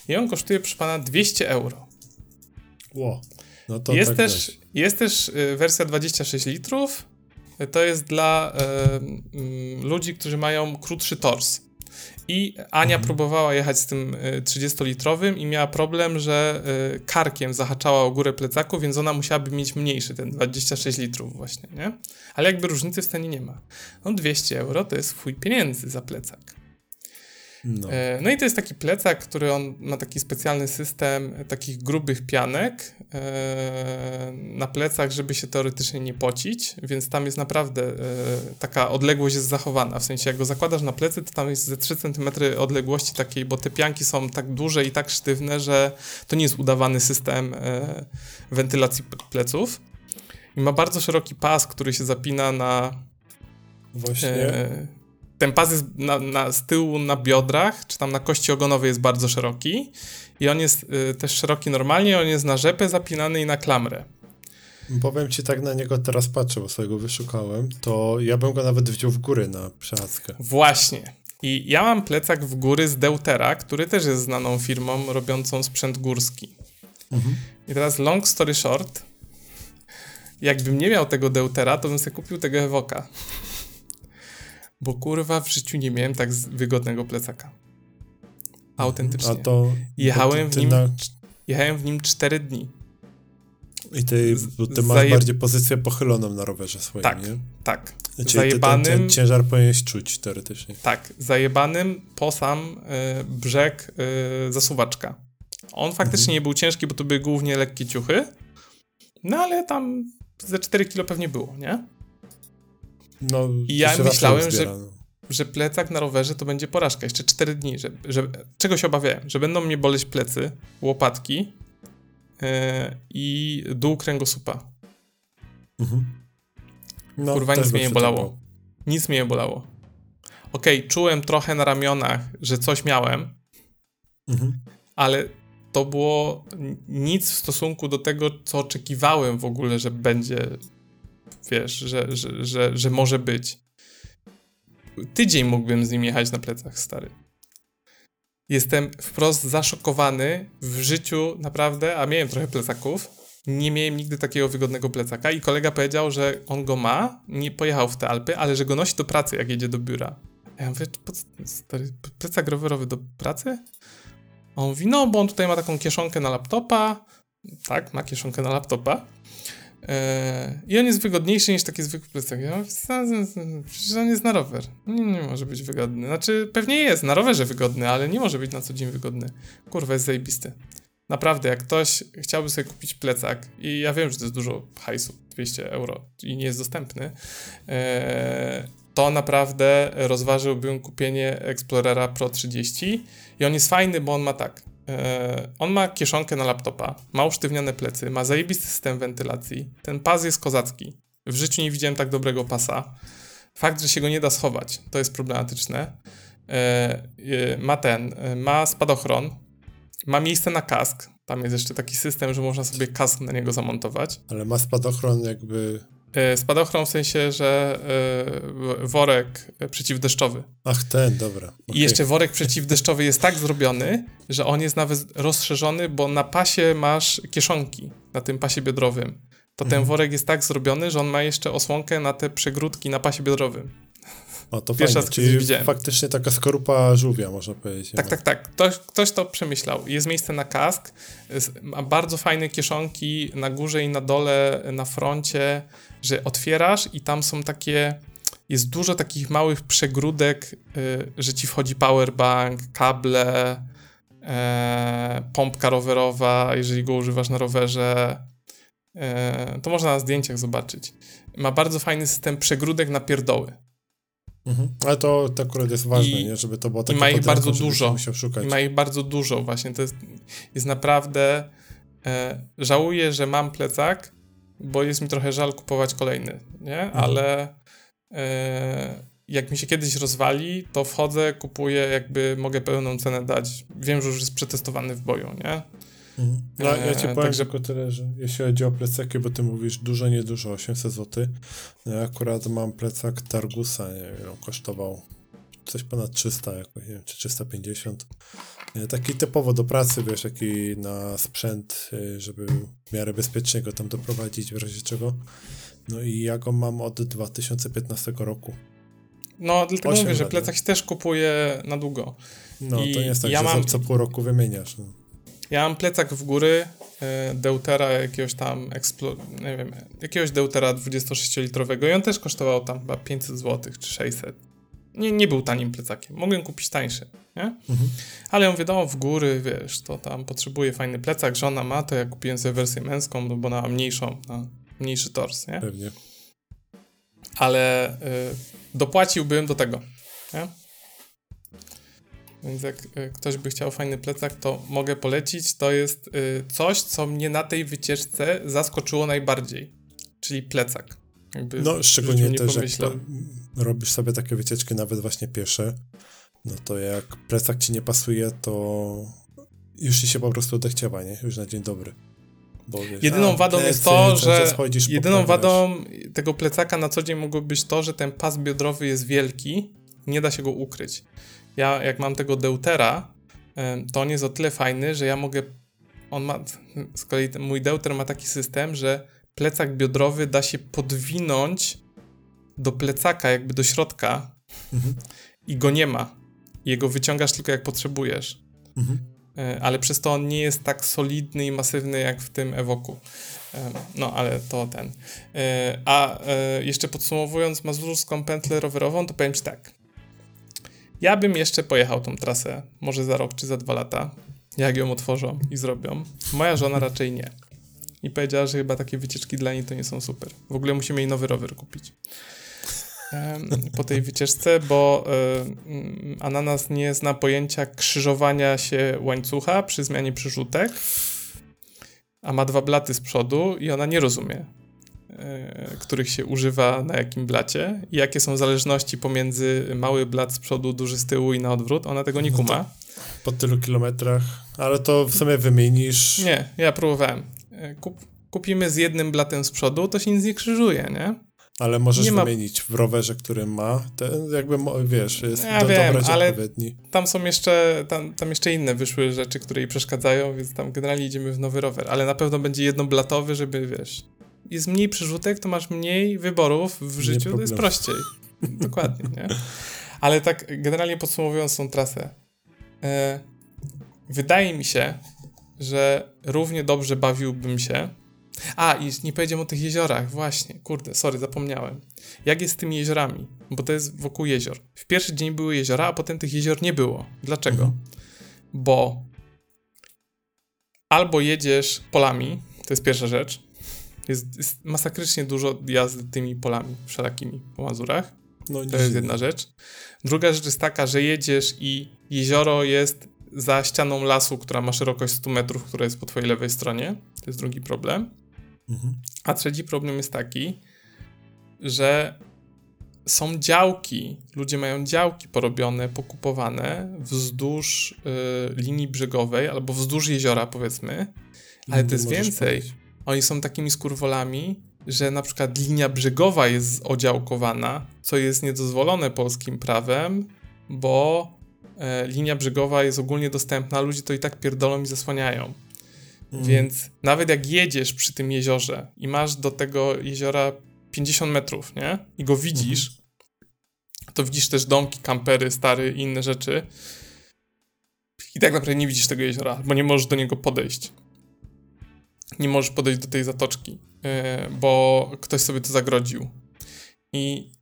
[SPEAKER 3] I on kosztuje, proszę pana, 200 euro.
[SPEAKER 2] Ło. No to
[SPEAKER 3] jest,
[SPEAKER 2] tak
[SPEAKER 3] też, jest też y, wersja 26 litrów. To jest dla y, y, ludzi, którzy mają krótszy tors. I Ania mhm. próbowała jechać z tym 30-litrowym i miała problem, że karkiem zahaczała o górę plecaku, więc ona musiałaby mieć mniejszy, ten 26 litrów właśnie, nie? Ale jakby różnicy w cenie nie ma. No 200 euro to jest swój pieniędzy za plecak. No. E, no. i to jest taki plecak, który on ma taki specjalny system takich grubych pianek e, na plecach, żeby się teoretycznie nie pocić, więc tam jest naprawdę e, taka odległość jest zachowana. W sensie jak go zakładasz na plecy, to tam jest ze 3 cm odległości takiej, bo te pianki są tak duże i tak sztywne, że to nie jest udawany system wentylacji pleców. I ma bardzo szeroki pas, który się zapina na
[SPEAKER 2] Właśnie
[SPEAKER 3] ten pas jest na, na, z tyłu na biodrach, czy tam na kości ogonowej jest bardzo szeroki i on jest y, też szeroki normalnie, on jest na rzepę zapinany i na klamrę.
[SPEAKER 2] Powiem ci, tak na niego teraz patrzę, bo sobie go wyszukałem, to ja bym go nawet wziął w góry na przechadzkę.
[SPEAKER 3] Właśnie. I ja mam plecak w góry z Deutera, który też jest znaną firmą robiącą sprzęt górski. Mhm. I teraz long story short, jakbym nie miał tego Deutera, to bym sobie kupił tego Evoka bo kurwa w życiu nie miałem tak wygodnego plecaka. Autentycznie. A to, jechałem, w nim, na... jechałem w nim 4 dni.
[SPEAKER 2] I ty, ty masz Zaje... bardziej pozycję pochyloną na rowerze swoim,
[SPEAKER 3] tak,
[SPEAKER 2] nie?
[SPEAKER 3] Tak,
[SPEAKER 2] Czyli zajebanym... Ten, ten, ciężar powinieneś czuć teoretycznie.
[SPEAKER 3] Tak, zajebanym po sam y, brzeg y, zasuwaczka. On faktycznie mhm. nie był ciężki, bo to były głównie lekkie ciuchy, no ale tam ze 4 kilo pewnie było, nie?
[SPEAKER 2] No,
[SPEAKER 3] I ja myślałem, że, no. że plecak na rowerze to będzie porażka. Jeszcze 4 dni. Że, że, czego się obawiałem? Że będą mnie boleć plecy, łopatki yy, i dół kręgosłupa. Mhm. No, Kurwa, nic mnie nie bolało. Nic mnie nie bolało. Okej, okay, czułem trochę na ramionach, że coś miałem, mhm. ale to było nic w stosunku do tego, co oczekiwałem w ogóle, że będzie wiesz, że, że, że, że może być. Tydzień mógłbym z nim jechać na plecach, stary. Jestem wprost zaszokowany w życiu, naprawdę, a miałem trochę plecaków. Nie miałem nigdy takiego wygodnego plecaka i kolega powiedział, że on go ma, nie pojechał w te Alpy, ale że go nosi do pracy, jak jedzie do biura. Ja mówię, stary, plecak rowerowy do pracy? A on mówi, no, bo on tutaj ma taką kieszonkę na laptopa. Tak, ma kieszonkę na laptopa. E, I on jest wygodniejszy niż taki zwykły plecak. Ja przecież on jest na rower. Nie, nie, może być wygodny. Znaczy, pewnie jest na rowerze wygodny, ale nie może być na co dzień wygodny. Kurwa, jest zajebisty. Naprawdę, jak ktoś chciałby sobie kupić plecak i ja wiem, że to jest dużo hajsu, 200 euro i nie jest dostępny, e, to naprawdę rozważyłbym kupienie Explorera Pro 30 i on jest fajny, bo on ma tak, on ma kieszonkę na laptopa, ma usztywnione plecy, ma zajebisty system wentylacji. Ten pas jest kozacki. W życiu nie widziałem tak dobrego pasa. Fakt, że się go nie da schować, to jest problematyczne. E, e, ma ten, ma spadochron, ma miejsce na kask. Tam jest jeszcze taki system, że można sobie kask na niego zamontować.
[SPEAKER 2] Ale ma spadochron jakby
[SPEAKER 3] E, spadochron w sensie, że e, worek przeciwdeszczowy.
[SPEAKER 2] Ach, ten, dobra. Okay.
[SPEAKER 3] I jeszcze worek przeciwdeszczowy jest tak zrobiony, że on jest nawet rozszerzony, bo na pasie masz kieszonki, na tym pasie biodrowym. To ten mhm. worek jest tak zrobiony, że on ma jeszcze osłonkę na te przegródki na pasie biodrowym.
[SPEAKER 2] O, to Pierwszy fajnie, czyli widziałem. faktycznie taka skorupa żółwia, można powiedzieć.
[SPEAKER 3] Tak, tak, tak. Ktoś, ktoś to przemyślał. Jest miejsce na kask, ma bardzo fajne kieszonki na górze i na dole, na froncie, że otwierasz i tam są takie, jest dużo takich małych przegródek, y, że ci wchodzi powerbank, kable, y, pompka rowerowa, jeżeli go używasz na rowerze. Y, to można na zdjęciach zobaczyć. Ma bardzo fajny system przegródek na pierdoły.
[SPEAKER 2] Mhm. Ale to, to akurat jest ważne, I, nie? żeby to było takie
[SPEAKER 3] I ma ich bardzo dużo. I ma ich bardzo dużo właśnie. To jest, jest naprawdę... E, żałuję, że mam plecak, bo jest mi trochę żal kupować kolejny, nie? Mhm. Ale e, jak mi się kiedyś rozwali, to wchodzę, kupuję, jakby mogę pełną cenę dać. Wiem, że już jest przetestowany w boju, nie?
[SPEAKER 2] No, ja ci e, powiem także... tylko tyle, że jeśli chodzi o plecaki, bo ty mówisz dużo, niedużo, 800 zł. No ja akurat mam plecak Targusa, nie wiem, kosztował coś ponad 300, jakoś, nie wiem, czy 350. Taki typowo do pracy, wiesz, taki na sprzęt, y, żeby w miarę bezpiecznie go tam doprowadzić, w razie czego. No i ja go mam od 2015 roku.
[SPEAKER 3] No, dlatego mówię, że plecak się też kupuje na długo.
[SPEAKER 2] No, I to nie jest tak, ja że mam... co pół roku wymieniasz. No.
[SPEAKER 3] Ja mam plecak w góry y, Deutera jakiegoś tam, nie wiem, jakiegoś Deutera 26-litrowego i on też kosztował tam chyba 500 zł czy 600 nie, nie był tanim plecakiem. Mogłem kupić tańszy, nie? Mhm. Ale mówię, no w góry, wiesz, to tam potrzebuję fajny plecak, żona ma, to ja kupiłem sobie wersję męską, no bo na mniejszą, na mniejszy tors, nie?
[SPEAKER 2] Pewnie.
[SPEAKER 3] Ale y, dopłaciłbym do tego, nie? Więc jak y, ktoś by chciał fajny plecak, to mogę polecić. To jest y, coś, co mnie na tej wycieczce zaskoczyło najbardziej, czyli plecak.
[SPEAKER 2] Jakby no, szczególnie też jak robisz sobie takie wycieczki, nawet właśnie piesze, no to jak plecak ci nie pasuje, to już ci się po prostu odechciewa, nie? Już na dzień dobry.
[SPEAKER 3] Wiesz, jedyną wadą plecy, jest to, że jedyną wadą tego plecaka na co dzień mogło być to, że ten pas biodrowy jest wielki, nie da się go ukryć. Ja jak mam tego deutera, to on jest o tyle fajny, że ja mogę on ma, z kolei mój deuter ma taki system, że plecak biodrowy da się podwinąć do plecaka, jakby do środka mhm. i go nie ma. Jego wyciągasz tylko jak potrzebujesz. Mhm. E, ale przez to on nie jest tak solidny i masywny jak w tym Ewoku. E, no, ale to ten. E, a jeszcze podsumowując mazurską pętlę rowerową, to powiem ci tak. Ja bym jeszcze pojechał tą trasę, może za rok czy za dwa lata, jak ją otworzą i zrobią. Moja żona raczej nie i powiedziała, że chyba takie wycieczki dla niej to nie są super. W ogóle musimy jej nowy rower kupić. po tej wycieczce, bo y, Ananas nie zna pojęcia krzyżowania się łańcucha przy zmianie przyrzutek, a ma dwa blaty z przodu i ona nie rozumie, których się używa na jakim blacie i jakie są zależności pomiędzy mały blat z przodu, duży z tyłu i na odwrót. Ona tego nie no kuma. No
[SPEAKER 2] po tylu kilometrach, ale to w sumie wymienisz.
[SPEAKER 3] Nie, ja próbowałem. E, kup, kupimy z jednym blatem z przodu, to się nic nie krzyżuje, nie?
[SPEAKER 2] Ale możesz nie wymienić w rowerze, który ma, ten jakby, wiesz, jest ja do, wiem, ale odpowiedni.
[SPEAKER 3] tam są jeszcze, tam, tam jeszcze inne wyszły rzeczy, które jej przeszkadzają, więc tam generalnie idziemy w nowy rower, ale na pewno będzie jednoblatowy, żeby, wiesz, jest mniej przerzutek, to masz mniej wyborów w życiu, to jest prościej. Dokładnie, nie? Ale tak generalnie podsumowując tą trasę, e, wydaje mi się, że równie dobrze bawiłbym się. A, i nie powiedziałem o tych jeziorach, właśnie, kurde, sorry, zapomniałem. Jak jest z tymi jeziorami? Bo to jest wokół jezior. W pierwszy dzień były jeziora, a potem tych jezior nie było. Dlaczego? Mhm. Bo albo jedziesz polami, to jest pierwsza rzecz. Jest, jest masakrycznie dużo jazdy tymi polami wszelakimi po Mazurach. No, to jest jedna rzecz. Druga rzecz jest taka, że jedziesz i jezioro jest za ścianą lasu, która ma szerokość 100 metrów, która jest po twojej lewej stronie. To jest drugi problem. Mhm. A trzeci problem jest taki, że są działki, ludzie mają działki porobione, pokupowane wzdłuż y, linii brzegowej albo wzdłuż jeziora, powiedzmy, ale to jest więcej. Oni są takimi skurwolami, że na przykład linia brzegowa jest odziałkowana, co jest niedozwolone polskim prawem, bo E, linia brzegowa jest ogólnie dostępna, ludzie to i tak pierdolą i zasłaniają. Mm. Więc nawet jak jedziesz przy tym jeziorze i masz do tego jeziora 50 metrów, nie? I go widzisz, mm. to widzisz też domki, kampery, stary i inne rzeczy. I tak naprawdę nie widzisz tego jeziora, bo nie możesz do niego podejść. Nie możesz podejść do tej zatoczki, yy, bo ktoś sobie to zagrodził. I,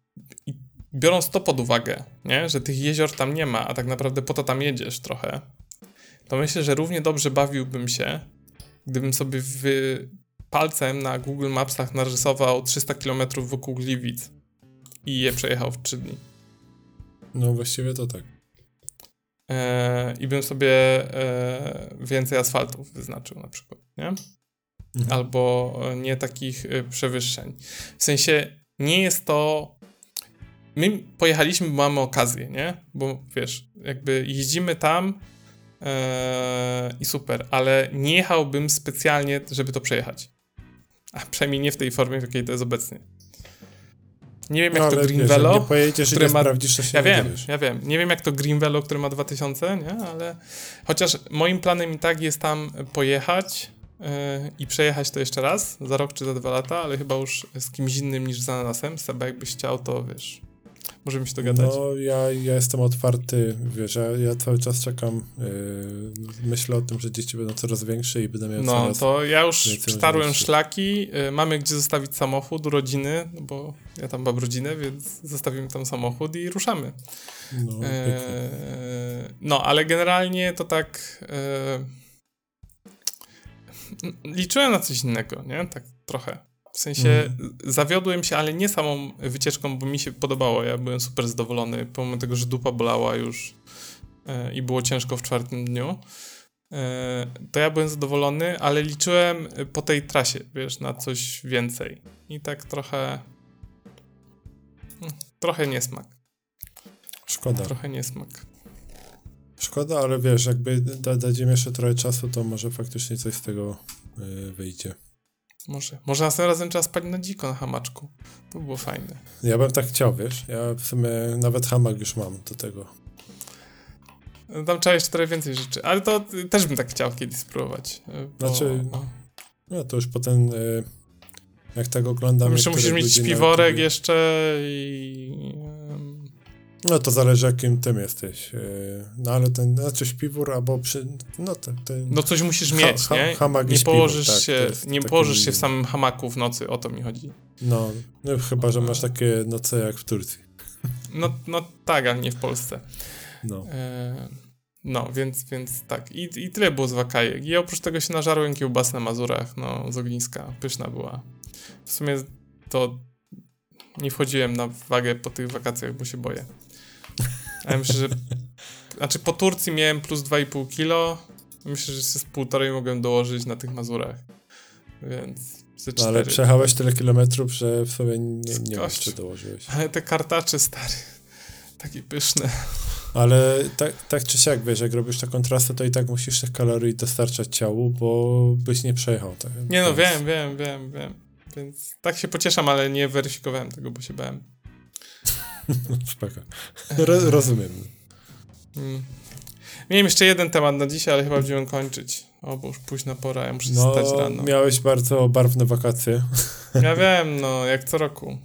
[SPEAKER 3] i biorąc to pod uwagę, nie? że tych jezior tam nie ma, a tak naprawdę po to tam jedziesz trochę, to myślę, że równie dobrze bawiłbym się, gdybym sobie palcem na Google Mapsach narysował 300 km wokół Gliwic i je przejechał w 3 dni.
[SPEAKER 2] No właściwie to tak.
[SPEAKER 3] E, I bym sobie e, więcej asfaltów wyznaczył na przykład, nie? Mhm. Albo nie takich e, przewyższeń. W sensie nie jest to my pojechaliśmy, bo mamy okazję, nie? Bo wiesz, jakby jeździmy tam Eee, I super, ale nie jechałbym specjalnie, żeby to przejechać. A przynajmniej nie w tej formie, w jakiej to jest obecnie. Nie wiem, jak
[SPEAKER 2] No,
[SPEAKER 3] to Green
[SPEAKER 2] wiesz,
[SPEAKER 3] Velo.
[SPEAKER 2] pojedziesz
[SPEAKER 3] które ma- Ja wiem,
[SPEAKER 2] dowiesz.
[SPEAKER 3] ja wiem. Nie wiem, jak to Green Velo, który ma 2000, nie? Ale chociaż moim planem i tak jest tam pojechać i przejechać to jeszcze raz, za rok czy za dwa lata, ale chyba już z kimś innym niż z ananasem. Seba, jakbyś chciał, to wiesz, możemy się dogadać.
[SPEAKER 2] No, ja, ja jestem otwarty, wiesz, ja, ja cały czas czekam, yy, myślę o tym, że dzieci będą coraz większe i będę miał
[SPEAKER 3] No,
[SPEAKER 2] coraz...
[SPEAKER 3] to ja już przetarłem szlaki, y, mamy gdzie zostawić samochód u rodziny, no bo ja tam mam rodzinę, więc zostawimy tam samochód i ruszamy.
[SPEAKER 2] No.
[SPEAKER 3] Eee, no, ale generalnie to tak. E, liczyłem na coś innego, nie? Tak trochę. W sensie
[SPEAKER 2] Mhm.
[SPEAKER 3] zawiodłem się, ale nie samą wycieczką, bo mi się podobało. Ja byłem super zadowolony, pomimo tego, że dupa bolała już e, i było ciężko w czwartym dniu. E, to ja byłem zadowolony, ale liczyłem po tej trasie, wiesz, na coś więcej. I tak trochę. mm, Trochę niesmak.
[SPEAKER 2] Szkoda.
[SPEAKER 3] Trochę niesmak.
[SPEAKER 2] Szkoda, ale wiesz, jakby da, dać im jeszcze trochę czasu, to może faktycznie coś z tego yy, wyjdzie.
[SPEAKER 3] Może. Może następnym razem trzeba spać na dziko na hamaczku. To było fajne.
[SPEAKER 2] Ja bym tak chciał, wiesz, ja w sumie nawet hamak już mam do tego.
[SPEAKER 3] No, Tam trzeba jeszcze trochę więcej rzeczy. Ale to y, też bym tak chciał kiedyś spróbować. y, Bo,
[SPEAKER 2] Znaczy,
[SPEAKER 3] no.
[SPEAKER 2] No to już potem, yy, jak tak oglądam...
[SPEAKER 3] Jeszcze musisz mieć śpiworek jeszcze i...
[SPEAKER 2] No to zależy jakim tym jesteś. Yy, no ale ten, znaczy śpiwór albo przy... No ten... ten
[SPEAKER 3] No coś musisz
[SPEAKER 2] Ha-
[SPEAKER 3] mieć,
[SPEAKER 2] ha-
[SPEAKER 3] nie?
[SPEAKER 2] hamak
[SPEAKER 3] nie
[SPEAKER 2] śpiwór,
[SPEAKER 3] położysz
[SPEAKER 2] tak, to
[SPEAKER 3] się,
[SPEAKER 2] jest
[SPEAKER 3] nie położysz się w samym hamaku w nocy, o to mi chodzi.
[SPEAKER 2] No, no chyba, że masz takie noce jak w Turcji.
[SPEAKER 3] No, no tak, ale nie w Polsce.
[SPEAKER 2] No.
[SPEAKER 3] E, No, więc, więc tak. I, I tyle było z wakajek. I oprócz tego się nażarłem kiełbas na Mazurach, no, z ogniska. Pyszna była. W sumie to nie wchodziłem na wagę po tych wakacjach, bo się boję. Ale myślę, że... Znaczy po Turcji miałem plus 2,5 kilo. Myślę, że się z półtorej mogłem dołożyć na tych Mazurach. Więc
[SPEAKER 2] No, ale przejechałeś tyle kilometrów, że w sobie nie, nie wiem, czy dołożyłeś.
[SPEAKER 3] Ale te kartacze, stary. Takie pyszne.
[SPEAKER 2] Ale tak, tak czy siak, wiesz, jak robisz taką trasę, to i tak musisz tych kalorii dostarczać ciału, bo byś nie przejechał. Tak?
[SPEAKER 3] Nie no,
[SPEAKER 2] Więc-
[SPEAKER 3] wiem, wiem, wiem, wiem. Więc tak się pocieszam, ale nie weryfikowałem tego, bo się bałem.
[SPEAKER 2] Spoko. Ro, rozumiem.
[SPEAKER 3] Mm. Miałem jeszcze jeden temat na dzisiaj, ale chyba będziemy kończyć. O, bo już późna pora, ja muszę
[SPEAKER 2] No,
[SPEAKER 3] stać rano.
[SPEAKER 2] miałeś bardzo barwne wakacje.
[SPEAKER 3] Ja wiem, no, jak co roku.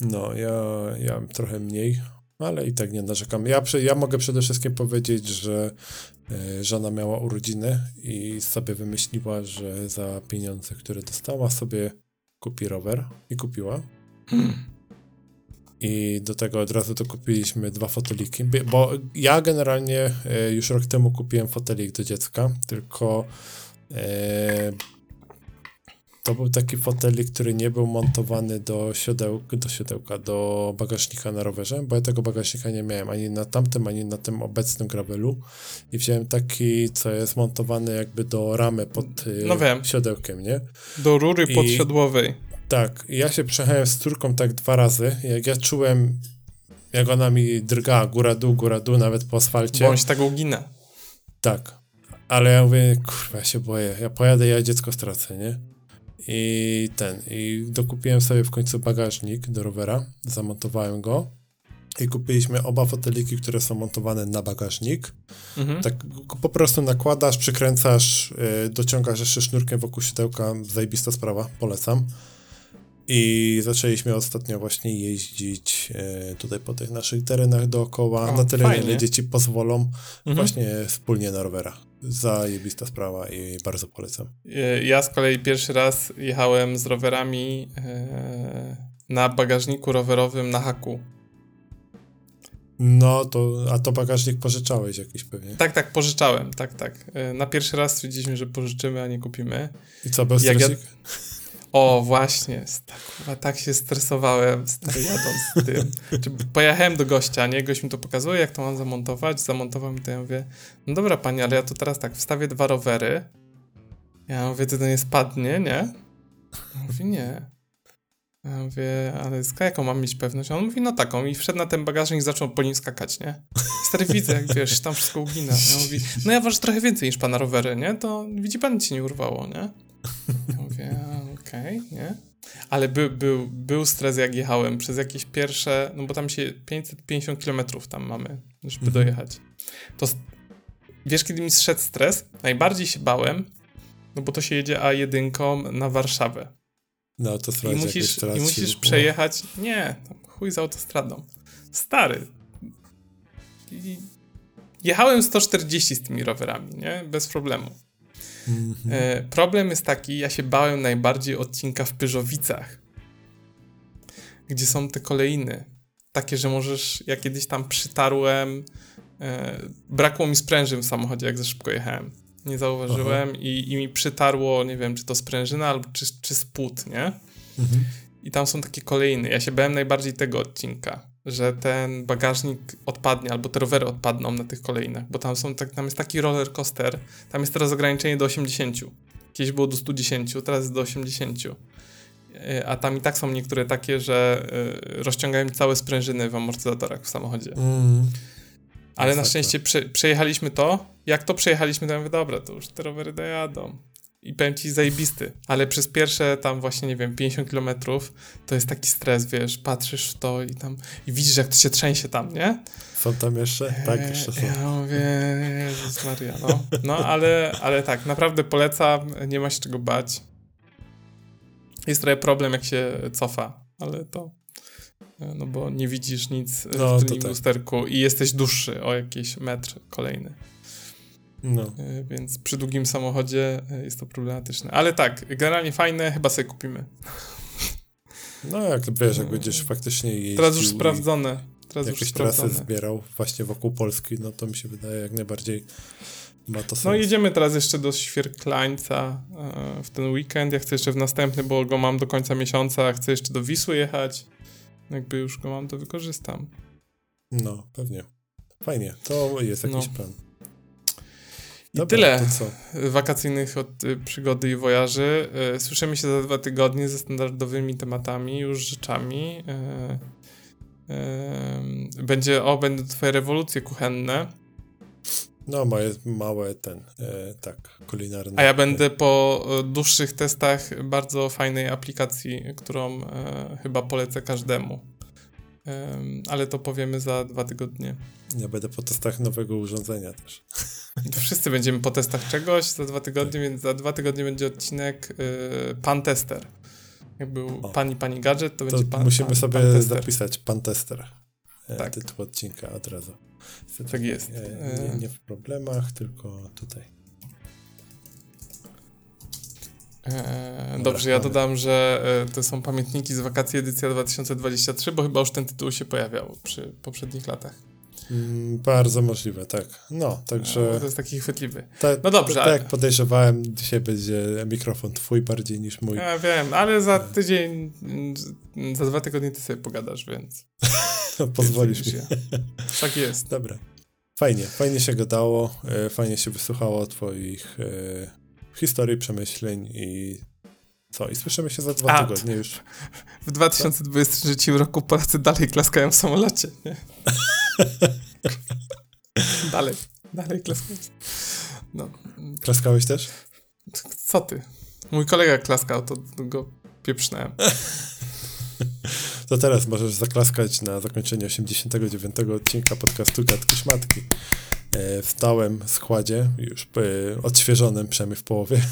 [SPEAKER 2] No, ja, ja trochę mniej, ale i tak nie narzekam. Ja, ja mogę przede wszystkim powiedzieć, że e, żona miała urodziny i sobie wymyśliła, że za pieniądze, które dostała, sobie kupi rower i kupiła. I do tego od razu to kupiliśmy dwa foteliki, bo ja generalnie e, już rok temu kupiłem fotelik do dziecka, tylko e, to był taki fotelik, który nie był montowany do siodełka, do siodełka, do bagażnika na rowerze, bo ja tego bagażnika nie miałem ani na tamtym, ani na tym obecnym gravelu i wziąłem taki, co jest montowany jakby do ramy pod e,
[SPEAKER 3] No wiem.
[SPEAKER 2] siodełkiem, nie?
[SPEAKER 3] Do rury
[SPEAKER 2] I-
[SPEAKER 3] podsiodłowej.
[SPEAKER 2] Tak, ja się przejechałem z córką tak dwa razy, jak ja czułem, jak ona mi drga góra-dół, góra-dół, nawet po asfalcie.
[SPEAKER 3] Bądź tak ugina.
[SPEAKER 2] Tak, ale ja mówię, kurwa, ja się boję, ja pojadę, ja dziecko stracę, nie? I ten, i dokupiłem sobie w końcu bagażnik do rowera, zamontowałem go i kupiliśmy oba foteliki, które są montowane na bagażnik.
[SPEAKER 3] Mhm.
[SPEAKER 2] Tak po prostu nakładasz, przykręcasz, yy, dociągasz jeszcze sznurkiem wokół siodełka, zajebista sprawa, polecam. I zaczęliśmy ostatnio właśnie jeździć e, tutaj po tych naszych terenach dookoła,
[SPEAKER 3] O,
[SPEAKER 2] na tyle,
[SPEAKER 3] fajnie.
[SPEAKER 2] dzieci pozwolą,
[SPEAKER 3] Mhm.
[SPEAKER 2] właśnie wspólnie na rowerach. Zajebista sprawa i bardzo polecam.
[SPEAKER 3] E, Ja z kolei pierwszy raz jechałem z rowerami e, na bagażniku rowerowym na haku.
[SPEAKER 2] No to, a to bagażnik pożyczałeś jakiś pewnie.
[SPEAKER 3] Tak, tak, pożyczałem, tak, tak. Na pierwszy raz stwierdziliśmy, że pożyczymy, a nie kupimy.
[SPEAKER 2] I co, był
[SPEAKER 3] Jak ja-? O, właśnie, tak, tak się stresowałem, stary, jadąc z tym. Pojechałem do gościa, nie? Gość mi to pokazuje, jak to mam zamontować, zamontował mi to, ja mówię, no dobra pani, ale ja tu teraz tak, wstawię dwa rowery, ja mówię, to nie spadnie, nie? Mówi, nie. Ja mówię, ale z jaką mam mieć pewność? On mówi, no taką i wszedł na ten bagażnik i zaczął po nim skakać, nie? Stary widzę, jak wiesz, tam wszystko ugina. Ja mówi, no ja ważę trochę więcej niż pana rowery, nie? To widzi pan, ci nie urwało, nie? Mówię, okej, okay, nie? Ale by, był, był stres, jak jechałem przez jakieś pierwsze, no bo tam się 550 km tam mamy, żeby mhm. dojechać. To wiesz, kiedy mi zszedł stres? Najbardziej się bałem, no bo to się jedzie A1 na Warszawę.
[SPEAKER 2] No to
[SPEAKER 3] I musisz, i musisz przejechać. Nie, chuj z autostradą. Stary. I jechałem 140 z tymi rowerami, nie? Bez problemu. -hmm. e, problem jest taki, ja się bałem najbardziej odcinka w Pyżowicach, gdzie są te kolejny. Takie, że możesz, ja kiedyś tam przytarłem, e, brakło mi sprężyn w samochodzie, jak za szybko jechałem. Nie zauważyłem i, i, mi przytarło, nie wiem, czy to sprężyna, albo czy, czy spód, nie? Mhm. I tam są takie kolejny. Ja się bałem najbardziej tego odcinka, że ten bagażnik odpadnie, albo te rowery odpadną na tych kolejnych, bo tam, są, tak, tam jest taki roller coaster, tam jest teraz ograniczenie do 80. Kiedyś było do 110, teraz jest do 80. E, a tam i tak są niektóre takie, że e, rozciągają całe sprężyny w amortyzatorach w samochodzie. Mm. Ale na szczęście prze, przejechaliśmy to. Jak to przejechaliśmy, to ja mówię, dobra, to już te rowery dojadą i powiem ci zajebisty, ale przez pierwsze tam właśnie, nie wiem, 50 kilometrów to jest taki stres, wiesz, patrzysz w to i tam i widzisz, jak to się trzęsie tam, nie?
[SPEAKER 2] Są tam jeszcze? Tak, jeszcze są.
[SPEAKER 3] Ja mówię, Jezus Maria, no. No, ale, ale tak, naprawdę polecam, nie ma się czego bać. Jest trochę problem, jak się cofa, ale to no bo nie widzisz nic no, w tym tak. lusterku i jesteś dłuższy o jakiś metr kolejny. No. E, więc przy długim samochodzie e, jest to problematyczne. Ale tak, generalnie fajne, chyba sobie kupimy.
[SPEAKER 2] No jak wiesz, jak będziesz faktycznie jeździł
[SPEAKER 3] Teraz już sprawdzone. Teraz
[SPEAKER 2] jakieś już trasy zbierał właśnie wokół Polski, no to mi się wydaje jak najbardziej ma to sens.
[SPEAKER 3] No jedziemy teraz jeszcze do Świerklańca e, w ten weekend. Ja chcę jeszcze w następny, bo go mam do końca miesiąca. Chcę jeszcze do Wisły jechać. Jakby już go mam, to wykorzystam.
[SPEAKER 2] No, pewnie. Fajnie. To jest jakiś no. plan.
[SPEAKER 3] I Dobra, tyle wakacyjnych od, y, przygody i wojaży. Y, słyszymy się za dwa tygodnie ze standardowymi tematami, już rzeczami. Y, będzie, o, będą twoje rewolucje kuchenne.
[SPEAKER 2] No, małe, małe ten, e, tak, kulinarne.
[SPEAKER 3] A ja będę po dłuższych testach bardzo fajnej aplikacji, którą e, chyba polecę każdemu. E, ale to powiemy za dwa tygodnie.
[SPEAKER 2] Ja będę po testach nowego urządzenia też.
[SPEAKER 3] Wszyscy będziemy po testach czegoś za dwa tygodnie, więc za dwa tygodnie będzie odcinek y, Pan Tester. Jak był o. Pan i Pani Gadżet, to, to będzie Pan
[SPEAKER 2] Musimy
[SPEAKER 3] pan,
[SPEAKER 2] sobie pan zapisać Pan Tester. E, tak. Tytuł odcinka od razu.
[SPEAKER 3] Tak jest.
[SPEAKER 2] Nie, nie, nie w problemach, tylko tutaj.
[SPEAKER 3] Eee, dobrze, ja dodam, że e, to są pamiętniki z wakacji edycja 2023, bo chyba już ten tytuł się pojawiał przy poprzednich latach.
[SPEAKER 2] Mm, bardzo możliwe, tak. No, także.
[SPEAKER 3] No, to jest taki chwytliwy. Ta, no dobrze.
[SPEAKER 2] Tak, jak podejrzewałem, dzisiaj będzie mikrofon twój bardziej niż mój.
[SPEAKER 3] Ja wiem, ale za tydzień, za dwa tygodnie ty sobie pogadasz, więc.
[SPEAKER 2] Pozwolisz mi.
[SPEAKER 3] Tak jest.
[SPEAKER 2] Dobra. Fajnie, fajnie się gadało, e, fajnie się wysłuchało twoich e, historii, przemyśleń i co? I słyszymy się za dwa A, tygodnie już.
[SPEAKER 3] W 2023 Co? roku Polacy dalej klaskają w samolocie, nie? dalej, dalej klaskają. No.
[SPEAKER 2] Klaskałeś też?
[SPEAKER 3] Co ty? Mój kolega klaskał, to go pieprznąłem.
[SPEAKER 2] To teraz możesz zaklaskać na zakończenie 89 odcinka podcastu Gadki Szmatki. E, w stałym składzie, już e, odświeżonym przynajmniej w połowie,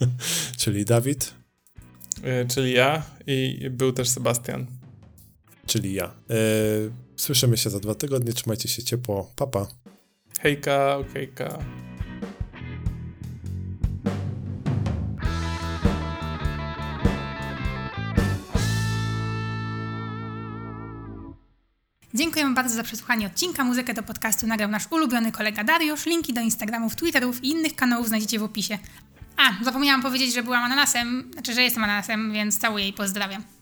[SPEAKER 2] czyli Dawid.
[SPEAKER 3] E, czyli ja i był też Sebastian.
[SPEAKER 2] Czyli ja. Słyszymy się za dwa tygodnie, trzymajcie się ciepło. Papa.
[SPEAKER 3] Hejka, okejka.
[SPEAKER 1] Dziękujemy bardzo za przesłuchanie odcinka. Muzykę do podcastu nagrał nasz ulubiony kolega Dariusz. Linki do Instagramów, Twitterów i innych kanałów znajdziecie w opisie. A, zapomniałam powiedzieć, że byłam ananasem, znaczy, że jestem ananasem, więc całuję i pozdrawiam.